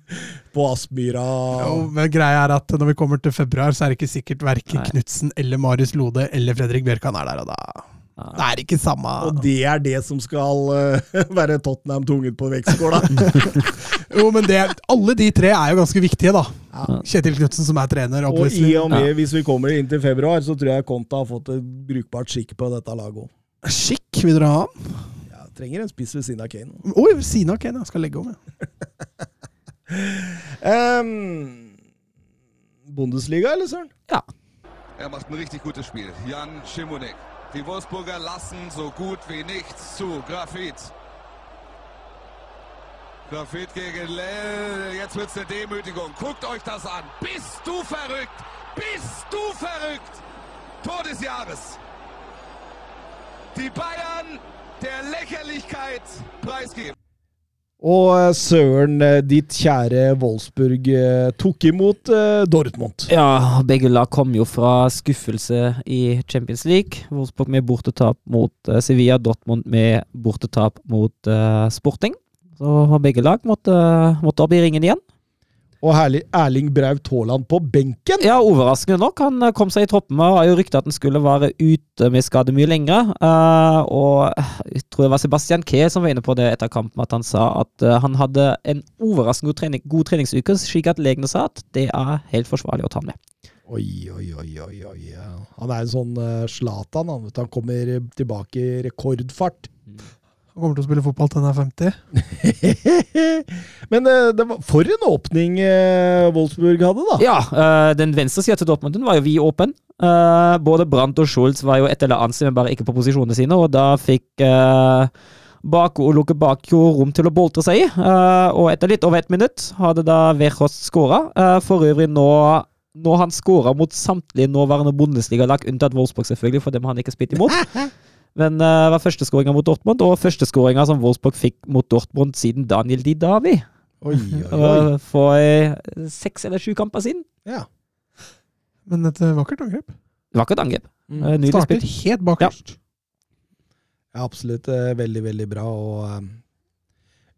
på Aspmyra. Jo, men greia er at når vi kommer til februar, så er det ikke sikkert verken. Knutsen eller Marius Lode eller Fredrik Bjørkan er der, og da det er ikke samme Og det er det som skal uh, [LAUGHS] være Tottenham tunget på vektskåla. [LAUGHS] Jo, men det, alle de tre er jo ganske viktige, da. Ja. Kjetil Knutsen som er trener, Og i og med, hvis vi kommer inn til februar, så tror jeg Konta har fått et brukbart skikk på dette laget òg. Skikk, vil dere ha han? Ja, trenger en spiss ved siden av Kane. Oi, ved siden av Kane. Jeg skal legge om, ja. [LAUGHS] Ehm, Bundesliga, eller søren? Er macht ein richtig gutes Spiel. Jan Schimonek. Die Wolfsburger lassen so gut wie nichts zu. Grafit. Grafit gegen Lell. Jetzt wird's eine Demütigung. Guckt euch das an. Bist du verrückt? Bist du verrückt? Tor des Jahres. Die Bayern der Lächerlichkeit preisgeben. Og eh, søren, eh, ditt kjære Wolfsburg eh, tok imot Dortmund. Ja, begge lag kom jo fra skuffelse i Champions League. Wolfsburg med bortetap mot Sevilla, Dortmund med bortetap mot Sporting. Så begge lag måtte, måtte opp i ringen igjen. Og herlig, Erling Braut Haaland på benken! Ja, overraskende nok. Han eh, kom seg i troppen. og har jo rykte at han skulle være ute med skade mye lenger. Eh, og jeg tror det var Sebastian Kee som var inne på det etter kampen, at han sa at eh, han hadde en overraskende god, trening, god treningsuke, slik at legene sa at det er helt forsvarlig å ta med. Oi, oi, oi, oi, oi. Han er en sånn Zlatan. Han, han kommer tilbake i rekordfart. Han kommer til å spille fotball til han er 50. [LAUGHS] Men eh, det var, for en åpning eh, Wolfsburg hadde, da. Ja, eh, den venstre til Dortmund var jo vi åpen. Eh, både Brandt og Schulz var jo et eller annet sted, men bare ikke på posisjonene sine, og da fikk Baku, Bako og Baku Bakio rom til å boltre seg i. Eh, og etter litt over ett minutt hadde da Verhost skåra. For øvrig nå når han skåra mot samtlige nåværende Bundesliga-lag, unntatt Wolfsburg selvfølgelig, for dem han ikke spilte imot. [LAUGHS] Men det uh, var førsteskåringa mot Dortmund, og førsteskåringa som Wolfsburg fikk mot Dortmund siden Daniel Di Davi. Oi, oi, [LAUGHS] oi. For uh, seks eller sju kamper siden. Ja. Men et eh, vakkert angrep. Vakkert var ikke angrep. Mm. Uh, nydelig Starter spilt. helt bakerst. Ja, absolutt. eh, Veldig, veldig bra. Og um,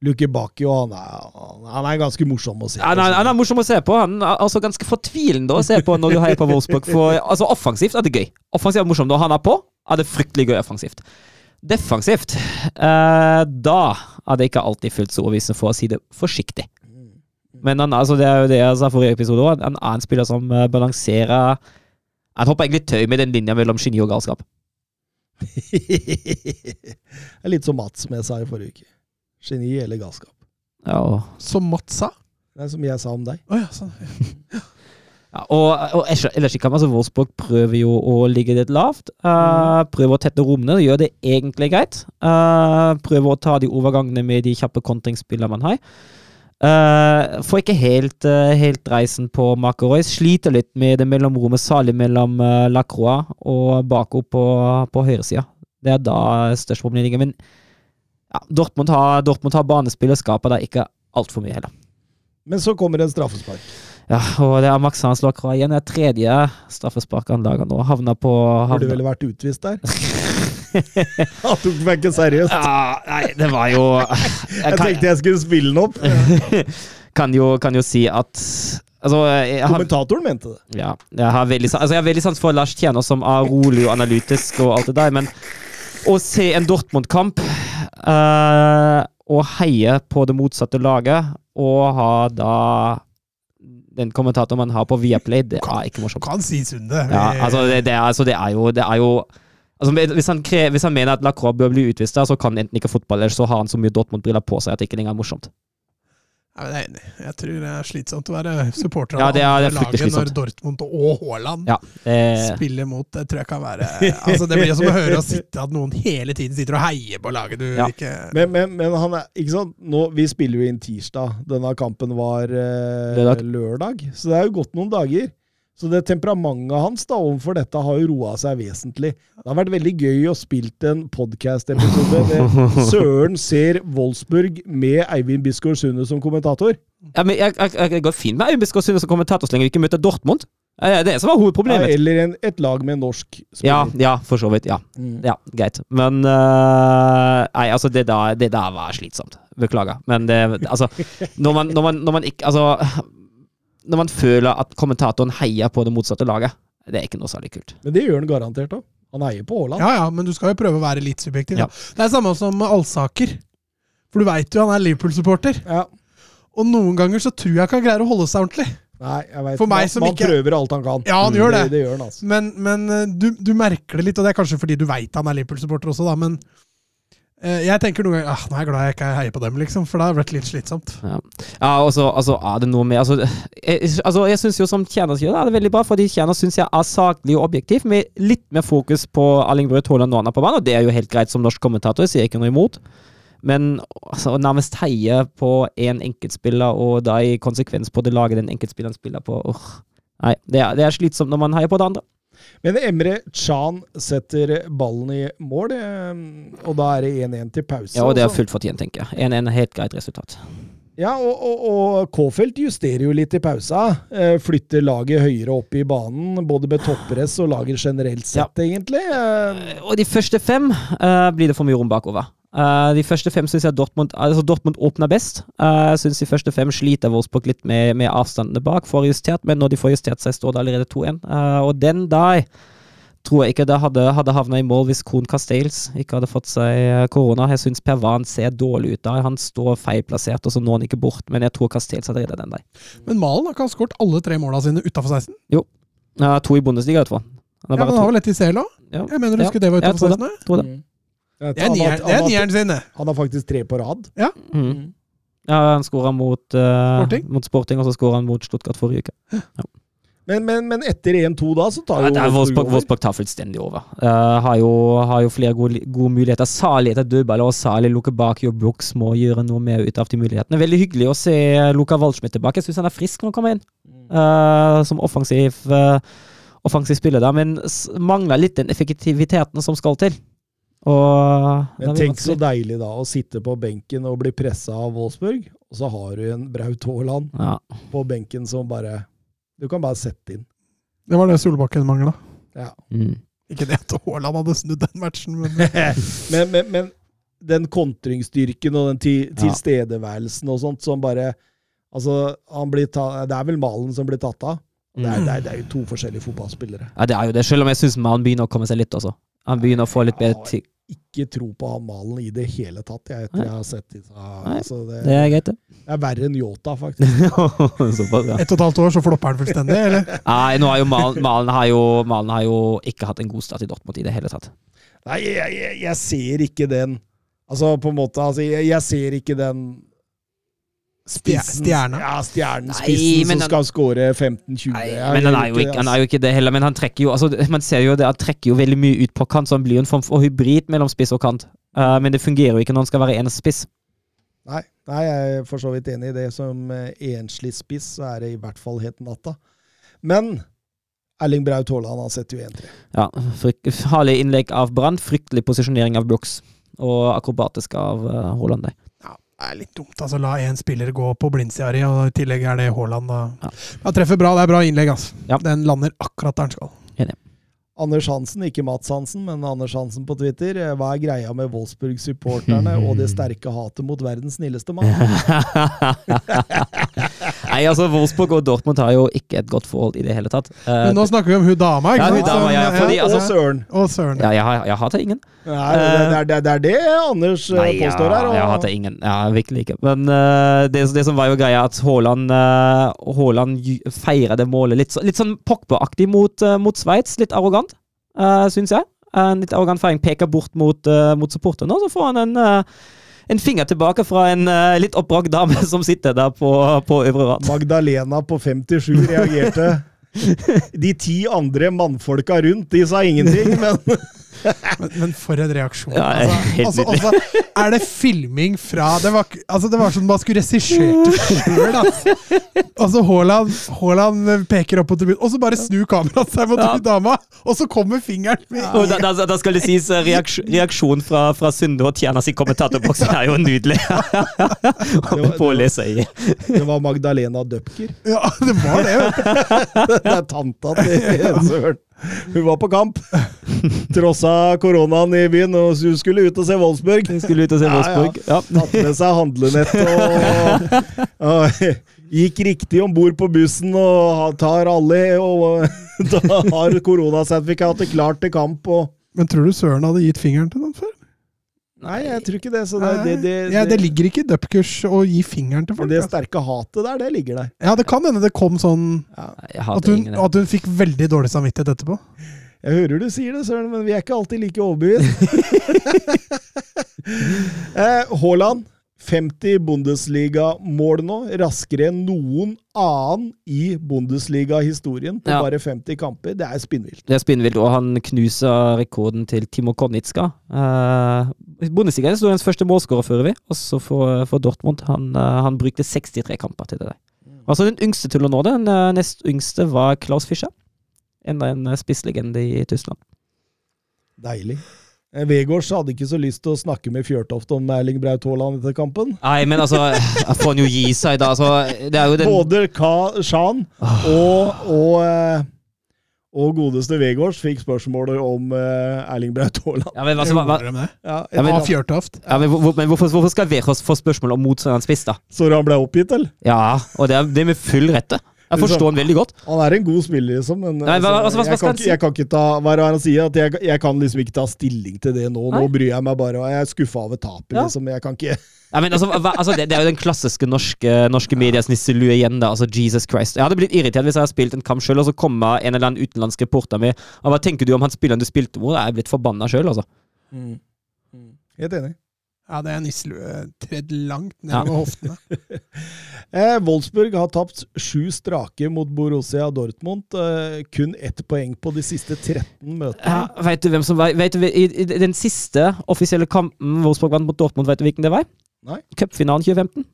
Luke Bakio, han er, han er ganske morsom å se Han er, han er morsom å se på. Han er altså ganske fortvilende å se på når du heier på Wolfsburg. For altså, offensivt er det gøy. Offensivt er det morsomt. Når han er på, er det fryktelig gøy offensivt. Defensivt, eh, da er det ikke alltid fullt så overbevisende, for å si det forsiktig. Men han, altså, det er jo det jeg sa forrige episode òg. Han er en spiller som eh, balanserer Han hopper egentlig tøy med den linja mellom geni og galskap. [LAUGHS] det er litt som Mats, med seg i forrige uke. Geni eller galskap. Ja, Som Mats sa. Er som jeg sa om deg. Oh, ja, sånn. Ja, [LAUGHS] og, og ellers- ikke altså Wolfsburg prøver jo å ligge litt lavt. Uh, prøver å tette rommene, gjør det egentlig greit. Uh, prøver å ta de overgangene med de kjappe kontringsspillene man har. Uh, får ikke helt, uh, helt reisen på Makeroy. Sliter litt med det mellomrommet, salig mellom uh, Lacroix og Bako på, på høyresida. Det er da størst problem ligger. Men ja, Dortmund har, Dortmund har banespill og skaper da ikke altfor mye heller. Men så kommer det en straffespark. Ja, og det er Max Hans Lacroix igjen. Det er tredje straffespark han nå. Havna på Burde vel vært utvist der. [LAUGHS] Han tok meg ikke seriøst. Ja, nei, det var jo [LAUGHS] Jeg Jeg tenkte jeg skulle spille den opp. [LAUGHS] kan, jo, kan jo si at Altså, har, Kommentatoren mente det. ja, jeg har veldig, altså, jeg har veldig sans for Lars Tjener, som er rolig og analytisk og alt det der, men å se en Dortmund-kamp uh, og heie på det motsatte laget, og ha da den kommentatoren man har på Viaplay, det er ikke morsomt. kan si Sunde. Ja, altså det, det, er, altså det er jo, det er jo altså hvis, han krever, hvis han mener at Lacroix bør bli utvist, så kan enten ikke fotball, eller så har han så mye Dortmund-briller på seg at det ikke lenger er morsomt. Ja, jeg er enig. Jeg tror det er slitsomt å være supporter Ja, av det er- det er laget slitsomt. når. Dortmund og Haaland Ja, det, spiller mot. Det tror jeg kan være Altså Det blir som å høre sitte at noen hele tiden sitter og heier på laget du Ja. ikke Men, men, men han er ikke sant? Nå, Vi spiller jo inn tirsdag. Denne kampen var eh, Lørdag. lørdag. Så det er jo gått noen dager. Så det temperamentet hans da overfor dette har jo roa seg vesentlig. Det har vært veldig gøy å spilt en podkast-episode [LAUGHS] med Søren ser Wolfsburg med Eivind Bisgaard Sunde som kommentator. ja, men jeg, jeg, jeg går fint med Eivind Bisgaard Sunde som kommentator så lenge vi ikke møter Dortmund. Det er det som var Ja, eller en, et lag med norsk Ja, spiller. ja, for så vidt. Ja, Mm. ja greit. Men uh, Nei, altså, det der, det der var slitsomt. Beklager. Men det Altså, når man, når man, når man ikke Altså Når man føler at kommentatoren heier på det motsatte laget, det er ikke noe særlig kult. Men det gjør han garantert òg. Han heier på Haaland. Ja ja, men du skal jo prøve å være litt subjektiv. Ja. Da. Det er samme som med Alsaker. For du veit jo han er Liverpool-supporter. Ja. Og noen ganger så tror jeg ikke han greier å holde seg ordentlig. Nei, jeg vet, For meg man, som man ikke- prøver alt han kan. Ja, han gjør det. Det, det gjør han, altså. Men, men eh, du, du merker det litt, og det er kanskje fordi du veit han er Liverpool-supporter også, da, men jeg tenker noen ganger ah, nå er jeg glad jeg ikke heier på dem, liksom, for det har vært litt slitsomt. Ja, ja og så altså, er det noe med Altså, jeg, altså, jeg syns jo som Tjener sier, det er det veldig bra, fordi Tjener syns jeg er saklig og objektiv, med litt mer fokus på Erling Braut Haaland når han er på banen, og det er jo helt greit som norsk kommentator, sier jeg ikke noe imot. Men altså, å nærmest heie på én enkeltspiller, og da i konsekvens på det laget den enkeltspilleren spiller på åh. Nei, det er, det er slitsomt når man heier på det andre. Men Emre Chan setter ballen i mål, eh, og da er det 1-1 til pause. Ja, og det er altså. fullt fortjent, tenker jeg. 1-1 helt greit resultat. Ja, og, og, og Kofelt justerer jo litt i pausa. Eh, flytter laget høyere opp i banen, både med toppress og laget generelt sett, egentlig. Eh, Og de første fem eh, blir det for mye rom bakover. Eh, de første fem syns jeg Dortmund altså Dortmund åpner best. Eh, jeg syns de første fem sliter Wolfsburg litt med, med avstandene bak. Får justert, men når de får justert seg, står det allerede 2-1. Eh, og den der tror jeg ikke det hadde, hadde havna i mål hvis Kohn Castells ikke hadde fått seg korona. Jeg syns Pervan ser dårlig ut der. Han står feilplassert, og så når han ikke bort. Men jeg tror Castells hadde redda den der. Men Malen har ikke han skåret alle tre måla sine utafor 16? Jo. to i Bundesliga, i hvert fall. Ja, men han har vel ett i CL òg? Ja. Jeg mener du Ja, det var utafor utenfor tror det. Tror det. Mm. Det er Han har- nieren, er sin, det. Han har faktisk tre på rad. Mm. Ja, han skåra mot, uh, Sporting? mot Sporting, og så skåra han mot Stuttgart forrige uke. Men, men, men etter 1-2 da, så tar Ja, jo er Wolfsburg, over. Wolfsburg tar fullstendig over. Uh, har, jo, har jo flere gode, gode muligheter. Sali etter dødball, og Sali lukker bak Jo, Brooks må gjøre noe mer ut av de mulighetene. Veldig hyggelig å se Luka Waldschmidt tilbake. Jeg syns han er frisk når han kommer inn, uh, som offensiv, uh, offensiv spiller Da. men mangler litt den effektiviteten som skal til. Og Men tenk så deilig da, å sitte på benken og bli pressa av Wolfsburg, og så har du en Braut Haaland ja. på benken som bare Du kan bare sette inn. Det var det Solbakken mangla. Ja. mm. Ikke det at Haaland hadde snudd den matchen, men [LAUGHS] men, men, men den kontringsstyrken og den ti, tilstedeværelsen og sånt som bare Altså, han blir ta, det er vel Malen som blir tatt av. Det er, det, er, det er jo to forskjellige fotballspillere. ja, det er jo det, selv om jeg syns Malen begynner å komme seg litt også. Han begynner å få litt bedre tid. Ikke tro på han Malen i det hele tatt, jeg, etter Nei. jeg har sett disse. Altså, det, Det er greit, det. det er verre enn Yota, faktisk. [LAUGHS] Såpass, ja. ett og et halvt år så flopper han fullstendig, eller? [LAUGHS] Nei, nå har jo Malen, Malen, har jo, Malen har jo ikke hatt en god start i Dortmund i det hele tatt. Nei, jeg, jeg, jeg ser ikke den Altså, på en måte altså, jeg, jeg ser ikke den spissen Stjerna. Ja, stjernen, Nei, spissen som han- skal skåre 15-20. Men han er, jo ikke, han det, er jo ikke det heller. Men han trekker jo altså, Man ser jo det, han trekker jo veldig mye ut på kant, så han blir jo en form for hybrid mellom spiss og kant. Uh, men det fungerer jo ikke når han skal være eneste spiss. altså. Nei, nei, jeg er for så vidt enig i det. Som eh, enslig spiss så er det i hvert fall helt natta. Men Erling Braut Haaland har sett jo 1-3. Ja, Farlig innlegg av Brann, fryktelig posisjonering av Brooks. Og akrobatisk av uh, Haaland. der. Det er litt dumt. altså La én spiller gå på blindsida di, og i tillegg er det Haaland. Ja. Han treffer bra. Det er bra innlegg. altså. Ja. Den lander akkurat der den skal. Anders Hansen, ikke Mats Hansen, men Anders Hansen på Twitter. eh, Hva er greia med Wolfsburg-supporterne og det [LAUGHS] sterke hatet mot verdens snilleste mann? [LAUGHS] [LAUGHS] Nei, altså Wolfsburg og Dortmund har jo ikke et godt forhold i det hele tatt. Uh, Men nå snakker vi om hun dama, ikke Ja, hun dama, ja, fordi, altså- og Søren. Og søren. ja, jeg, har, jeg hater ingen. Nei, det, er, det, er, det er Anders eh, Nei, påstår her. jeg Og, hater ingen. Ja, virkelig ikke. Men uh, det, det som var jo greia, at Haaland uh, Haaland feira det målet litt, litt sånn Pogba-aktig mot, uh, mot Sveits. Litt arrogant, uh, syns jeg. En litt arrogant feiring. Peker bort mot, uh, mot supporterne, og så får han en en finger tilbake fra en uh, litt oppbrakt dame [LAUGHS] som sitter der på, på øvre rad. Magdalena på 57 reagerte. [LAUGHS] De ti andre mannfolka rundt, de sa ingenting, men Men, men for en reaksjon. Ja, altså, altså, altså, er det filming fra Det var, altså, det var som man skulle regissert [LAUGHS] det sjøl. Altså. Haaland, Haaland peker opp på tribunen, og så bare snur kameraet seg mot Ja. dama, og så kommer fingeren med Og da, da, da skal det sies eh, reaksjon, reaksjon fra, fra Sunde og Tjernas i Det er jo nydelig. [LAUGHS] det, var, det, det var Magdalena Døpker. Ja, det var det. [LAUGHS] Det er tanta til Søren. Hun var på kamp. Trossa koronaen i byen, og hun skulle ut og se Wolfsburg. Hun skulle ut og se Ja, ja. Wolfsburg. Ja. Tatt med seg handlenett og, og gikk riktig om bord på bussen og tar alle og [LAUGHS] da har koronasertifikatet klart til kamp. Og, Men tror du Søren hadde gitt fingeren til noen før? Nei, jeg tror ikke det. Så det, det, det, ja, det ligger ikke i dupkurs å gi fingeren til folk. det altså. sterke hatet der, det ligger der. Ja, det kan hende det kom sånn at hun, at hun fikk veldig dårlig samvittighet etterpå. Jeg hører du sier det, Søren, men vi er ikke alltid like overbevist. [LAUGHS] eh, Haaland, 50 Bundesliga-mål nå. Raskere enn noen annen i Bundesliga-historien på Ja. bare 50 kamper. Det er spinnvilt. Det er spinnvilt, og han knuser rekorden til Timo Konitska. Uh, Bundesliga-historiens første målskårer, fører vi. Også for, for Dortmund. Han, uh, han brukte 63 kamper til det der. Altså den yngste til å nå det. Den uh, nest yngste var Klaus Fischer. Enda en eh, spisslegende i Tyskland. Deilig. Eh, Vegårs hadde ikke så lyst til å snakke med Fjørtoft om Erling Braut Haaland etter kampen. Nei, men altså [LAUGHS] Jeg får han jo gi seg, da. Altså, det er jo den Både Ka Shan og, og, eh, Og godeste Vegårs fikk spørsmålet om eh, Erling Braut Haaland. Ja, men, altså, hva, hva? Ja, Ja, men- Fjørtoft? ja, men, hvor, men hvorfor, hvorfor skal Vegårs få spørsmål om motstanderens spiss, da? Så han ble oppgitt, eller? Ja, og det er, det er med full rette. Jeg forstår han veldig godt. Han er en god spiller, liksom, men Nei, hva- altså, hva jeg, kan, jeg kan ikke ta Hva er det han sier? At jeg, jeg kan liksom ikke ta stilling til det nå. Nå bryr jeg meg bare, jeg er skuffa over tapet, Ja. liksom. Jeg kan ikke [LAUGHS] Ja, men altså, hva, altså det, det er jo den klassiske norske, norske medias nisselue igjen, da. Altså, Jesus Christ. Jeg hadde blitt irritert hvis jeg hadde spilt en kamp sjøl, og så kommer en eller annen utenlandsk reporter med og Hva tenker du om han spilleren du spilte mot? Jeg er blitt forbanna sjøl, altså. Helt enig. Ja, det er nisselue tredd langt Ja. med hoftene. [LAUGHS] Eh, Wolfsburg har tapt sju strake mot Borussia Dortmund. Eh, kun ett poeng på de siste 13 møtene. Ja, vet du hvem som var vet du, i, I den siste offisielle kampen Wolfsburg vant mot Dortmund, vet du hvilken det var? Nei. Cupfinalen 2015.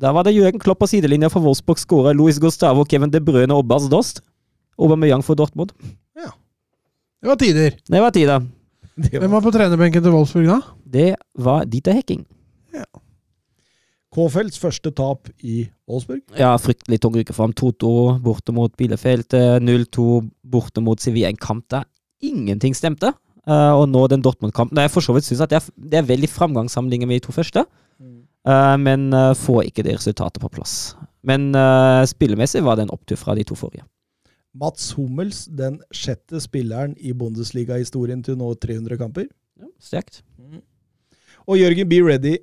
Der var det Jørgen Klopp på sidelinja for Wolfsburg skåra Louis Gustavo, Kevin De Bruyne og Bas Dost. Aubameyang for Dortmund. Ja. Det var tider. Det var tida. Det Hvem var var på trenerbenken til Wolfsburg da? Det var Dieter Hekking. Kfeldts første tap i Wolfsburg. Ja, fryktelig tung uke for ham. 2-2 borte mot Bielefeld. eh, 0-2 borte mot Sevilla. En kamp der ingenting stemte. Eh, og nå den Dortmund-kampen. Der jeg for så vidt synes at det er, det er veldig framgangssamlinger med de to første. Eh, men eh, får ikke det resultatet på plass. Men eh, spillemessig var det en opptur fra de to forrige. Mats Hummels, den sjette spilleren i Bundesliga-historien til nå 300 kamper. Ja, Sterkt. Og Jørgen B. Ready.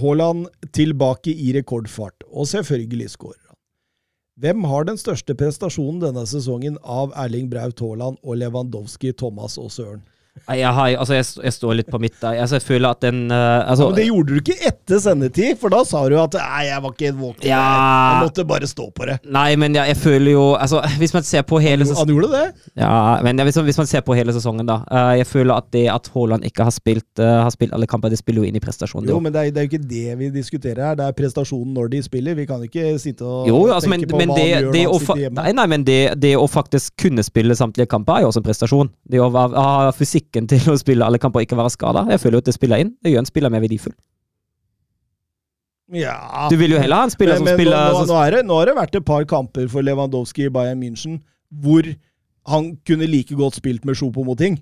Haaland tilbake i rekordfart, og selvfølgelig skårer han. Hvem har den største prestasjonen denne sesongen av Erling Braut Haaland og Lewandowski, Thomas og Søren? Jeg, har, altså, jeg, jeg står litt på midt der. Altså, jeg føler at den eh, altså, Men det gjorde du ikke etter sendetid, for da sa du at nei, jeg var ikke våken. Ja. Jeg måtte bare stå på det. Nei, men jeg, jeg føler jo altså, [LAUGHS] Hvis man ser på hele sesongen Han gjorde det. Ja, men hvis, hvis man ser på hele sesongen, da. eh, jeg føler at det at Haaland ikke har spilt, eh, har spilt alle kamper, det spiller jo inn i prestasjonen. Jo, men det er, det er jo ikke det vi diskuterer her. Det er prestasjonen når de spiller. Vi kan ikke sitte og Jo, altså, men, tenke på men, hva det, han gjør når han sitter hjemme. nei, nei, men det, det å faktisk kunne spille samtlige kamper er jo også en prestasjon. Det å ha ha fysikken til å spille alle kamper og ikke være skada. Jeg føler jo at det spiller inn. Det gjør en spiller mer verdifull. Ja. Du vil jo heller ha en spiller men, som men spiller nå, nå, nå, er det, nå har det vært et par kamper for Lewandowski i Bayern München hvor han kunne like godt spilt med Choupo-Moting.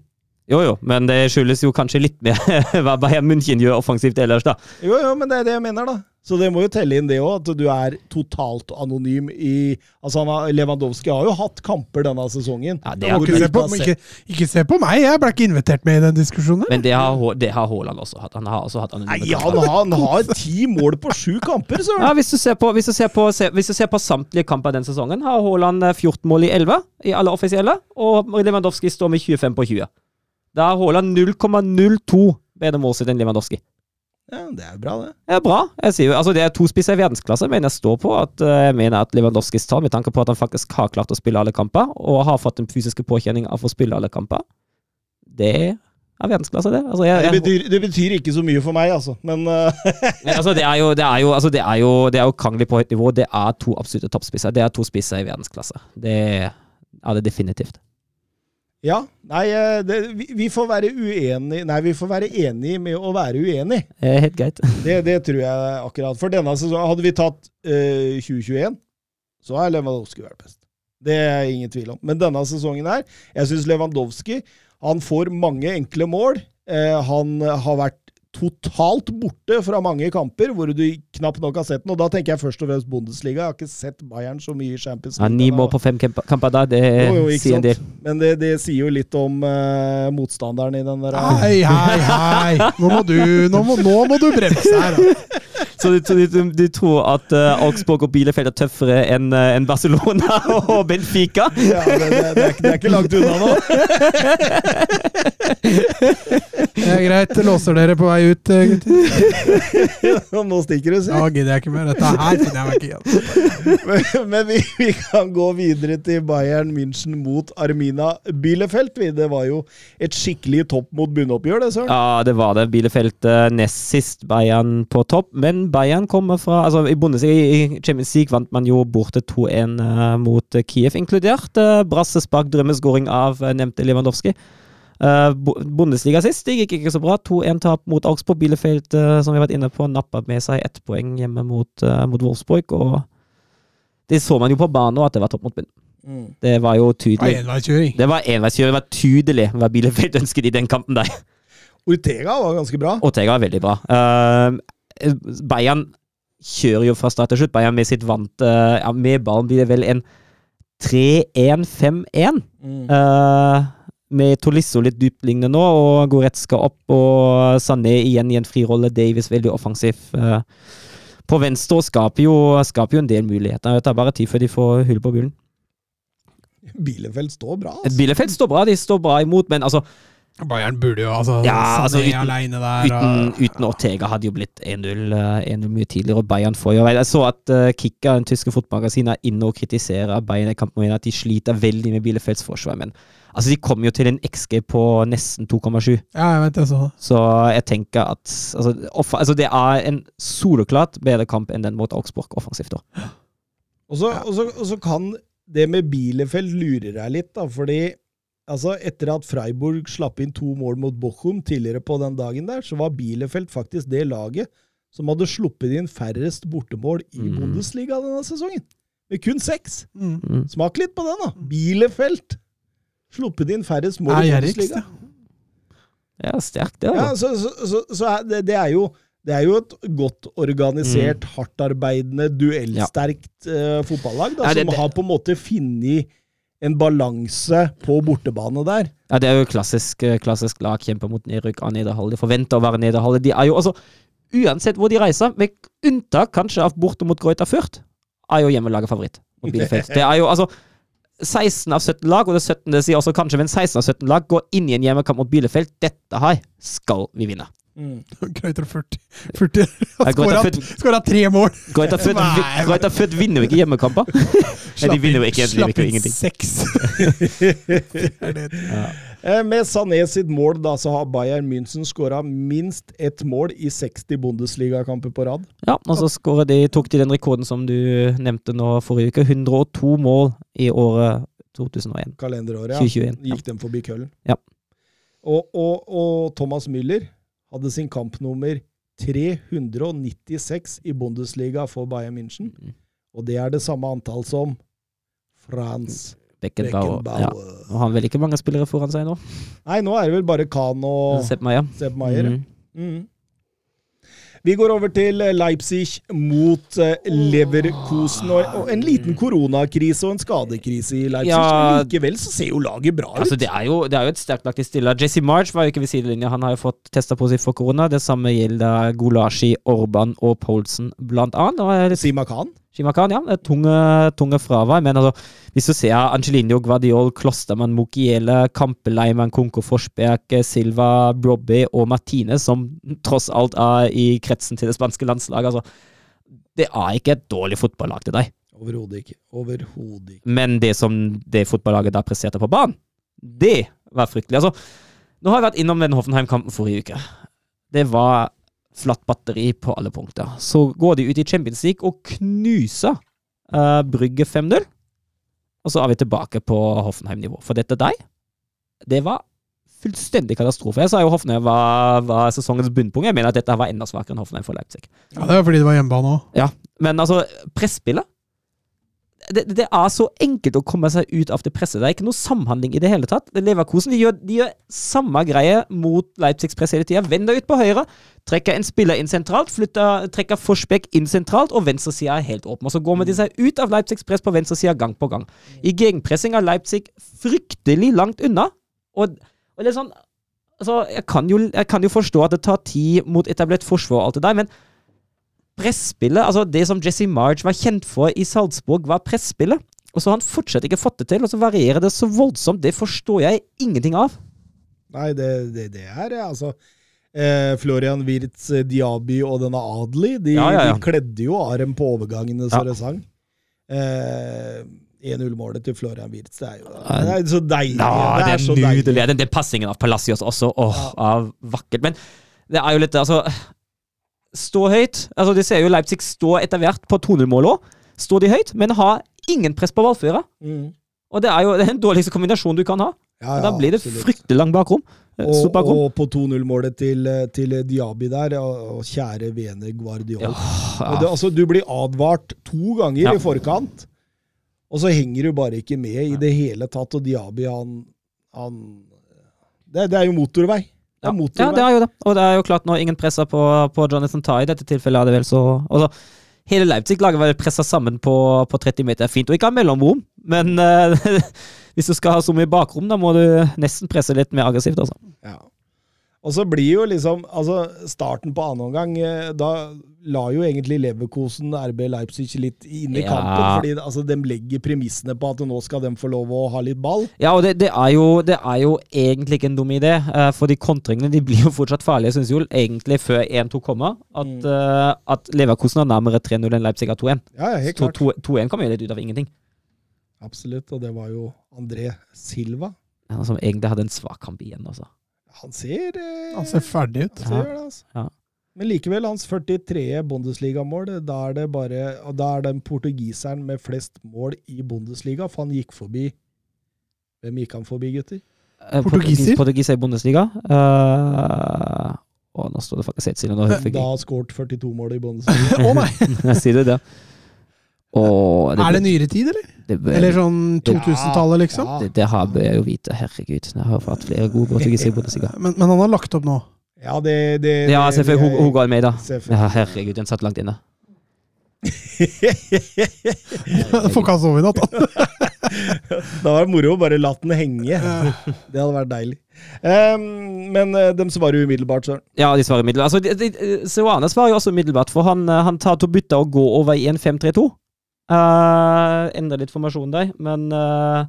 Jo, jo, men det skyldes jo kanskje litt mer [LAUGHS] hva Bayern München gjør offensivt ellers, da. Jo, jo, men det er det jeg mener, da. Så det må jo telle inn det òg, at du er totalt anonym i Altså, har, Lewandowski har jo hatt kamper denne sesongen. Ja, det er ikke, se på, ikke, ikke se på meg, jeg ble ikke invitert med i den diskusjonen. Men det har, det har Haaland også hatt. Han har også hatt anonyme Nei, kamper. han har, han har ti mål på sju kamper, søren! Ja, hvis du, ser på, hvis, du ser på, se, hvis du ser på samtlige kamper den sesongen, har Haaland eh, 14 mål i 11 i alle offisielle, og Lewandowski står med 25 på 20. Da har Haaland 0,02 bedre mål enn Lewandowski. Ja, det er jo bra, det. Det er bra. Jeg sier altså Det er to spisser i verdensklasse, men jeg står på at eh, jeg mener at Lewandowskis tall, med tanke på at han faktisk har klart å spille alle kamper, og har fått den fysiske påkjenning av å spille alle kamper, det er verdensklasse, det. Altså, jeg, Det betyr, det betyr ikke så mye for meg, altså. Men eh, [LAUGHS] Men altså, det er jo, det er jo, altså, det er jo, det er jo krangelig på høyt nivå. Det er to absolutte toppspisser. Det er to spisser i verdensklasse. Det er det definitivt. Ja. Nei, eh, det, vi, vi får være uenige Nei, vi får være enige med å være uenige. Det er helt greit. [LAUGHS] Det, det tror jeg akkurat. For denne sesongen Hadde vi tatt uh, 2021, så har Lewandowski vært best. Det er jeg ingen tvil om. Men denne sesongen her, jeg syns Lewandowski han får mange enkle mål. Uh, han har vært totalt borte fra mange kamper hvor du knapt nok har sett den. Og da tenker jeg først og fremst Bundesliga. Jeg har ikke sett Bayern så mye i Champions Ja, League. Ni denne- mål på fem kamper da, det Jo, jo, sier en del. Men det, det sier jo litt om uh, motstanderen i den der Hei, hei, hei! Nå må du, nå må, nå må du bremse her. Da. Så du, du, du, du tror at uh, Augsburg og Bielefeld er tøffere enn uh, en Barcelona [LAUGHS] og Benfica? Ja, det, det, det, er, det er ikke langt unna nå. [LAUGHS] Det er greit, låser dere på vei ut, eh, gutter? [LAUGHS] Nå stikker du, si. Nå gidder jeg ikke mer. Dette her finner jeg meg ikke igjen. Men, men vi, vi kan gå videre til Bayern München mot Armina Bielefeld. Det var jo et skikkelig topp mot bunnoppgjør, det, Søren. Ja, det var det. Bielefeld eh, nest sist, Bayern på topp. Men Bayern kommer fra altså I Bundesliga i Champions League vant man jo borte 2-1 eh, mot Kiev, inkludert uh, brassespark, drømmeskåring av nevnte Lewandowski. Eh, Bu- Bundesliga sist det gikk ikke så bra. 2-1-tap mot Augsburg. Bielefeld, uh, som vi har vært inne på, nappa med seg ett poeng hjemme mot, uh, mot Wolfsburg. Og det så man jo på banen at det var topp mot bunn. Mm. Det var jo Det var tydelig. Det var enveiskjøring. Det var tydelig hva Bielefeld ønsket i den kampen der. Ortega var ganske bra. Ortega var veldig bra. Uh, Bayern kjører jo fra start til slutt. Bayern med sitt vante ja, Med ballen blir det vel en 3-1-5-1. Mm. Med Tolisso litt dypliggende nå, og Goretzka opp, og Sané igjen i en frirolle. Davis veldig offensiv eh, på venstre, og skaper jo, skaper jo en del muligheter. Det tar bare tid før de får hull på bullen. Bielefeld står bra. Altså. Bielefeld står bra, de står bra imot, men altså Bayern burde jo altså Ja, altså, uten- alene der. Uten, og- uten Ortega hadde jo blitt 1-0 eh, 1-0 mye tidligere, og Bayern får jo Jeg så at uh, Kikka, den tyske fotballmagasinet, er inne og kritiserer Bayern i kampen mot at de sliter veldig med Bielefelds forsvar. Men altså, de kom jo til en XG på nesten 2,7. Ja, jeg vet det. Så. Så jeg tenker at altså, off altså, det er en soleklart bedre kamp enn den mot Augsburg offensivt. Og så, og, så, og så kan det med Bielefeld lure deg litt, da, fordi altså, etter at Freiburg slapp inn to mål mot Bochum tidligere på den dagen der, så var Bielefeld faktisk det laget som hadde sluppet inn færrest bortemål i Mm. Bundesliga denne sesongen. Med kun seks. Mm. Mm. Smak litt på den, da. Bielefeld. Sluppet inn færrest mål i Bundesliga. Ja, sterkt, det. Ja, så, så, så, så er det, det, er jo, det er jo et godt organisert, Mm. hardtarbeidende, duellsterkt eh, fotballag da, Ja, det- som det- har på en måte funnet en balanse på bortebane der. Ja, det er jo klassisk, eh, klassisk lag kjemper mot nedrykk av Nederhall. De forventer å være Nederhall. De er jo altså Uansett hvor de reiser, med unntak kanskje av borte mot Greuter Fürth, er jo hjemmelaget favoritt mot Bielefeld. [LAUGHS] Det er jo altså 16 av 17 lag, og det 17. det sier også kanskje, men 16 av 17 lag går inn i en hjemmekamp mot Bielefeld. Dette her skal vi vinne. Kreuter 40. 40. Ja, skåra- 40. skåra tre mål! Fürth Nei, [LAUGHS] vinner jo ikke hjemmekamper. Nei, de vinner jo ikke, Slapp inn seks. [LAUGHS] Det. Eh, med Sané sitt mål da, så har Bayern München skåra minst ett mål i 60 Bundesligakamper på rad. Ja, og så de, tok de den rekorden som du nevnte nå forrige uke. 102 mål i året 2001. Kalenderåret, ja. 2021. Ja. Gikk dem forbi køllen. Ja. Og, og, og Thomas Müller hadde sin kampnummer 396 i Bundesliga for Bayern München. Mm. Og det er det samme antall som Frans Beckenbauer. Beckenbauer. Ja. Og han vel ikke mange spillere foran seg nå? Nei, nå er det vel bare Kahn og Sepp Maier. Sepp Maier. Mm. Mm. Vi går over til eh, Leipzig mot eh, Leverkusen. Og, en liten koronakrise og en skadekrise i Leipzig. Ja. Likevel så ser jo laget bra ut. Altså, det, er jo, det er jo et sterkt lag de stiller. Jesse March var jo ikke ved sidelinja. Han har jo fått testa positivt for korona. Det samme gjelder Gulashi, Orban og Poulsen, blant annet. Sima Khan. Shimakan, ja. Det tunge, tunge fravær. Men altså, hvis du ser Angelino, Guardiol, Klostermann, Mokiele, Kampeleimann, Kunko Forsberg, Silva, Brobby og Martine, som tross alt er i kretsen til det spanske landslaget altså, Det er ikke et dårlig fotballag til deg. Overhodet ikke. Overhodet ikke. Men det som det fotballaget da presterte på banen, det var fryktelig. Altså, nå har jeg vært innom den Hoffenheim-kampen forrige uke. Det var flatt batteri på alle punkter. Så går de ut i Champions League og knuser uh, Brygge 5-0. Og så er vi tilbake på Hoffenheim-nivå. For dette deg, det var fullstendig katastrofe. Jeg sa jo Hoffenheim var, var sesongens bunnpunkt. Jeg mener at dette var enda svakere enn Hoffenheim for Leipzig. Ja, det var fordi det var hjemmebane òg. Men altså, presspillet det, det er så enkelt å komme seg ut av det presset. Det er ikke noe samhandling i det hele tatt. Leverkosen de gjør, de gjør samme greie mot Leipzigs press hele tida. Vend deg ut på høyre, trekker en spiller inn sentralt, flytter, trekker Forsbekk inn sentralt, og venstresida er helt åpen. Og så går de seg ut av Leipzigs press på venstresida gang på gang. I gegenpressing er Leipzig fryktelig langt unna. Og, og det er sånn altså, jeg, kan jo, jeg kan jo forstå at det tar tid mot etablert forsvar og alt det der, men presspillet, altså det som Jesse March var kjent for i Salzburg, var presspillet. Og så har han fortsatt ikke fått det til, og så varierer det så voldsomt. Det forstår jeg ingenting av. Nei, det, det, det er det, altså. Eh, Florian Wirtz, eh, Diaby og denne Adli, de, Ja, ja, ja. de kledde jo Arem på overgangene så det sang. Eh, 1-0-målet til Florian Wirtz, det er jo det er så deilig. Ja, det er, så deilig. nydelig. Den, den passingen av Palacios også, åh, av vakkert. Men det er jo litt, altså Stå høyt. Altså, De ser jo Leipzig stå etter hvert på 2-0-målet òg. Står de høyt, men har ingen press på ballfører. Mm. Og det er jo den dårligste kombinasjonen du kan ha. Ja, ja, da blir det absolutt. fryktelig langt bakrom. Eh, Og, og på 2-0-målet til, eh, til Diaby der, og, og kjære vene Guardiol. Ja, Og det, altså, du blir advart to ganger i forkant Og så henger du bare ikke med i det hele tatt, og Diaby, han, han det, det er jo motorvei. Ja. ja, det er jo det. Og det er jo klart, når ingen presser på, på Jonathan Tye i dette tilfellet, er det vel så altså, Hele Leipzig-laget var pressa sammen på, på 30 meter. Fint å ikke ha mellomrom, men eh, [LAUGHS] hvis du skal ha så mye bakrom, da må du nesten presse litt mer aggressivt. Altså. Ja. Og så blir jo liksom altså Starten på annen omgang, eh, da la jo egentlig Leverkosen RB Leipzig litt inn i Ja. kampen. Fordi altså, de legger premissene på at nå skal de få lov å ha litt ball. Ja, og det, det, er jo, det er jo egentlig ikke en dum idé, eh, for de kontringene de blir jo fortsatt farlige, syns jo, egentlig før 1-2 kommer. At, Mm. uh, at Leverkosen har nærmere 3-0 enn Leipzig har 2-1. Ja, ja, helt klart. 2-1 kommer jo litt ut av ingenting. Absolutt. Og det var jo André Silva. Ja, Som egentlig hadde en svak kamp igjen, altså. Han ser eh, Han ser ferdig ut. han ser det, altså. Ja. Men likevel, hans 43. Bundesligamål, da er det bare og Da er den portugiseren med flest mål i Bundesliga, for han gikk forbi Hvem gikk han forbi, gutter? Eh, Portugiser? Portugiser i Bundesliga. Uh, å, nå står det faktisk helt stille. Da har har skåret 42 mål i Bundesliga. [LAUGHS] Å nei! [LAUGHS] Sier du det? Og Er det nyere tid, eller? det, Eller sånn 2000-tallet, liksom? Ja. det, det har bør jeg jo vite. Herregud. Jeg har fått flere gode portugisiske i [LAUGHS] Men, men han har lagt opp nå. Ja, det, det Ja, det- selvfølgelig. Hun, Hugo- Hugo Almeida. Selvfølgelig. Ja, herregud, den satt langt inne. [LAUGHS] Får ikke han sove i natt, da. [LAUGHS] Da var det moro å bare la den henge. Det hadde vært deilig. Um, men eh, de svarer umiddelbart, Søren. Ja, de svarer umiddelbart. Altså, de, de, Seoane svarer jo også umiddelbart, for han, eh, han tar til å bytte og gå over i en 5-3-2. Uh, enda litt formasjon der, men uh,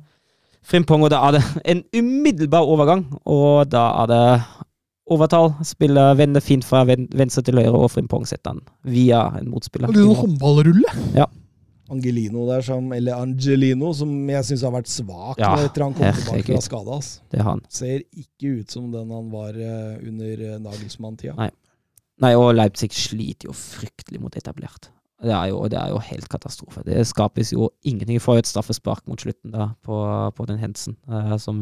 Frimpong, og da er det en umiddelbar overgang, og da er det overtall. Spiller vender fint fra venstre til høyre, og Frimpong setter han via en motspiller. Det er noen håndballrulle. Angelino der, som, eller Angelino, som jeg syns har vært svak Ja, etter han kom tilbake fra skada. Det han. Ser ikke ut som den han var eh, under Nagelsmann-tida. Nei. Nei, og Leipzig sliter jo fryktelig mot etablert. Det er, jo, det er jo helt katastrofe. Det skapes jo ingenting. Vi får jo et straffespark mot slutten da, på, på den hendelsen. Uh, som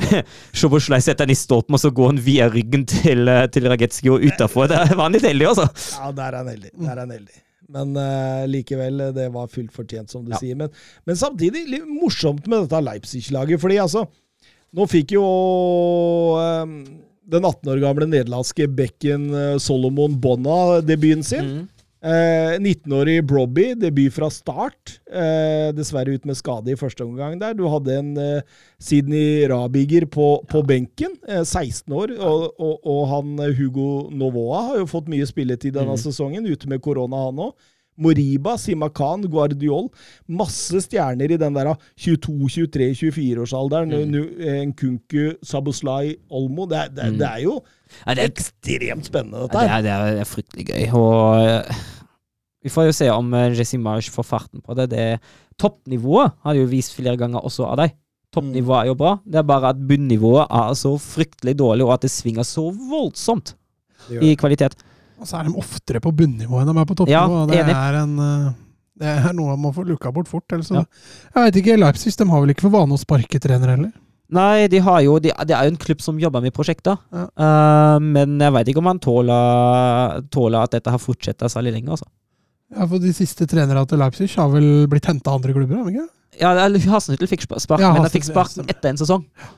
[LAUGHS] Sjoboslai setter han i stolpen, og så går han via ryggen til, uh, til Ragetski og utafor. Det var han litt heldig, altså. Ja, der er han heldig. Der er han heldig. Men uh, likevel, eh, det var fullt fortjent, som du Ja. sier. Men, men samtidig litt morsomt med dette Leipzig-laget, fordi altså Nå fikk jo eh, den 18 år gamle nederlandske bekken eh, Solomon Bonna debuten sin. Eh, 19-årig Brobby, debut fra start. Eh, dessverre ut med skade i første omgang der. Du hadde en eh, Sidney Rabiger på, på benken, eh, 16 år. Og, og, og han eh, Hugo Novoa har jo fått mye spilletid denne sesongen, ute med korona, han òg. Moriba, Simakan, Guardiol. Masse stjerner i den der 22-23-24-årsalderen. Mm. Nkunku, Saboslai, Olmo. Det det, mm. det er jo Ja, det, er, ekstremt spennende, dette det, her. er, det, det er fryktelig gøy. Og eh, vi får jo se om uh, Jesse Marsh får farten på det. det. Toppnivået har de jo vist flere ganger også av deg. Toppnivået er jo bra. Det er bare at bunnivået er så fryktelig dårlig, og at det svinger så voldsomt i kvalitet. Og så er de oftere på bunnivå enn de er på toppnivå. Ja, det, er en, eh, det er noe man må få luka bort fort. Ellers Ja. Jeg vet ikke, Leipzig de har vel ikke for vane å sparke trener heller? Nei, de har jo, de, det er jo en klubb som jobber med prosjekter. Ja. Uh, men jeg veit ikke om han tåler, tåler at dette har fortsatt særlig lenge. Altså. Ja, for De siste trenerne til Leipzig har vel blitt henta av andre klubber? ikke? Ja, Hasenhüttel fikk sp- spark, Ja, men han fikk sparken etter en sesong. Ja,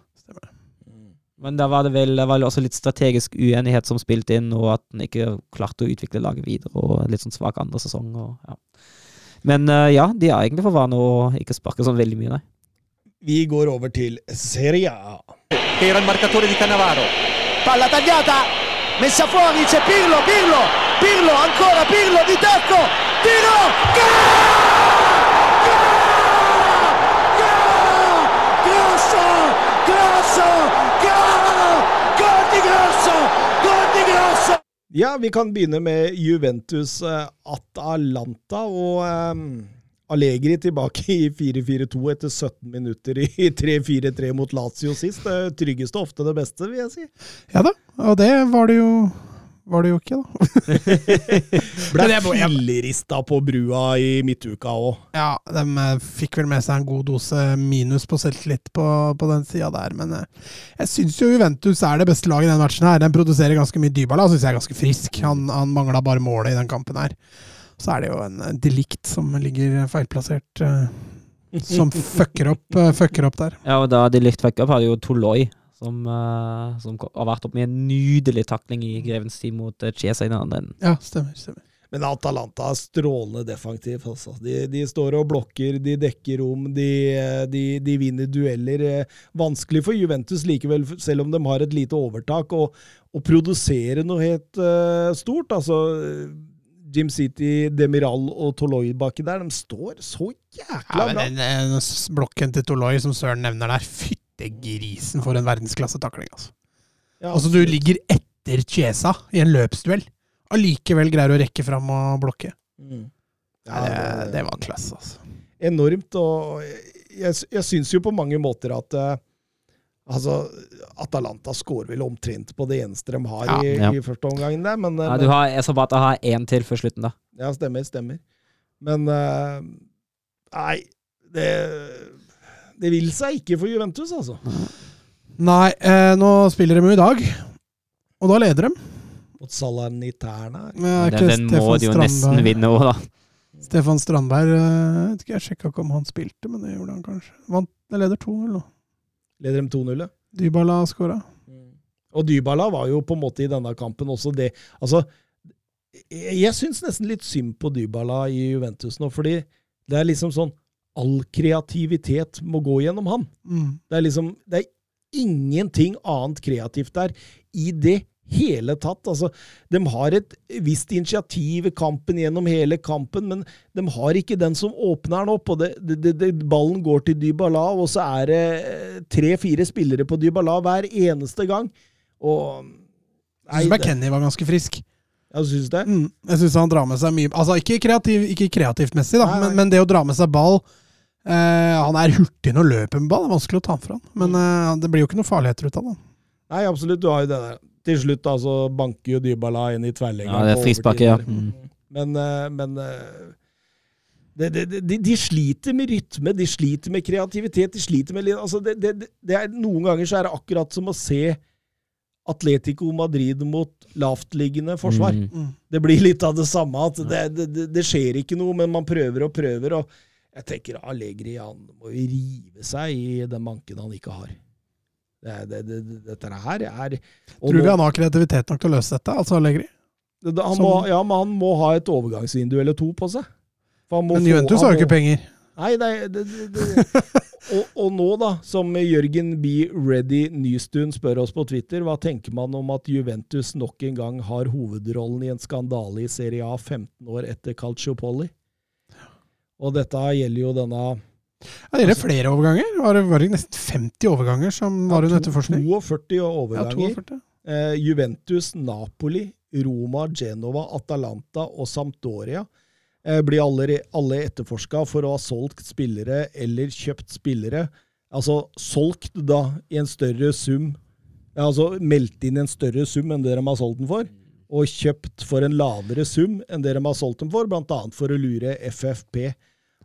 Men da var det vel det var også litt strategisk uenighet som spilte inn, og at han ikke klarte å utvikle laget videre, og litt sånn svak andre sesong. Og, ja. Men uh, ja, de har egentlig for vane å ikke sparke sånn veldig mye, nei. Vi går over til Serie A. era il marcatore di Cannavaro. Palla tagliata, messa fuori, c'è Pirlo, Pirlo, Pirlo, ancora Pirlo di tacco, tiro, Grosso, Grosso, gol di Grosso, gol di Grosso! Ja, vi kan begynne med Juventus eh, Atalanta og eh, Allegri tilbake i 4-4-2 etter 17 minutter i [LAUGHS] 3-4-3 mot Lazio sist. Det tryggeste ofte det beste, vil jeg si. Ja da, og det var det jo var det jo ikke, da. [LAUGHS] Ble fillerista på brua i midtuka òg. Ja, de eh, fikk vel med seg en god dose minus på selvtillit på, på den sida der, men eh, jeg syns jo Juventus er det beste laget i den matchen her. Den produserer ganske mye Dybala, syns jeg er ganske frisk. Han, han mangla bare målet i den kampen her. Så er det jo en eh, delikt som ligger feilplassert eh, som fucker opp, eh, fucker opp der. Ja, og da delikt fucker opp har hadde jo Toloi, som, som har vært opp med en nydelig takling i Grevens tid mot uh, Chiesa i den andre enden. Ja, stemmer. stemmer. Men Atalanta er strålende defensiv. Altså. De, de står og blokker, de dekker rom, de, de, de vinner dueller. Vanskelig for Juventus likevel, selv om de har et lite overtak, å, å produsere noe helt uh, stort. Altså, Jim City, Demiral og Toloi baki der, de står så jækla Ja, men bra. den, eh, blokken til Toloi som Søren nevner der, fytte grisen for en verdensklassetakling. Altså. Ja, altså, du ligger etter Chiesa i en løpsduell. Allikevel greier å rekke fram og blokke. Mm. Ja, det, det var klasse, altså. enormt. Og jeg, jeg syns jo på mange måter at eh, Altså, Atalanta skårer vel omtrent på det eneste de har Ja, i, ja. i første omgangen der, men, eh, Ja, du har, jeg så bare at jeg har én til før slutten, da. Ja, stemmer, stemmer. Men uh, Nei, det Det vil seg ikke for Juventus, altså. Nei, eh, nå spiller de jo i dag, og da leder de. Mot Salerniterna? Er Den, den må Stefan de jo nesten vinne òg, da. Stefan Strandberg Jeg vet ikke, Jeg sjekka ikke om han spilte, men det gjorde han kanskje. Vant, de leder 2-0 nå. Leder dem 2-0. Dybala skåra. Og Dybala var jo på en måte i denne kampen også det Altså, jeg, jeg syns nesten litt synd på Dybala i Juventus nå, fordi det er liksom sånn All kreativitet må gå gjennom han. Mm. Det er liksom Det er ingenting annet kreativt der i det hele tatt. Altså, de har et visst initiativ i kampen gjennom hele kampen, men de har ikke den som åpner den opp. og det, det, det, Ballen går til Dybala, og så er det eh, tre-fire spillere på Dybala hver eneste gang. Og Jeg syns McKennie var ganske frisk. Jeg syns det? Mm. Jeg syns han drar med seg mye Altså ikke, kreativ, ikke kreativt messig, da, Nei, nei. Men, men det å dra med seg ball eh, Han er hurtig når løper med ball, det er vanskelig å ta fra han. Men eh, det blir jo ikke noe farligheter ut av det. Nei, absolutt. Du har jo det der. Til slutt da, så banker jo Dybala inn i tverrleggeren. Ja, det er på ja. Mm. Men, eh, men eh, det, det, det, de, de sliter med rytme, de sliter med kreativitet. de sliter med, altså det, det, det- er, Noen ganger så er det akkurat som å se Atletico Madrid mot lavtliggende forsvar. Mm. Mm. Det blir litt av det samme. at det, det, det, det skjer ikke noe, men man prøver og prøver. og Jeg tenker Allegri han må jo rive seg i den manken han ikke har. Det, det, det, det, dette her er Tror du han har kreativitet nok til å løse dette? Altså Allegri? han må, ja, men han må ha et overgangsvindu eller to på seg. Men Juventus har jo ikke penger. Nei, er- det, det, det. Og, og nå, da, som Jørgen B. Ready Nystuen spør oss på Twitter, hva tenker man om at Juventus nok en gang har hovedrollen i en skandale i Serie A 15 år etter Calciopoli? Og dette gjelder jo denne Ja, det gjelder flere overganger. Var det, var det nesten 50 overganger som var under etterforskning? 42 Ja, overganger. 42. Eh, Juventus, Napoli, Roma, Genova, Atalanta og Sampdoria eh, blir alle, alle etterforska for å ha solgt spillere eller kjøpt spillere. Altså solgt da i en større sum Altså meldt inn en større sum enn det de har solgt den for. Og kjøpt for en lavere sum enn det de har solgt den for, bl.a. for å lure FFP.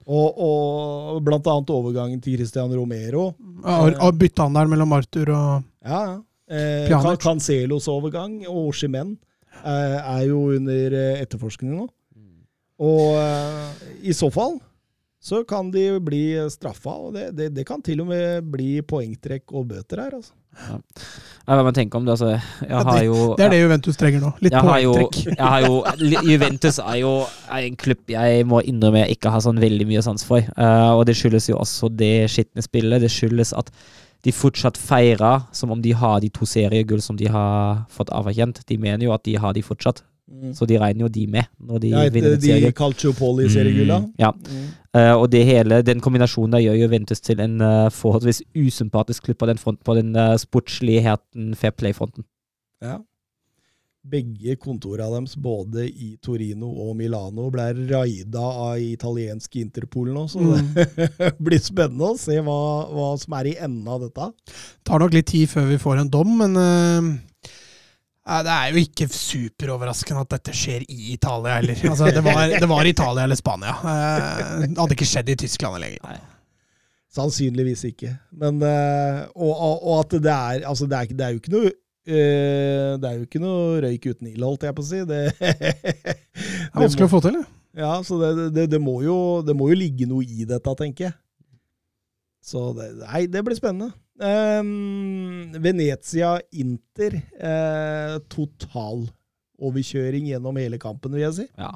Og, og blant annet overgangen til Christian Romero. Ja, byttehandelen mellom Arthur og Ja, ja. Eh. Cancelos overgang og Oshimen eh, er jo under eh, etterforskning nå. Og eh, i så fall så kan de bli straffa, og det, det, det kan til og med bli poengtrekk og bøter her, altså. Ja, hva man tenker om det, altså. Jeg har jo Det er det Juventus trenger nå. Litt jeg poengtrekk. jeg Juventus er jo er en klubb jeg må innrømme jeg ikke har sånn veldig mye sans for. Uh, og det skyldes jo også det skitne spillet. Det skyldes at de fortsatt feirer som om de har de to seriegull som de har fått anerkjent. De mener jo at de har de fortsatt, så de regner jo de med når de Ja, vinner etter et de seriegull. Calciopoli-seriegulla. Mm, ja. Eh, og det hele, den kombinasjonen der gjør Juventus til en uh, forholdsvis usympatisk klubb på den, front, på den uh, sportsligheten, fair play-fronten. Ja. Begge kontorene deres, både i Torino og Milano, ble raida av italiensk Interpol nå, så Mm. det [LAUGHS] blir spennende å se hva, hva som er i enden av dette. Det tar nok litt tid før vi får en dom, men det er jo ikke superoverraskende at dette skjer i Italia heller. Altså, det, var, det var Italia eller Spania. Eh, det hadde ikke skjedd i Tyskland lenger. Sannsynligvis ikke. Men, eh, og, og, at det er Altså, det er, det er jo ikke noe eh, det er jo ikke noe røyk uten ild, holdt jeg på å si. Det, [LAUGHS] Det er vanskelig å få til, det. Ja, så det, det, det, må jo, det må jo ligge noe i dette, tenker jeg. Så det, nei, det blir spennende. Um, Venezia-Inter. Uh, Totaloverkjøring gjennom hele kampen, vil jeg si. Ja.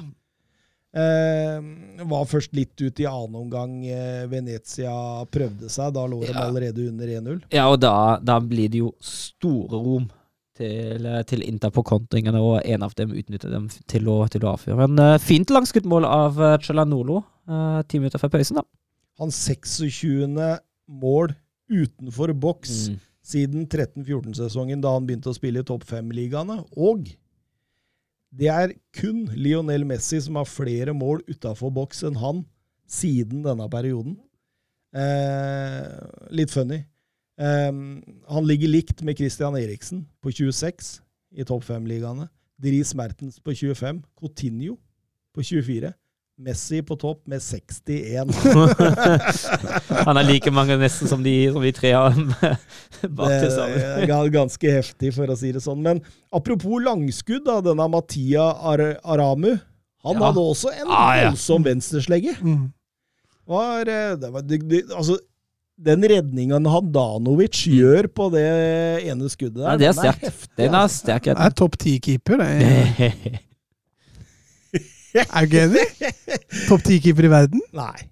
Uh, var først litt ut i annen omgang. Uh, Venezia prøvde seg. Da lå de Ja. allerede under 1-0. Ja, og da, da blir det jo store rom til, til Inter på kontringene, og en av dem utnytter dem til å, til å avføre. Men uh, fint langskutt mål av Celanolo eh, ti minutter før pausen, da. Hans 26. mål utenfor boks Mm. siden 13-14-sesongen, da han begynte å spille i topp fem-ligaene. Og det er kun Lionel Messi som har flere mål utafor boks enn han siden denne perioden. Eh, litt funny. Eh, han ligger likt med Christian Eriksen på 26 i topp fem-ligaene. Dris Mertens på 25. Coutinho på 24. Messi på topp med 61. [LAUGHS] Han er like mange nesten som de, som de tre har [LAUGHS] bak til Det sammen. er ganske heftig, for å si det sånn. Men apropos langskudd, da, denne Matia Ar Aramu. Han Ja. hadde også en Ah, ja. voldsom venstreslegge. Mm. Var, eh, det var, det, det, altså, den redningen Handanovic gjør på det ene skuddet der, Ja, det er den sterkt. heftig. Den er altså. sterk. Det er topp ti-keeper. det [LAUGHS] er- [LAUGHS] Er du ikke enig? Topp ti-keeper i verden Nei.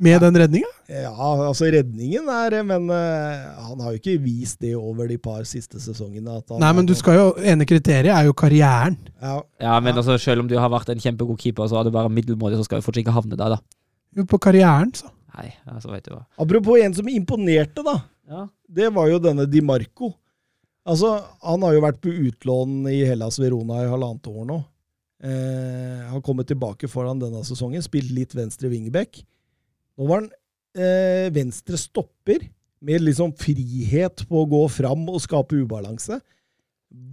med den redninga? Ja, altså redningen er Men uh, han har jo ikke vist det over de par siste sesongene. At han Nei, men du skal jo ene kriteriet er jo karrieren. ja, Ja, men altså, selv om du har vært en kjempegod keeper, så har du bare middelmådig, så skal du fortsatt ikke havne der, da. Jo, På karrieren, så. Nei, altså, vet du hva. Apropos en som imponerte, da. Ja. det var jo denne Di Marco. Altså, han har jo vært på utlån i Hellas Verona i halvannet år nå. Eh, har kommet tilbake foran denne sesongen, spilt litt venstre wingback. Nå var han eh, venstre stopper, med liksom frihet på å gå fram og skape ubalanse.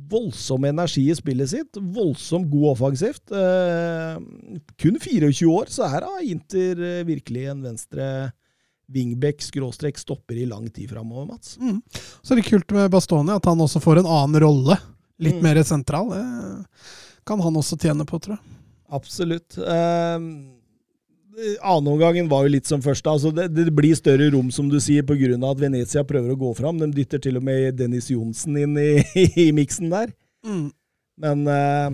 Voldsom energi i spillet sitt, voldsomt god offensivt. Eh, kun 24 år, så her har Inter eh, virkelig en venstre wingback skråstrek stopper i lang tid framover, Mats. Mm. Så er det kult med Bastoni at han også får en annen rolle. Litt Mm. mer sentral. Det kan han også tjene på, tror jeg. Absolutt. Eh, Annenomgangen var jo litt som første. Altså det, det blir større rom, som du sier, pga. at Venezia prøver å gå fram. De dytter til og med Dennis Johnsen inn i, [LAUGHS] i miksen der. Men eh,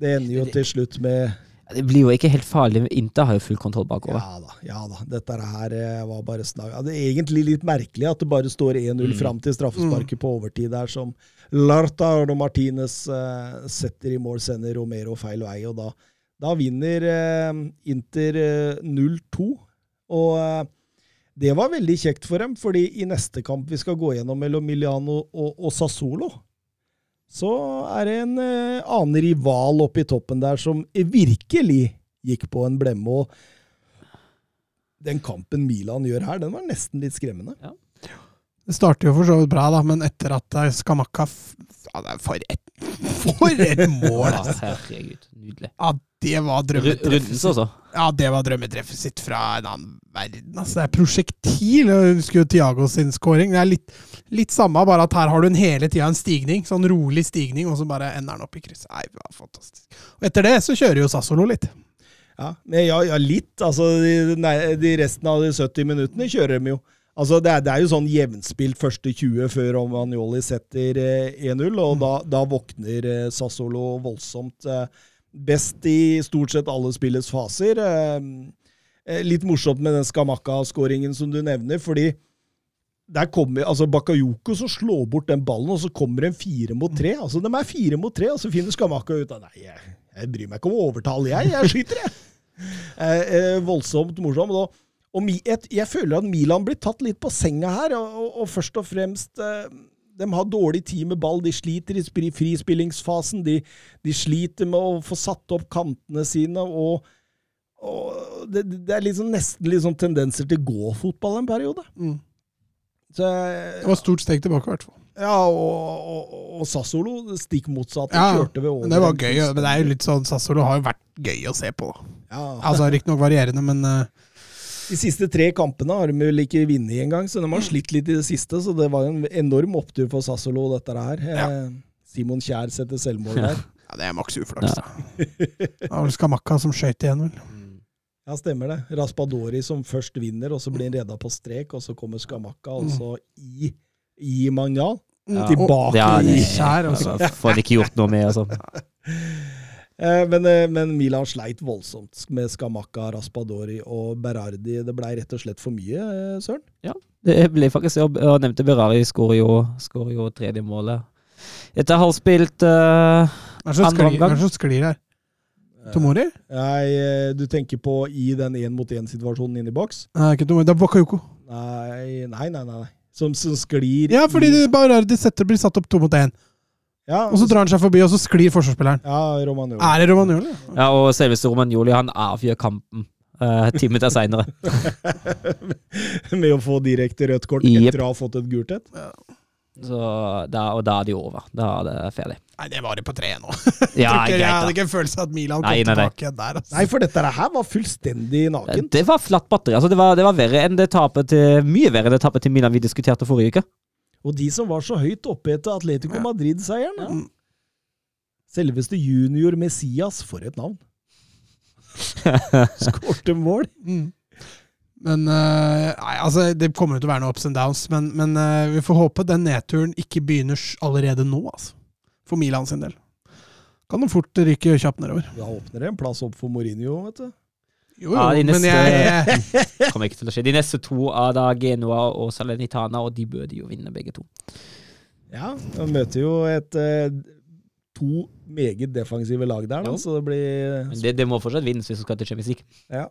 det ender jo til slutt med Det blir jo ikke helt farlig. Inter har jo full kontroll bakover. Ja da, ja da. Dette her eh, var bare snakk. Ja, det er egentlig litt merkelig at det bare står 1-0 Mm. fram til straffesparket på overtid der, som Lartardo Martinez eh, setter i mål, sender Romero feil vei, og da, da vinner eh, Inter eh, 0-2. Og eh, det var veldig kjekt for dem, fordi i neste kamp vi skal gå gjennom mellom Milano og, og Sassolo, så er det en eh, annen rival oppe i toppen der som virkelig gikk på en blemme. og den kampen Milan gjør her, den var nesten litt skremmende. Det starter jo for så vidt bra, da, men etter at eh, Skamakka f- ja, For et, for et mål! Ja, altså. herregud. Nydelig. Ja, det var drømmetreffet sitt. også. Ja, det var drømmetreffet sitt fra en annen verden. Altså, det er prosjektil. Jeg husker jo Tiago sin scoring. Det er litt, litt samme, bare at her har du en hele tida en stigning. Sånn rolig stigning, og så bare ender den opp i kryss. Nei, det var fantastisk. Og etter det så kjører jo Sassolo litt. Ja, ja, ja litt. Altså, de, nei, de resten av de 70 minuttene kjører de jo. Altså, det, er, det er jo sånn jevnspilt første 20 før Romagnoli setter eh, 1-0, og da, da våkner eh, Sassolo voldsomt. Eh, best i stort sett alle spillets faser. Eh, eh, litt morsomt med den Skamakka-skåringen som du nevner, fordi der kommer altså Bakayoko som slår bort den ballen, og så kommer en fire mot tre. Altså, de er fire mot tre, og så finner Skamakka ut av Nei, jeg, jeg bryr meg ikke om å overtale, jeg. Jeg skyter, jeg. [LAUGHS] Eh, eh, voldsomt morsomt. Og, og jeg føler at Milan blir tatt litt på senga her, og, først og fremst eh, De har dårlig tid med ball, de sliter i frispillingsfasen, de, de sliter med å få satt opp kantene sine, og, og det, det er liksom nesten sånn tendenser til gå-fotball en periode. Mm. Så, Det var et stort steg tilbake, i hvert fall. ja, og, og, og Sassolo, stikk motsatt. Ja, det var gøy. Men det er jo litt sånn Sassolo har jo vært gøy å se på. da. Ja. Altså Riktignok varierende, men eh, De siste tre kampene har de vel ikke vunnet engang, så de har slitt litt i det siste. Så det var en enorm opptur for Sassolo, dette her. Ja. Simon Kjær setter selvmål der. [LAUGHS] ja, det er maks uflaks. da. [LAUGHS] Det var vel Skamakka som skøyt igjen, vel. Ja, stemmer det. Raspadori som først vinner, og så blir han redda på strek, og så kommer Skamakka, og så i, i Magnal. Ja. Tilbake Ja, i Kjær, altså. [LAUGHS] Får ikke gjort noe med. Altså. Eh, Men, eh, men Milan sleit voldsomt med Skamakka, Raspadori og Berardi. Det blei rett og slett for mye, Søren? Ja, Det ble faktisk og og nevnte Berardi skårer jo, skår jo tredje målet. Etter halvspilt eh, som Andre omgang. hva er det som sklir her? Tomori? Nei, eh, du tenker på i den én-mot-én-situasjonen inne i boks? Nei, ikke Tomori. Det er Bakayoko. Nei, nei, nei. nei. Som, som sklir Ja, fordi i- det bare er de setter blir satt opp to mot én. Ja, Og så drar han seg forbi, og så sklir forsvarsspilleren. Ja, Romagnoli. Er det Romagnoli? Ja, og selveste Romagnoli han avgjør kampen uh, ti minutter seinere. [LAUGHS] med å få direkte rødt kort yep. etter å ha fått et gult et. Og da er de over. Da er det ferdig. Nei, det var det på tre nå. [LAUGHS] Ja, jeg, jeg hadde ikke en følelse av at Milan kom Nei, nei, nei. tilbake der. Altså. Nei, for dette her var fullstendig nakent. Det var flatt batteri. Altså, det, var, det var verre enn det tapet til Mye verre enn det tapet til Milan vi diskuterte forrige uke. Og de som var så høyt oppe etter Atletico. Madrid-seieren. Ja. Selveste junior Messias, for et navn. [LAUGHS] Skårte mål. Mm. Men uh, Nei, altså, det kommer jo til å være noen ups and downs, men, men uh, vi får håpe den nedturen ikke begynner allerede nå, altså. For Milan sin del. Kan de fort ryke kjapt nedover. Da åpner det en plass opp for Mourinho, vet du. Jo, jo, Ja, de men neste- jeg [LAUGHS] Kommer ikke til å skje. De neste to er da Genoa og Salernitana, og de bør de jo vinne, begge to. Ja, de møter jo et eh, to meget defensive lag der, da, så det blir Men det, det må fortsatt vinnes hvis du skal til Champions League. Ja.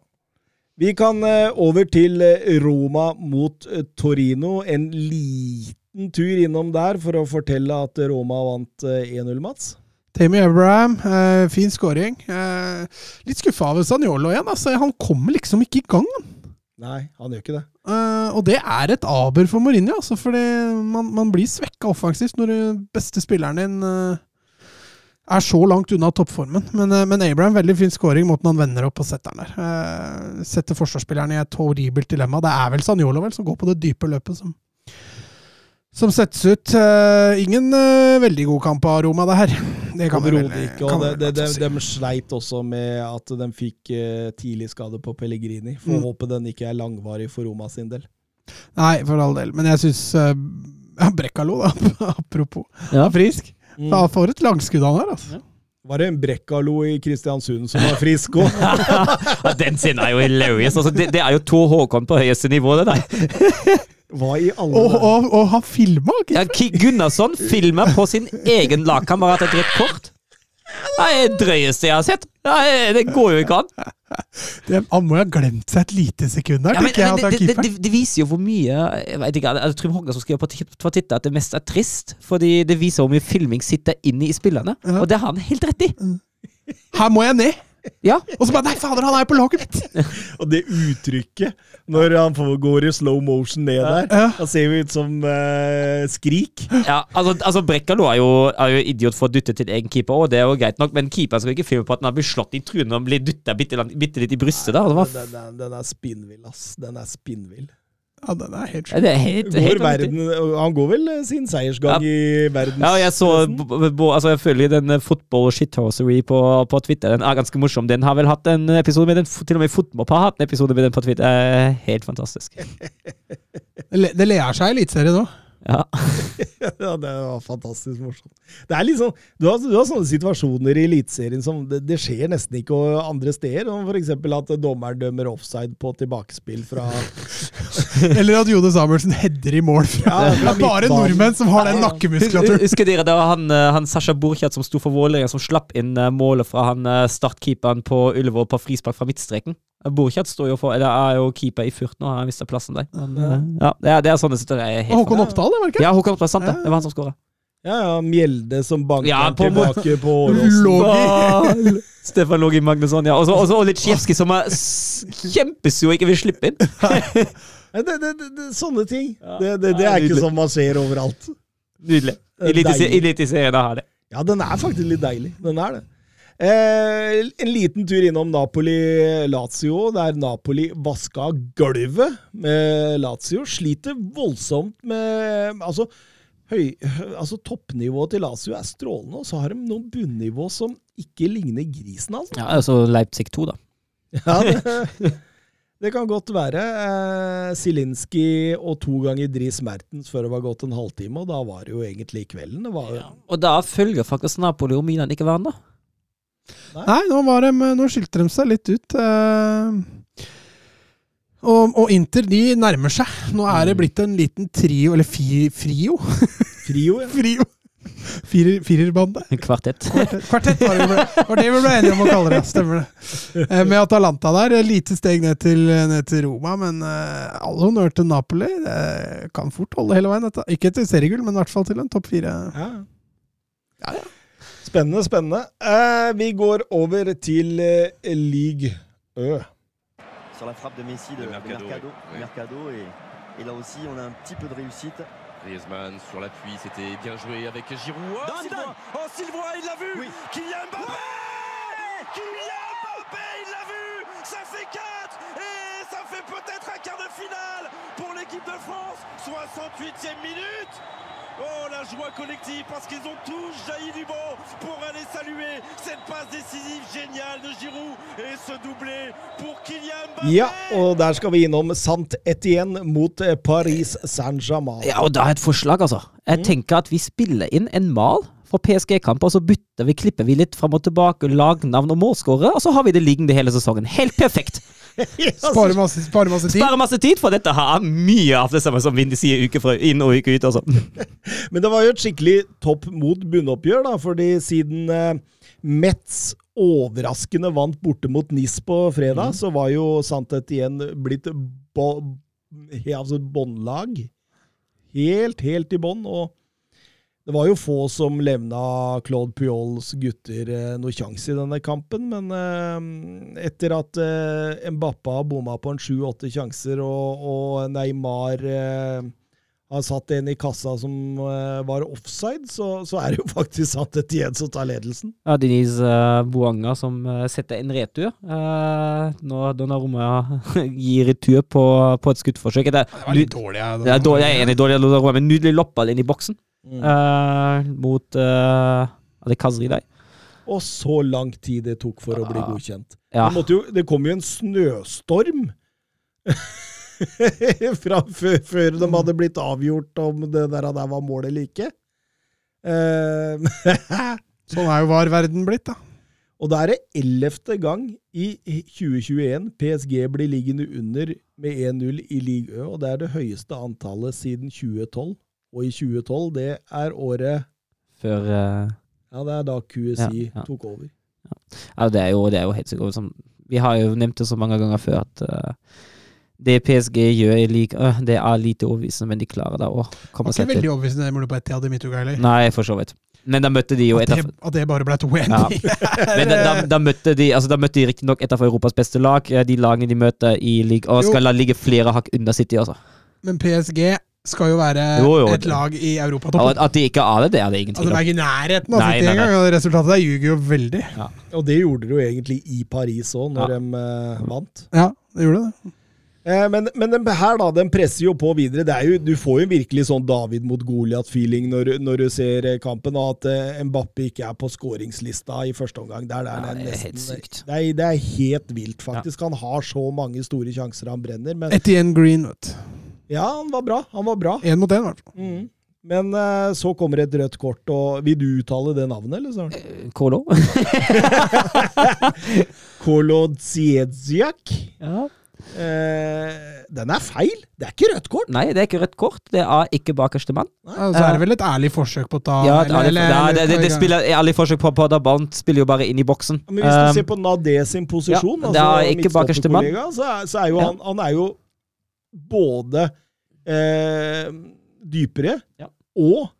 Vi kan eh, over til eh, Roma mot Torino. En liten tur innom der for å fortelle at Roma vant eh, 1-0, Mats. Tammy Abraham, eh, fin scoring. Eh, litt skuffa over Sanjolo igjen. Altså, han kommer liksom ikke i gang. Nei, han gjør ikke det. Eh, og det er et aber for Mourinho, altså, fordi man, man blir svekka offensivt når den beste spilleren din eh, er så langt unna toppformen. Men, eh, men Abraham, veldig fin scoring måten han vender opp og setter den der. Eh, setter forsvarsspilleren i et horribelt dilemma. Det er vel Sanjolo vel, som går på det dype løpet som, som settes ut. Ingen veldig god kamp av Roma, det her. Det kan vel- Overhodet ikke. Og det, det, det, si. de sleit også med at de fikk uh, tidlig skade på Pellegrini. Får Mm. håpe den ikke er langvarig for Roma sin del. Nei, for all del. Men jeg syns uh, [LAUGHS] ja, Brekkalo, da, [LAUGHS] apropos, Ja. er frisk. Mm. Da får et langskudd, han her. altså. Var det en Brekkalo i Kristiansund som var frisk òg? [LAUGHS] Den siden er jo hilarious. Altså, det, det er jo to Håkon på høyeste nivå, det der. Hva i alle Og, og, og han filma! Ja, Gunnarsson filmer på sin egen lagkamerat et rødt kort. Det er det drøyeste jeg har sett. Det går jo ikke an. Det, han må jo ha glemt seg et lite sekund der, Ja, men, men at det det, det, det, viser jo hvor mye Jeg vet ikke, jeg tror Håkon som skriver på, Twitter at det mest er trist. Fordi det viser hvor mye filming sitter inne i spillerne. Ja. Og det har han helt rett i. Her må jeg ned! Ja, Og så bare Nei, fader, han er jo på laget mitt! [LAUGHS] Og det uttrykket når han går i slow motion ned der, Ja. da ser vi ut som eh, Skrik. ja altså, altså Brekkalo er er jo idiot for å dytte til egen keeper, og det er jo greit nok, men keeperen skal ikke filme på at han har blitt slått i trynet og blir dytta bitte, bitte litt i brystet. da. Det var, Den, den, den er spinnvill, ass. Den er spinnvill. Ja, den er helt ja, sjuk. verden, han går vel eh, sin seiersgang i verdens Ja, jeg så b- b- b- altså jeg følger den eh, football shithousery på, på Twitter. Den er ganske morsom. Den har vel hatt en episode med den, til og med fotball har hatt en episode med den på Twitter. Helt fantastisk. [LAUGHS] Det ler seg i Eliteserien òg. Ja. [LAUGHS] ja, det var fantastisk morsomt. Det er liksom, du, har, du har sånne situasjoner i Eliteserien som det, det skjer nesten ikke andre steder. Som eksempel at dommeren dømmer offside på tilbakespill fra [LAUGHS] Eller at Jone Samuelsen header i mål. Fra, Ja, det er bare nordmenn som har den nakkemuskulaturen. Husker dere da han, eh, han Sasha Burkhardt som sto for Vålerenga, som slapp inn eh, målet fra han eh, startkeeperen på Ullevål på frispark fra midtstreken? Eh, står jo for, eller er jo keeper i Furt nå, han har mista plassen der. Men, ja, det er, det er sånne situasjoner. Og Håkon Oppdal, det var det ikke? Ja, Håkon Oppdal, sant det. Det var han som skåra. Ja, ja, Mjelde som banker Ja, på- tilbake på [LAUGHS] Åråsen. [LAUGHS] Stefan Logi Magnusson, ja. Også, også og så Olitsjevskij, som er kjempesur og ikke vil slippe inn. [LAUGHS] Ja, Det, det, det, det, sånne ting. Det, det, er ikke som sånn man ser overalt. Nydelig. Er. Eliteserien har det. Ja, den er faktisk litt deilig. Den er det. Eh, en liten tur innom Napoli-Lazio, der Napoli vaska gulvet med Lazio. Sliter voldsomt med Altså, høy, altså toppnivået til Lazio er strålende, og så har de noen bunnivå som ikke ligner grisen, altså. Ja, altså Leipzig 2, da. [LAUGHS] Ja, det, det kan godt være. Eh, Zielinski og to ganger Dris Mertens før det var gått en halvtime, og da var det jo egentlig kvelden. Det var, Og da følger faktisk Napoli og Milan ikke hverandre. Nei, nå, var de, nå skilte de seg litt ut. eh, og, og Inter de nærmer seg. Nå er det blitt en liten trio, eller fi, frio. Frio, ja. [LAUGHS] frio. Firer, firerbande. Kvartett. Kvartett, kvartett var, det ble, var det vi ble enige om å kalle det. Stemmer det. Eh, Med Atalanta der. Lite steg ned til, ned til Roma, men uh, all honnør til Napoli. Det kan fort holde hele veien. Dette. Ikke til seriegull, men i hvert fall til en topp fire. Ja. Ja, ja. Spennende, spennende. Eh, vi går over til eh, League Ø. sur la frappe de Messi de, De de Mercado, Mercado, oui. Mercado, et, et là aussi on a un petit peu de réussite. Griezmann sur l'appui, c'était bien joué avec Giroud. Oh, Sylvain Oh, Sylvain, il l'a vu Oui. Kylian Mbappé Kylian Mbappé, il l'a vu Ça fait 4 Et ça fait peut-être un quart de finale pour l'équipe de France 68e minute Oh, la joie collective parce qu'ils ont tous jailli du banc pour aller saluer cette passe décisive géniale de Giroud et ce doublé pour Kylian Mbappé Ja, og der skal vi innom Sant Etienne mot eh, Paris Saint-Germain. Ja, og da er et forslag, altså. Jeg tenker at vi spiller inn en mal for PSG-kamper, og så bytter vi, klipper vi litt fram og tilbake, lagnavn og målskårer, og så har vi det liggende hele sesongen. Helt perfekt! [LAUGHS] Spare masse, spare masse tid. Spare masse tid, for dette har mye av det samme som Vindy sier uke fra inn og uke ut, Også. [LAUGHS] Men det var jo et skikkelig topp mot bunnoppgjør, da, fordi siden eh, Metz overraskende vant borte mot NIS på fredag, så var jo Sant igjen blitt bo, he- altså båndlag. Helt, helt i bånn. Og det var jo få som levna Claude Puyols gutter eh, noe sjanse i denne kampen, men eh, etter at eh, Mbappa har bomma på en sju-åtte sjanser, og, og Neymar eh, har satt en i kassa som eh, var offside, så, så er det jo [LAUGHS] faktisk Sant igjen som tar ledelsen. Ja, Deniz uh, Boanga som eh, setter en retur. Uh, når Donnarumma [LAUGHS] gir retur på, på et skuddforsøk. Det, Det var litt dårlig. Ja. det er dårlig, jeg er enig dårlig men nydelig loppball inn i boksen Mm. uh, mot uh, Er det Kazri der? Og så lang tid det tok for å bli godkjent. Ja. Det, måtte jo, det kom jo en snøstorm [LAUGHS] fra før, før de hadde blitt avgjort om det der, der var mål eller ikke. Uh, [LAUGHS] Sånn er jo VAR-verden blitt, da. og da er det ellevte gang i 2021 PSG blir liggende under med 1-0 i ligaen, og det er det høyeste antallet siden 2012. Og i 2012, det er året Før uh, Ja, det er da QSI Ja, ja. tok over. Ja, det er jo, det er jo helt sikkert som Vi har jo nevnt det så mange ganger før at uh, det PSG gjør, er like, uh, det er lite overbevisende, men de klarer Det var ikke til veldig overbevisende det målet på Etiad i midtuka heller. Nei, for så vidt. Men da møtte de jo At det, at det bare ble to igjen. Ja. [LAUGHS] Men da, da, da møtte de altså da møtte de riktignok et av Europas beste lag. De lagene de møter i league, og Jo. skal la ligge flere hakk under City, altså. Men PSG skal jo være Jo, jo, et lag i europatoppen. At, at de ikke er det, det er det ingen Altså, tvil de om. er ikke i nærheten av engang, og resultatet der ljuger jo veldig. Og det gjorde de jo egentlig i Paris òg, når Ja. de eh, vant. Ja, det gjorde det. Eh, men men den her, da, den presser jo på videre. Det er jo, du får jo virkelig sånn David mot Goliat-feeling når, når du ser eh, kampen, og at eh, Mbappé ikke er på skåringslista i første omgang. Der, der, Ja, det er nesten- helt sykt. Det er, det er helt vilt, faktisk. Han har så mange store sjanser han brenner. Men Etienne Green, vet du. Ja, han var bra. Han var bra. Én mot én, i hvert fall. Mm. Men uh, så kommer et rødt kort, og vil du uttale det navnet, eller? Søren? Kolo. [LAUGHS] Kolo? Kolodziedziak. ja. Uh, den er feil! Det er ikke rødt kort! Nei, det er ikke rødt kort. Det er ikke bakerste mann. Ja, så er det vel et ærlig forsøk på å ta Ja, eller- eller- ja, det, det, det spiller ærlig forsøk på, på da ta spiller jo bare inn i boksen. Men hvis du Um, ser på Nadé sin posisjon, ja, det altså ikke bakerste mann. midtstopperkollega, så, så er jo Ja. han, han er jo både eh, dypere Ja. og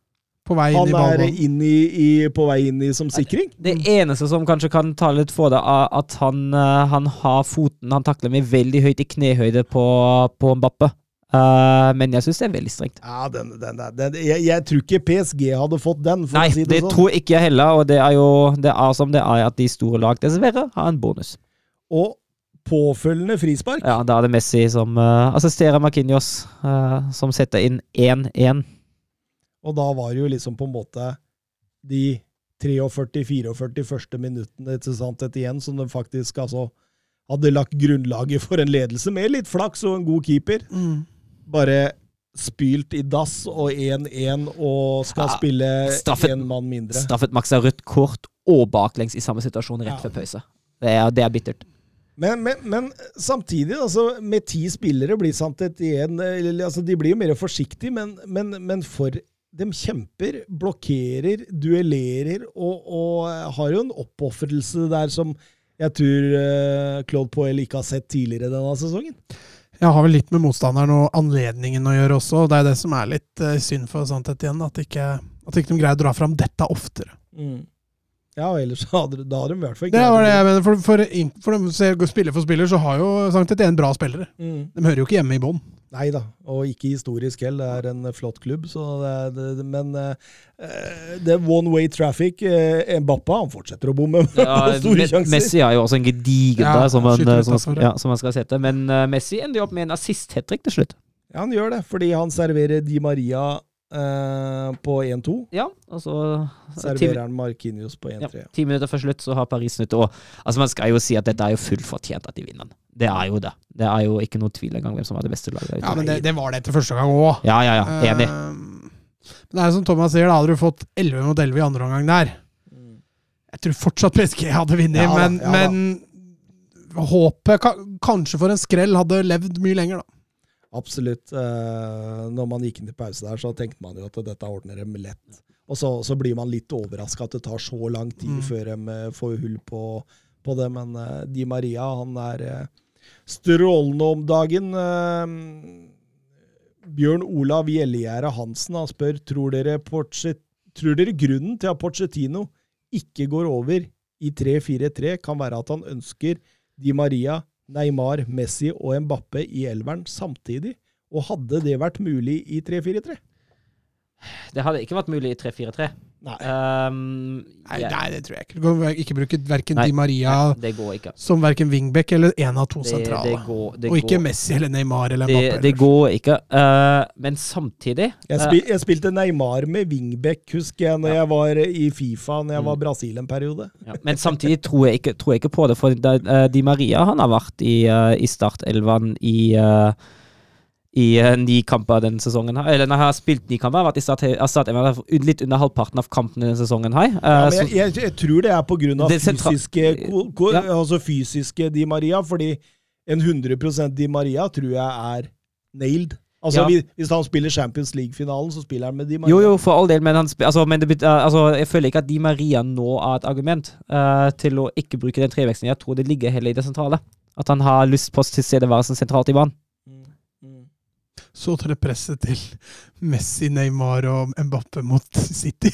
På vei inn han er inn i, i, på vei inn i som sikring. Det eneste som kanskje kan ta litt for det, er at han, eh, han har foten Han takler meg veldig høyt i knehøyde på, på Mbappe. Uh, men jeg syns det er veldig strengt. Ja, den, den, den, jeg, jeg tror ikke PSG hadde fått den, for Nei, å si det, det sånn. tror ikke jeg heller, og det er jo det er som det er at de store lag dessverre har en bonus. Og påfølgende frispark. Ja, Da er det Messi som uh, assisterer Marquinhos, uh, som setter inn 1-1. Og da var det jo liksom på en måte de 43-44 første minuttene til Sant igjen som de faktisk altså hadde lagt grunnlaget for en ledelse med litt flaks og en god keeper. Bare spylt i dass og 1-1 og skal Ja, spille én mann mindre. Straffet Max av rødt kort og baklengs i samme situasjon rett Ja. før pause. Det er, det er bittert. Men, men, men samtidig, altså, med ti spillere blir Santet igjen altså, De blir jo mer forsiktige, men, men, men for de kjemper, blokkerer, duellerer og, og har jo en oppofrelse der som jeg tror uh, Claude Poel ikke har sett tidligere denne sesongen. Jeg har vel litt med motstanderen og anledningen å gjøre også. og Det er det som er litt uh, synd for Santet igjen. At ikke, at ikke de greier å dra fram dette oftere. Ja, ellers hadde, da hadde de i hvert fall Det var det jeg mener. For, for, for for ser spiller for spiller, så har jo Sankthet en bra spillere. Mm. De hører jo ikke hjemme i bånn. Nei da, og ikke historisk heller. Det er en flott klubb. Så det, er- det, men eh, det er one way traffic. Eh, Mbappa han fortsetter å bomme Ja, [LAUGHS] store Me- sjanser. Messi har jo også en gedigen Ja, der, som, han, som, ja, som han skal sette. Men eh, Messi ender jo opp med en assist-hat-trick til slutt. Ja, han gjør det, fordi han serverer Di Maria eh, på 1-2. Ja, og så Serverer han Markinius på 1-3. ti minutter før slutt så har Paris snudd. Og altså, man skal jo si at dette er jo fullt fortjent at de vinner. den. Det er jo det. Det er jo ikke noe tvil engang hvem som var det beste laget. Ja, men det, det var det etter første gang òg. ja, ja, ja. Enig. Men det er som Thomas sier, da hadde du fått 11 mot 11 i andre omgang der. Jeg tror fortsatt PSG hadde vunnet, Ja men, ja men håpet kanskje for en skrell hadde levd mye lenger, da. Absolutt. Eh, når man gikk inn i pause der, så tenkte man jo at dette ordner dem lett. Og så, så blir man litt overraska at det tar så lang tid Mm. før de eh, får hull på, på det. Men eh, Di Maria, han er strålende om dagen. Bjørn Olav Gjellegjerde Hansen han spør tror dere, tror dere grunnen til at Porcetino ikke går over i 3-4-3, kan være at han ønsker Di Maria, Neymar, Messi og Mbappe i elveren samtidig? Og hadde det vært mulig i 3-4-3? Det hadde ikke vært mulig i 3-4-3. Nei. Um, Nei, jeg- nei, det tror jeg ikke. Du kan ikke bruke verken Di Maria nei, det går ikke. som verken wingback eller en av to Det, sentrale. det går, det og ikke går, Messi eller Neymar eller det, Mbappé. det går ikke. Uh, men samtidig Jeg, uh, spil, jeg spilte Neymar med wingback, husker jeg, når Ja. jeg var i Fifa når jeg var Mm. i Brasil en periode. ja, Men samtidig tror jeg ikke, tror jeg ikke på det, for uh, Di Maria han har vært i, uh, i startelven i uh, i uh, ni kamper denne sesongen. her. Eller når jeg har spilt ni kamper, har vært i start, startelveren litt under halvparten av kampene denne sesongen. her. Ja, men jeg, jeg, jeg tror det er av fysiske, Ja. altså fysiske Di Maria, fordi en 100 Di Maria tror jeg er nailed. Altså, Ja. hvis, han spiller Champions League-finalen, så spiller han med Di Maria. Jo, jo, for all del, men, han, altså, men det, uh, altså, jeg føler ikke at Di Maria nå er et argument uh, til å ikke bruke den treveksten. Jeg tror det ligger heller i det sentrale. At han har lyst på tilstedeværelsen sentralt i banen. Så til det presset til Messi, Neymar og Mbappe mot City.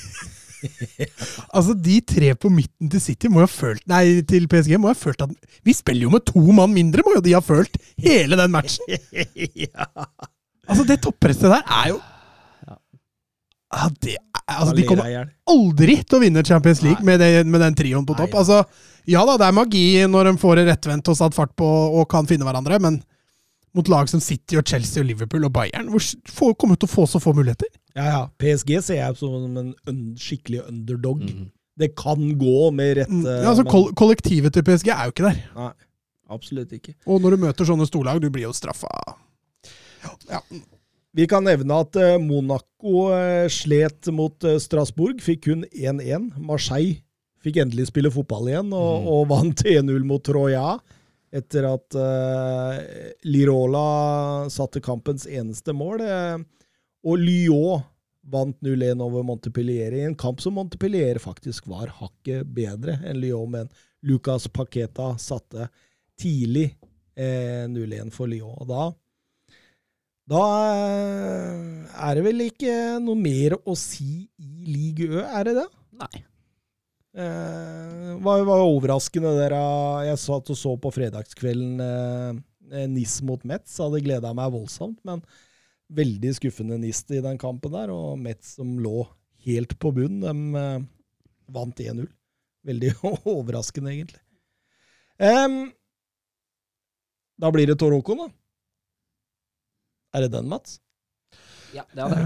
[LAUGHS] altså, de tre på midten til City må jo ha følt Nei, til PSG må jo ha følt at Vi spiller jo med to mann mindre, må jo de ha følt hele den matchen! [LAUGHS] ja. Altså, det toppresset der er jo Ja. ja, det altså, De kommer aldri til å vinne Champions League med, det, med den trioen på topp. Altså, ja da, det er magi når de får rettvendt og satt fart på og kan finne hverandre, men mot lag som City og Chelsea og Liverpool og Bayern, hvor få får- kommer til å få så få muligheter. Ja, ja. PSG ser jeg som en skikkelig underdog. Mm. Det kan gå med rette Mm, ja, altså, men- kollektivet til PSG er jo ikke der. Nei, absolutt ikke. Og når du møter sånne storlag, du blir jo straffa. Ja. Vi kan nevne at eh, Monaco eh, slet mot eh, Strasbourg, fikk kun 1-1. Marseille fikk endelig spille fotball igjen og, mm. og vant 1-0 mot Troya. Etter at uh, Lirola satte kampens eneste mål. eh, og Lyon vant 0-1 over Montepillier i en kamp som Montepillier faktisk var hakket bedre enn Lyon, men Lucas Paqueta satte tidlig eh, 0-1 for Lyon. Og da da eh, er det vel ikke noe mer å si i Ligue Ø, er det det? Nei. Eh, var, var overraskende der eh, Jeg satt og så på fredagskvelden eh, NIS mot Metz. Hadde gleda meg voldsomt, men veldig skuffende NIS i den kampen der. Og Metz som lå helt på bunn, de eh, vant 1-0. Veldig [LAUGHS] overraskende, egentlig. Um, da blir det Toroko, da. Er det den, Mats? Ja, det er det.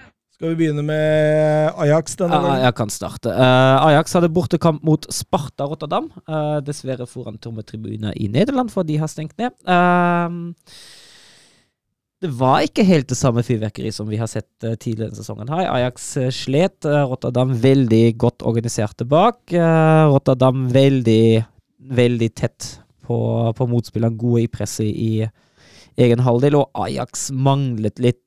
Skal vi begynne med Ajax denne Ja, jeg kan starte. Uh, Ajax hadde bortekamp mot Sparta Rotterdam. Uh, dessverre foran tomme tribuner i Nederland, for de har stengt ned. Uh, det var ikke helt det samme fyrverkeri som vi har sett tidligere denne sesongen. her. Ajax slet. Rotterdam veldig godt organiserte bak. Rotterdam veldig, veldig tett på, på motspilleren. Gode i presset i egen halvdel. Og Ajax manglet litt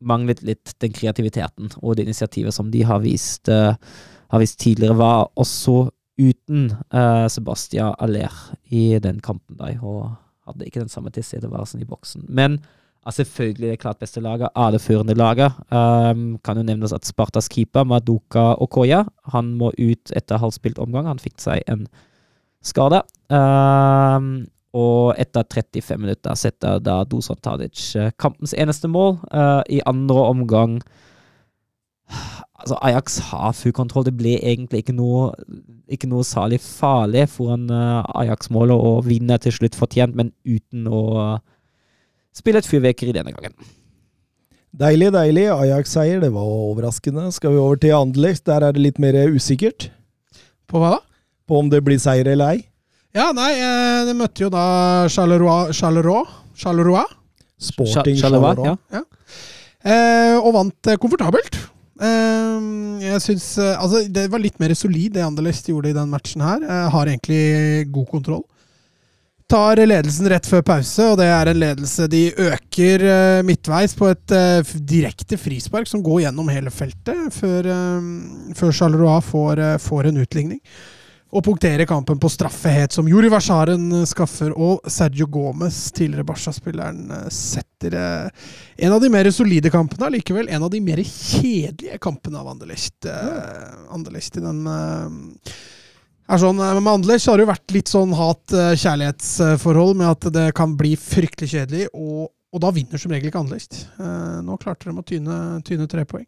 manglet litt den kreativiteten og det initiativet som de har vist, uh, har vist tidligere, var også uten uh, Sebastian Aller i den kampen der, og hadde ikke den samme tilstedeværelsen i boksen. Men er selvfølgelig det klart beste laget, er det førende laget. Um, kan jo nevnes at Spartas keeper, Maduka Okoya, han må ut etter halvspilt omgang. Han fikk seg en skade. Um, og etter 35 minutter setter da Dusan Tadic eh, kampens eneste mål. Uh, I andre omgang Altså, Ajax har full kontroll. Det ble egentlig ikke noe, ikke noe særlig farlig foran uh, Ajax-målet, og vinner til slutt fortjent, men uten å spille et fyrverkeri denne gangen. Deilig, deilig. Ajax-seier, det var overraskende. Skal vi over til Anderlecht? Der er det litt mer usikkert På hva da? på om det blir seier eller ei. Ja, nei, eh, de møtte jo da Charleroi Charleroi? Charleroi Sporting Charleroi, Charleroi. ja. eh, og vant eh, komfortabelt. Eh, jeg syns eh, Altså, det var litt mer solid det Anderlecht gjorde i den matchen her. Eh, har egentlig god kontroll. Tar ledelsen rett før pause, og det er en ledelse de øker eh, midtveis på et eh, direkte frispark som går gjennom hele feltet, før, eh, før Charleroi får, eh, får en utligning. Og punkterer kampen på straffehet, som Juri Versaren eh, skaffer, og Sergio Gomez, tidligere Barca-spilleren, eh, setter eh, en av de mer solide kampene, allikevel en av de mer kjedelige kampene av Anderlecht. Mm. Anderlecht i den er sånn, Med Anderlecht har det jo vært litt sånn hat-kjærlighetsforhold med at det kan bli fryktelig kjedelig, og, og da vinner som regel ikke Anderlecht. Nå klarte de å tyne, tyne tre poeng.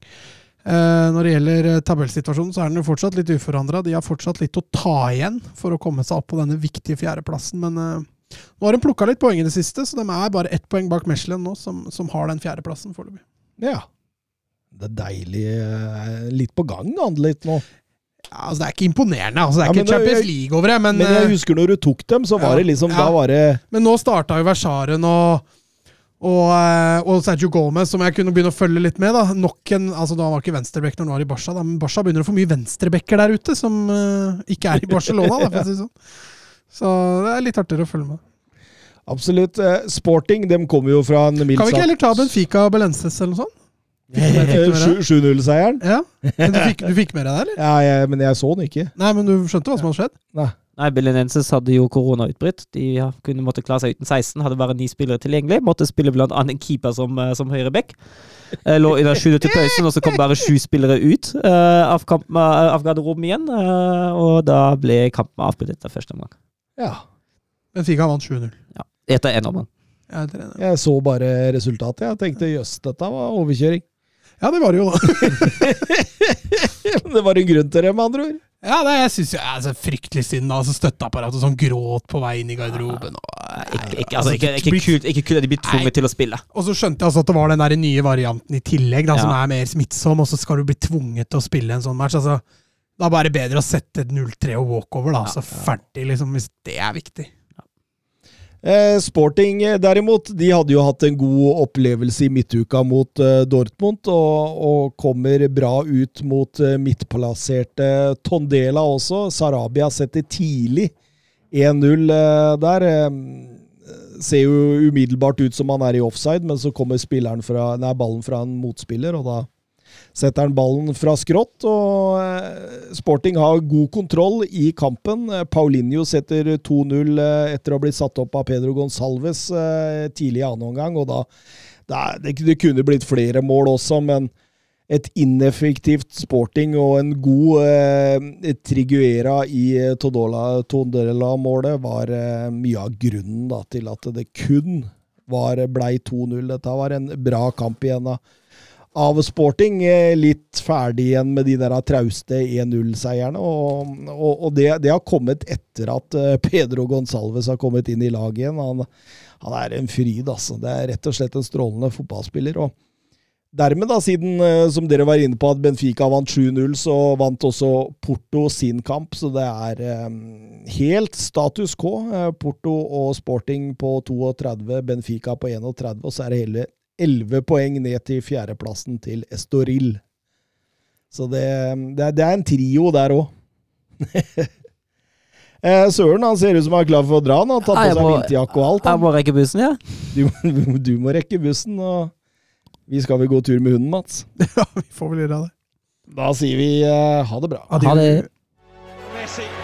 Eh, når det gjelder eh, tabellsituasjonen, så er den jo fortsatt litt uforandra. De har fortsatt litt å ta igjen for å komme seg opp på denne viktige fjerdeplassen, men eh, nå har de plukka litt poeng i det siste, så de er bare ett poeng bak Mechelen nå, som, som har den fjerdeplassen foreløpig. Ja. Det er deilig. Litt på gang, Anderlecht nå. Ja, altså, det er ikke imponerende. Altså, det er Ja, ikke Champions League over det, men, Men jeg husker når du tok dem, så var ja, det liksom ja. Da var det Men nå starta jo Versaren og, og, eh, og Sergio Gomez, som jeg kunne begynne å følge litt med. da. Nok en, altså Da var ikke venstreback når han var i Barca, da, men Barca begynner å få mye venstrebacker der ute som uh, ikke er i Barcelona. da, for å si sånn. Så det er litt artigere å følge med. Absolutt. Eh, Sporting dem kommer jo fra en mildt Kan vi ikke heller ta Benfica og Belences eller noe sånt? [LAUGHS] Fikk du med- fikk du Eh, med deg? sju- 7-0-seieren? Ja, men du fikk, du fikk med deg det, eller? Ja, jeg, men jeg så den ikke. Nei, men du skjønte hva som hadde skjedd? Nei. Nei, Belenenses hadde jo koronautbrudd. De kunne måtte klare seg uten 16. Hadde bare ni spillere tilgjengelig. Måtte spille blant annet en keeper som, eh, som høyreback. Eh, Lå under sju til pausen, og så kom bare sju spillere ut uh, av, kampen, uh, av garderoben igjen. Uh, og da ble kampen avbrutt etter første omgang. Ja. Benfica vant 7-0. Ja, etter en omgang. Ja. Jeg så bare resultatet. Jeg tenkte jøss, dette var overkjøring. ja, det var det jo, [LAUGHS] det var en grunn til det, med andre ord. Ja, det, jeg synes jo altså, Fryktelig synd. Altså, Støtteapparatet som gråt på vei inn i garderoben. Og, Ikke, ikke, altså, ikke, ikke, kult, ikke kult at de blir tvunget til å spille. og så skjønte jeg altså at det var den der nye varianten i tillegg, da, som er mer smittsom, og så skal du bli tvunget til å spille en sånn match. Altså, da er det bedre å sette et 0-3 og walkover, da. Så ferdig, liksom, hvis det er viktig. Eh, Sporting eh, derimot, de hadde jo hatt en god opplevelse i midtuka mot eh, Dortmund, og, og kommer bra ut mot midtplasserte Tondela også. Sarabia setter tidlig 1-0 eh, der. Ser jo umiddelbart ut som han er i offside, men så kommer fra, nei, ballen fra en motspiller, og da setter han ballen fra skrått. og eh, Sporting har god kontroll i kampen. Eh, Paulinho setter 2-0 eh, etter å ha blitt satt opp av Pedro Gonsalves tidlig i annen omgang. og da, da det, kunne blitt flere mål også, men et ineffektivt Sporting og en god eh, Triguera i Tondela-målet var eh, mye av grunnen da, til at det kun var, blei 2-0. Dette var en bra kamp igjen av av Sporting. eh, Litt ferdig igjen med de der trauste 1-0-seierne. Og, og, og det, det har kommet etter at eh, Pedro Gonsalves har kommet inn i laget igjen. Han, han er en fryd, altså. Det er rett og slett en strålende fotballspiller. og Dermed, da, siden eh, som dere var inne på at Benfica vant 7-0, så vant også Porto sin kamp. Så det er helt status quo. Porto og Sporting på 32, Benfica på 31, og så er det hele 11 poeng ned til fjerdeplassen til Estoril. Så det, det, er, det er en trio der òg. [LAUGHS] Eh, Søren han ser ut som han er klar for å dra. Han har tatt på Jeg seg vinterjakke og alt. Jeg må rekke bussen, ja. [LAUGHS] Du, du må rekke bussen, og vi skal vel gå tur med hunden, Mats. [LAUGHS] Ja, vi får vel gjøre det. Da sier vi uh, ha det bra. Adjø. Ha det.